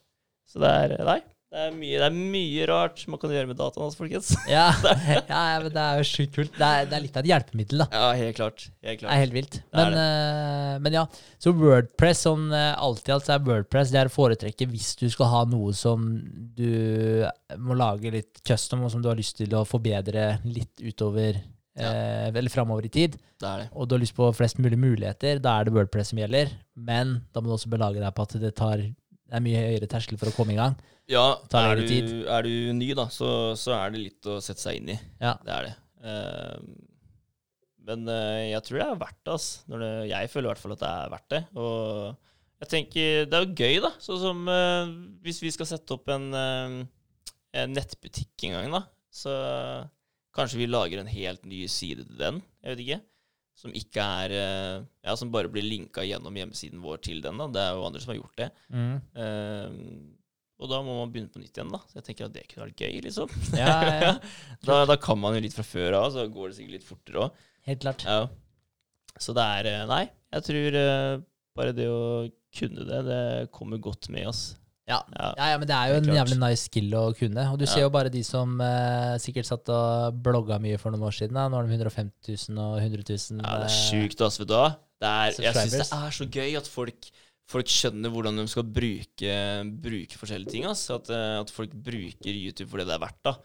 Så det er, nei, det er, mye, det er mye rart man kan gjøre med dataen hans, folkens. [LAUGHS] Ja, [LAUGHS] ja, ja, men det er jo sjukt kult. Det er, det er litt av et hjelpemiddel, da. Ja, helt klart. Helt Det er helt vilt. Men, uh, men ja, så Wordpress sånn eh, alt er Wordpress det er å foretrekke hvis du skal ha noe som du må lage litt custom, og som du har lyst til å forbedre litt utover eh, eller framover i tid, Det det. og du har lyst på flest mulig muligheter, da er det Wordpress som gjelder. Men da må du også belage deg på at det tar det er mye høyere terskel for å komme i gang. Ja, tar er du du, er du ny, da, så, så er det litt å sette seg inn i. Ja. Det er det. Eh, men eh, jeg tror det er verdt det. Altså. Jeg føler i hvert fall at det er verdt det. Og jeg tenker, det er jo gøy, da. Sånn som eh, hvis vi skal sette opp en, en nettbutikk en gang, da. Så kanskje vi lager en helt ny side til den. Jeg vet ikke. Som ikke er eh, Ja, som bare blir linka gjennom hjemmesiden vår til den. da. Det er jo andre som har gjort det. Eh, og da må man begynne på nytt igjen, da. Så jeg tenker at det kunne vært gøy, liksom. [LAUGHS] Ja, ja, [LAUGHS] da, da kan man jo litt fra før av, så går det sikkert litt fortere òg. Helt klart. Ja. Så det er eh, Nei, jeg tror bare det å kunne det, det kommer godt med oss. Ja. Ja. Ja, men det er jo en jævlig nice skill å kunne. Og du ser jo bare de som eh, sikkert satt og blogga mye for noen år siden. Da. Nå har de 150 000 og 100 000. Ja, det er eh, sjukt, ass, vet du hva. Det jeg syns det er så gøy at folk, folk skjønner hvordan de skal bruke, bruke forskjellige ting. Ass. At, eh, at folk bruker YouTube for det det er verdt. da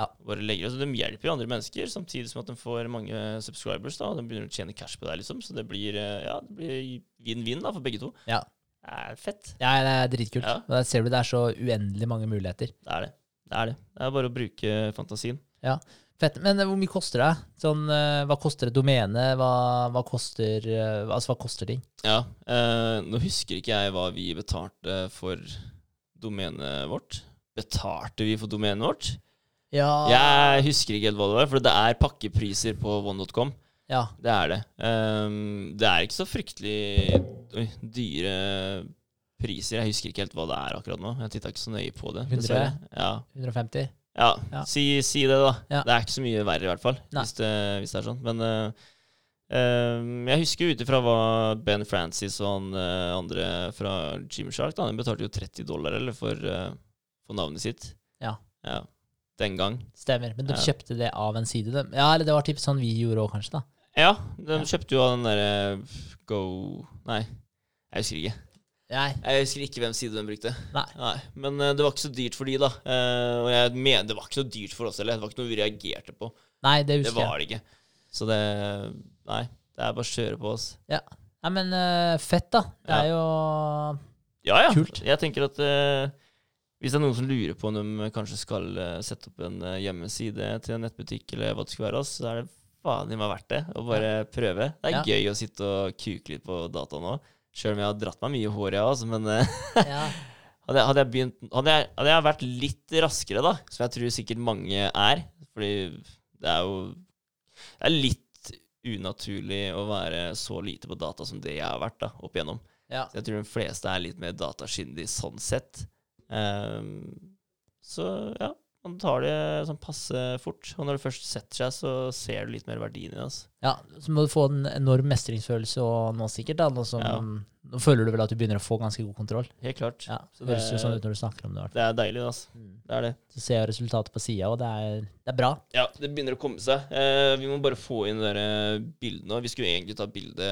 Ja. Bare legger, altså, De hjelper jo andre mennesker, samtidig som at de får mange subscribers. da Og de begynner å tjene cash på det, liksom. Så det blir eh, vinn-vinn ja, for begge to. Ja. Det er fett. Ja, det er dritkult. Ja. Der ser du det er så uendelig mange muligheter. Det er det. Det er det. Det er bare å bruke fantasien. Ja, Fett. Men eh, hvor mye koster det? Sånn, eh, hva koster et domene? Hva, hva koster eh, Altså, hva koster ting? Ja, eh, Nå husker ikke jeg hva vi betalte for domenet vårt. Betalte vi for domenet vårt? Ja. Jeg husker ikke helt hva det var, for det er pakkepriser på one.com. ja. Det er det. Um, det er ikke så fryktelig dyre priser. Jeg husker ikke helt hva det er akkurat nå. Jeg titta ikke så nøye på det. 100? Ja, 150? ja. Ja. Si, si det, da. Ja. Det er ikke så mye verre, i hvert fall, hvis det, hvis det er sånn. Men uh, um, jeg husker ut ifra hva Ben Francis og han uh, andre fra Gymshark da, De betalte jo 30 dollar eller for, uh, for navnet sitt. Ja. ja. Den gang. Stemmer. Men de kjøpte det av en side? De. Ja, eller det var typ sånn vi gjorde òg, kanskje? da Ja, de Ja. kjøpte jo av den derre Go Nei, jeg husker ikke. Nei. Jeg husker ikke hvem side de brukte. Nei. Men eh, det var ikke så dyrt for de, da. Eh, og jeg mener det var ikke så dyrt for oss heller. Det var ikke noe vi reagerte på. Nei, det Det husker jeg. var det ikke. Så det Nei, det er bare å kjøre på oss. Nei, men eh, fett, da. Det Ja. er jo Ja, ja. Kult. Jeg tenker at eh, hvis det er noen som lurer på om de kanskje skal eh, sette opp en eh, hjemmeside til en nettbutikk, eller hva det skal være, så er det faen i meg verdt det å bare prøve. Det er gøy å sitte og kuke litt på data nå. Sjøl om jeg har dratt meg mye hår, jeg også, men eh, [LAUGHS] hadde, jeg- hadde, jeg begynt, hadde, jeg, hadde jeg vært litt raskere, da, som jeg tror sikkert mange er Fordi det er jo Det er litt unaturlig å være så lite på data som det jeg har vært da, opp igjennom. ja. Så jeg tror de fleste er litt mer datakyndige sånn sett. Um, så ja, man tar det sånn passe fort. Og når det først setter seg, så ser du litt mer verdien i det. Altså. ja. Så må du få en enorm mestringsfølelse og nå sikkert, da. Nå, som, Ja. nå føler du vel at du begynner å få ganske god kontroll. Helt klart. Ja, Så Det høres jo sånn ut når du snakker om det. hvert. Det er deilig, altså. Mm. Det er det. Så ser jeg resultatet på sida, og det er, det er bra. Ja, det begynner å komme seg. Eh, vi må bare få inn de eh, bildene. Vi skulle egentlig ta bilde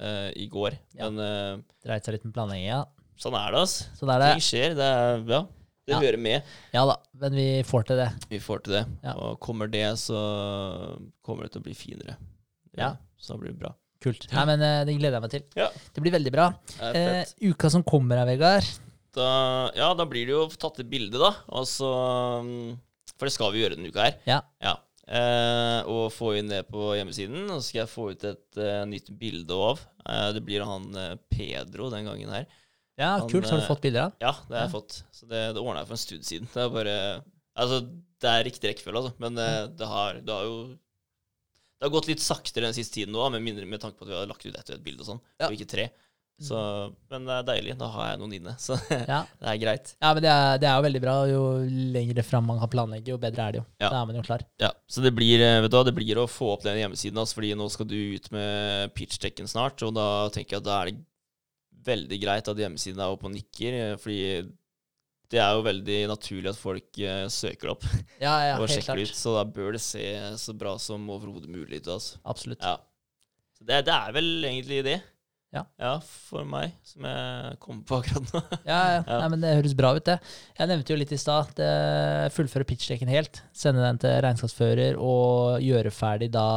eh, i går, Ja. men eh, Dreit seg litt med planlegginga. sånn er det, altså. Sånn er det. Ting skjer. Det er, ja, det Ja. hører med. Ja da, men vi får til det. Vi får til det. Ja. Og kommer det, så kommer det til å bli finere. Ja. Så da blir det bra. Kult. Nei, men eh, Det gleder jeg meg til. Ja. Det blir veldig bra. Eh, uka som kommer her, Vegard. Da, ja, da blir det jo tatt et bilde, da. Og så mm, For det skal vi gjøre denne uka her. Ja. Eh, og få inn det på hjemmesiden. Og så skal jeg få ut et uh, nytt bilde av. Eh, det blir han eh, Pedro den gangen her. Ja, Han, kult. Har du eh, fått bilder av? Ja, det har jeg fått. Så det, det ordna jeg for en stund siden. Det er bare Altså, det er riktig rekkefølge, altså. Men eh, det, har, det har jo Det har gått litt saktere den siste tiden nå, med, mindre, med tanke på at vi har lagt ut ett og ett bilde og sånn, Ja. og ikke tre. Så, men det er deilig. Da har jeg noen inne. Så [LAUGHS] Ja. det er greit. Ja, men det er, det er jo veldig bra. Jo lengre fram man kan planlegge, jo bedre er det jo. Ja. Da er man jo klar. Ja, så det blir, eh, vet du hva, det blir å få opp den hjemmesiden, altså, fordi nå skal du ut med pitchdekken snart, og da tenker jeg at da er det veldig greit at hjemmesiden er oppe og nikker, eh, fordi det er jo veldig naturlig at folk uh, søker opp [LAUGHS] Ja, ja, og helt sjekker klart. ut, så da bør det se så bra som overhodet mulig ut. Altså. Absolutt. Ja. Så det, det er vel egentlig det. Ja. ja, for meg, som jeg kommer på akkurat nå. [LAUGHS] Ja. Nei, men Det høres bra ut, det. Jeg nevnte jo litt i stad at eh, fullføre pitchdekken helt. Sende den til regnskapsfører og gjøre ferdig da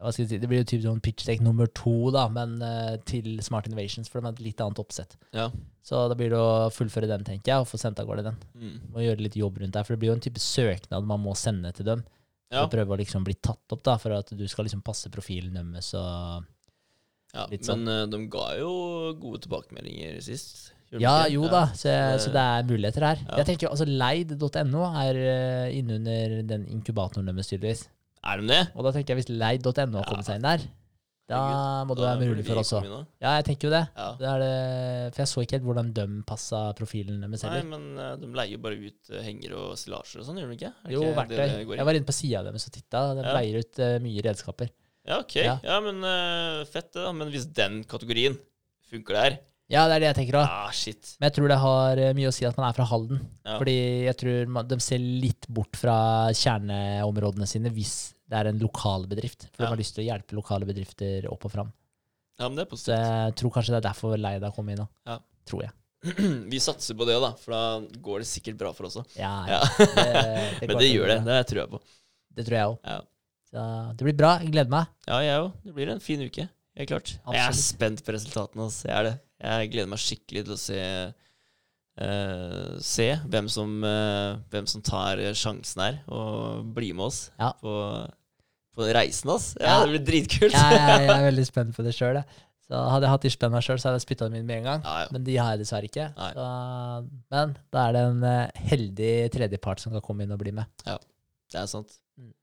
hva skal jeg si, Det blir jo typ sånn pitchdeck nummer to, da, men uh, til Smart Innovations, for de har et litt annet oppsett. Ja. Så da blir det å fullføre den, tenker jeg, og få sendt av gårde den. Mm. Må gjøre litt jobb rundt der, for det blir jo en type søknad man må sende til dem. For Ja. å prøve å liksom bli tatt opp, da, for at du skal liksom passe profilen deres og ja. Litt sånn. Men uh, de ga jo gode tilbakemeldinger sist. Ja, jo da, så, Det- så det er muligheter her. Ja. Jeg tenker altså Leid.no er uh, innunder den inkubatoren deres, tydeligvis. Er de det? Og da tenker jeg hvis Leid.no har kommet seg inn der, da må det være mulig for oss òg. også. Ja, jeg tenker jo det. Ja. det, det for jeg så ikke helt hvordan de passa profilen deres Nei, men eh, de leier jo bare ut Henger hengere og stillasjer og sånn, gjør de ikke? Er Jo, ikke verktøy. Jeg var inne på sida deres og titta. De Ja. leier ut uh, mye redskaper. Ja, ok. Ja. Ja, men uh, fett det, da. Men hvis den kategorien funker der Ja, det er det jeg tenker òg. Ah, shit. Men jeg tror det har eh, mye å si at man er fra Halden. Fordi jeg tror man, de ser litt bort fra kjerneområdene sine hvis det er en lokal bedrift. For Ja. de har lyst til å hjelpe lokale bedrifter opp og fram. ja, men det er Så positivt. jeg tror kanskje det er derfor Leida kom inn nå. Ja. Tror jeg. [CLEARS THROAT] Vi satser på det, da, for da går det sikkert bra for oss òg. Ja, Ja. Det, [LAUGHS] Men det gjør det. Det tror jeg på. Det tror jeg òg. Ja. Det blir bra. Jeg gleder meg. Ja, jeg òg. Det blir en fin uke. Helt klart. Jeg er spent på resultatene. Altså. Jeg er det. Jeg gleder meg skikkelig til å se eh, Se hvem som, uh, hvem som tar sjansen her og blir med oss Ja. på, på reisen. Ass. Ja, Ja. Det blir dritkult. Jeg, jeg, jeg er [LAUGHS] veldig spent på det sjøl. Hadde jeg hatt de spenna sjøl, så hadde jeg spytta dem inn med en gang. Men de har jeg dessverre ikke. Så, men da er det en eh, heldig tredjepart som kan komme inn og bli med. Ja, Det er sant. Mm.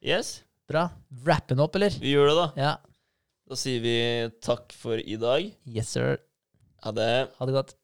Yes, Bra. Wrappen opp, eller? vi gjør det, da. Ja. Da sier vi takk for i dag. Yes, sir. Ha det. Ha det godt.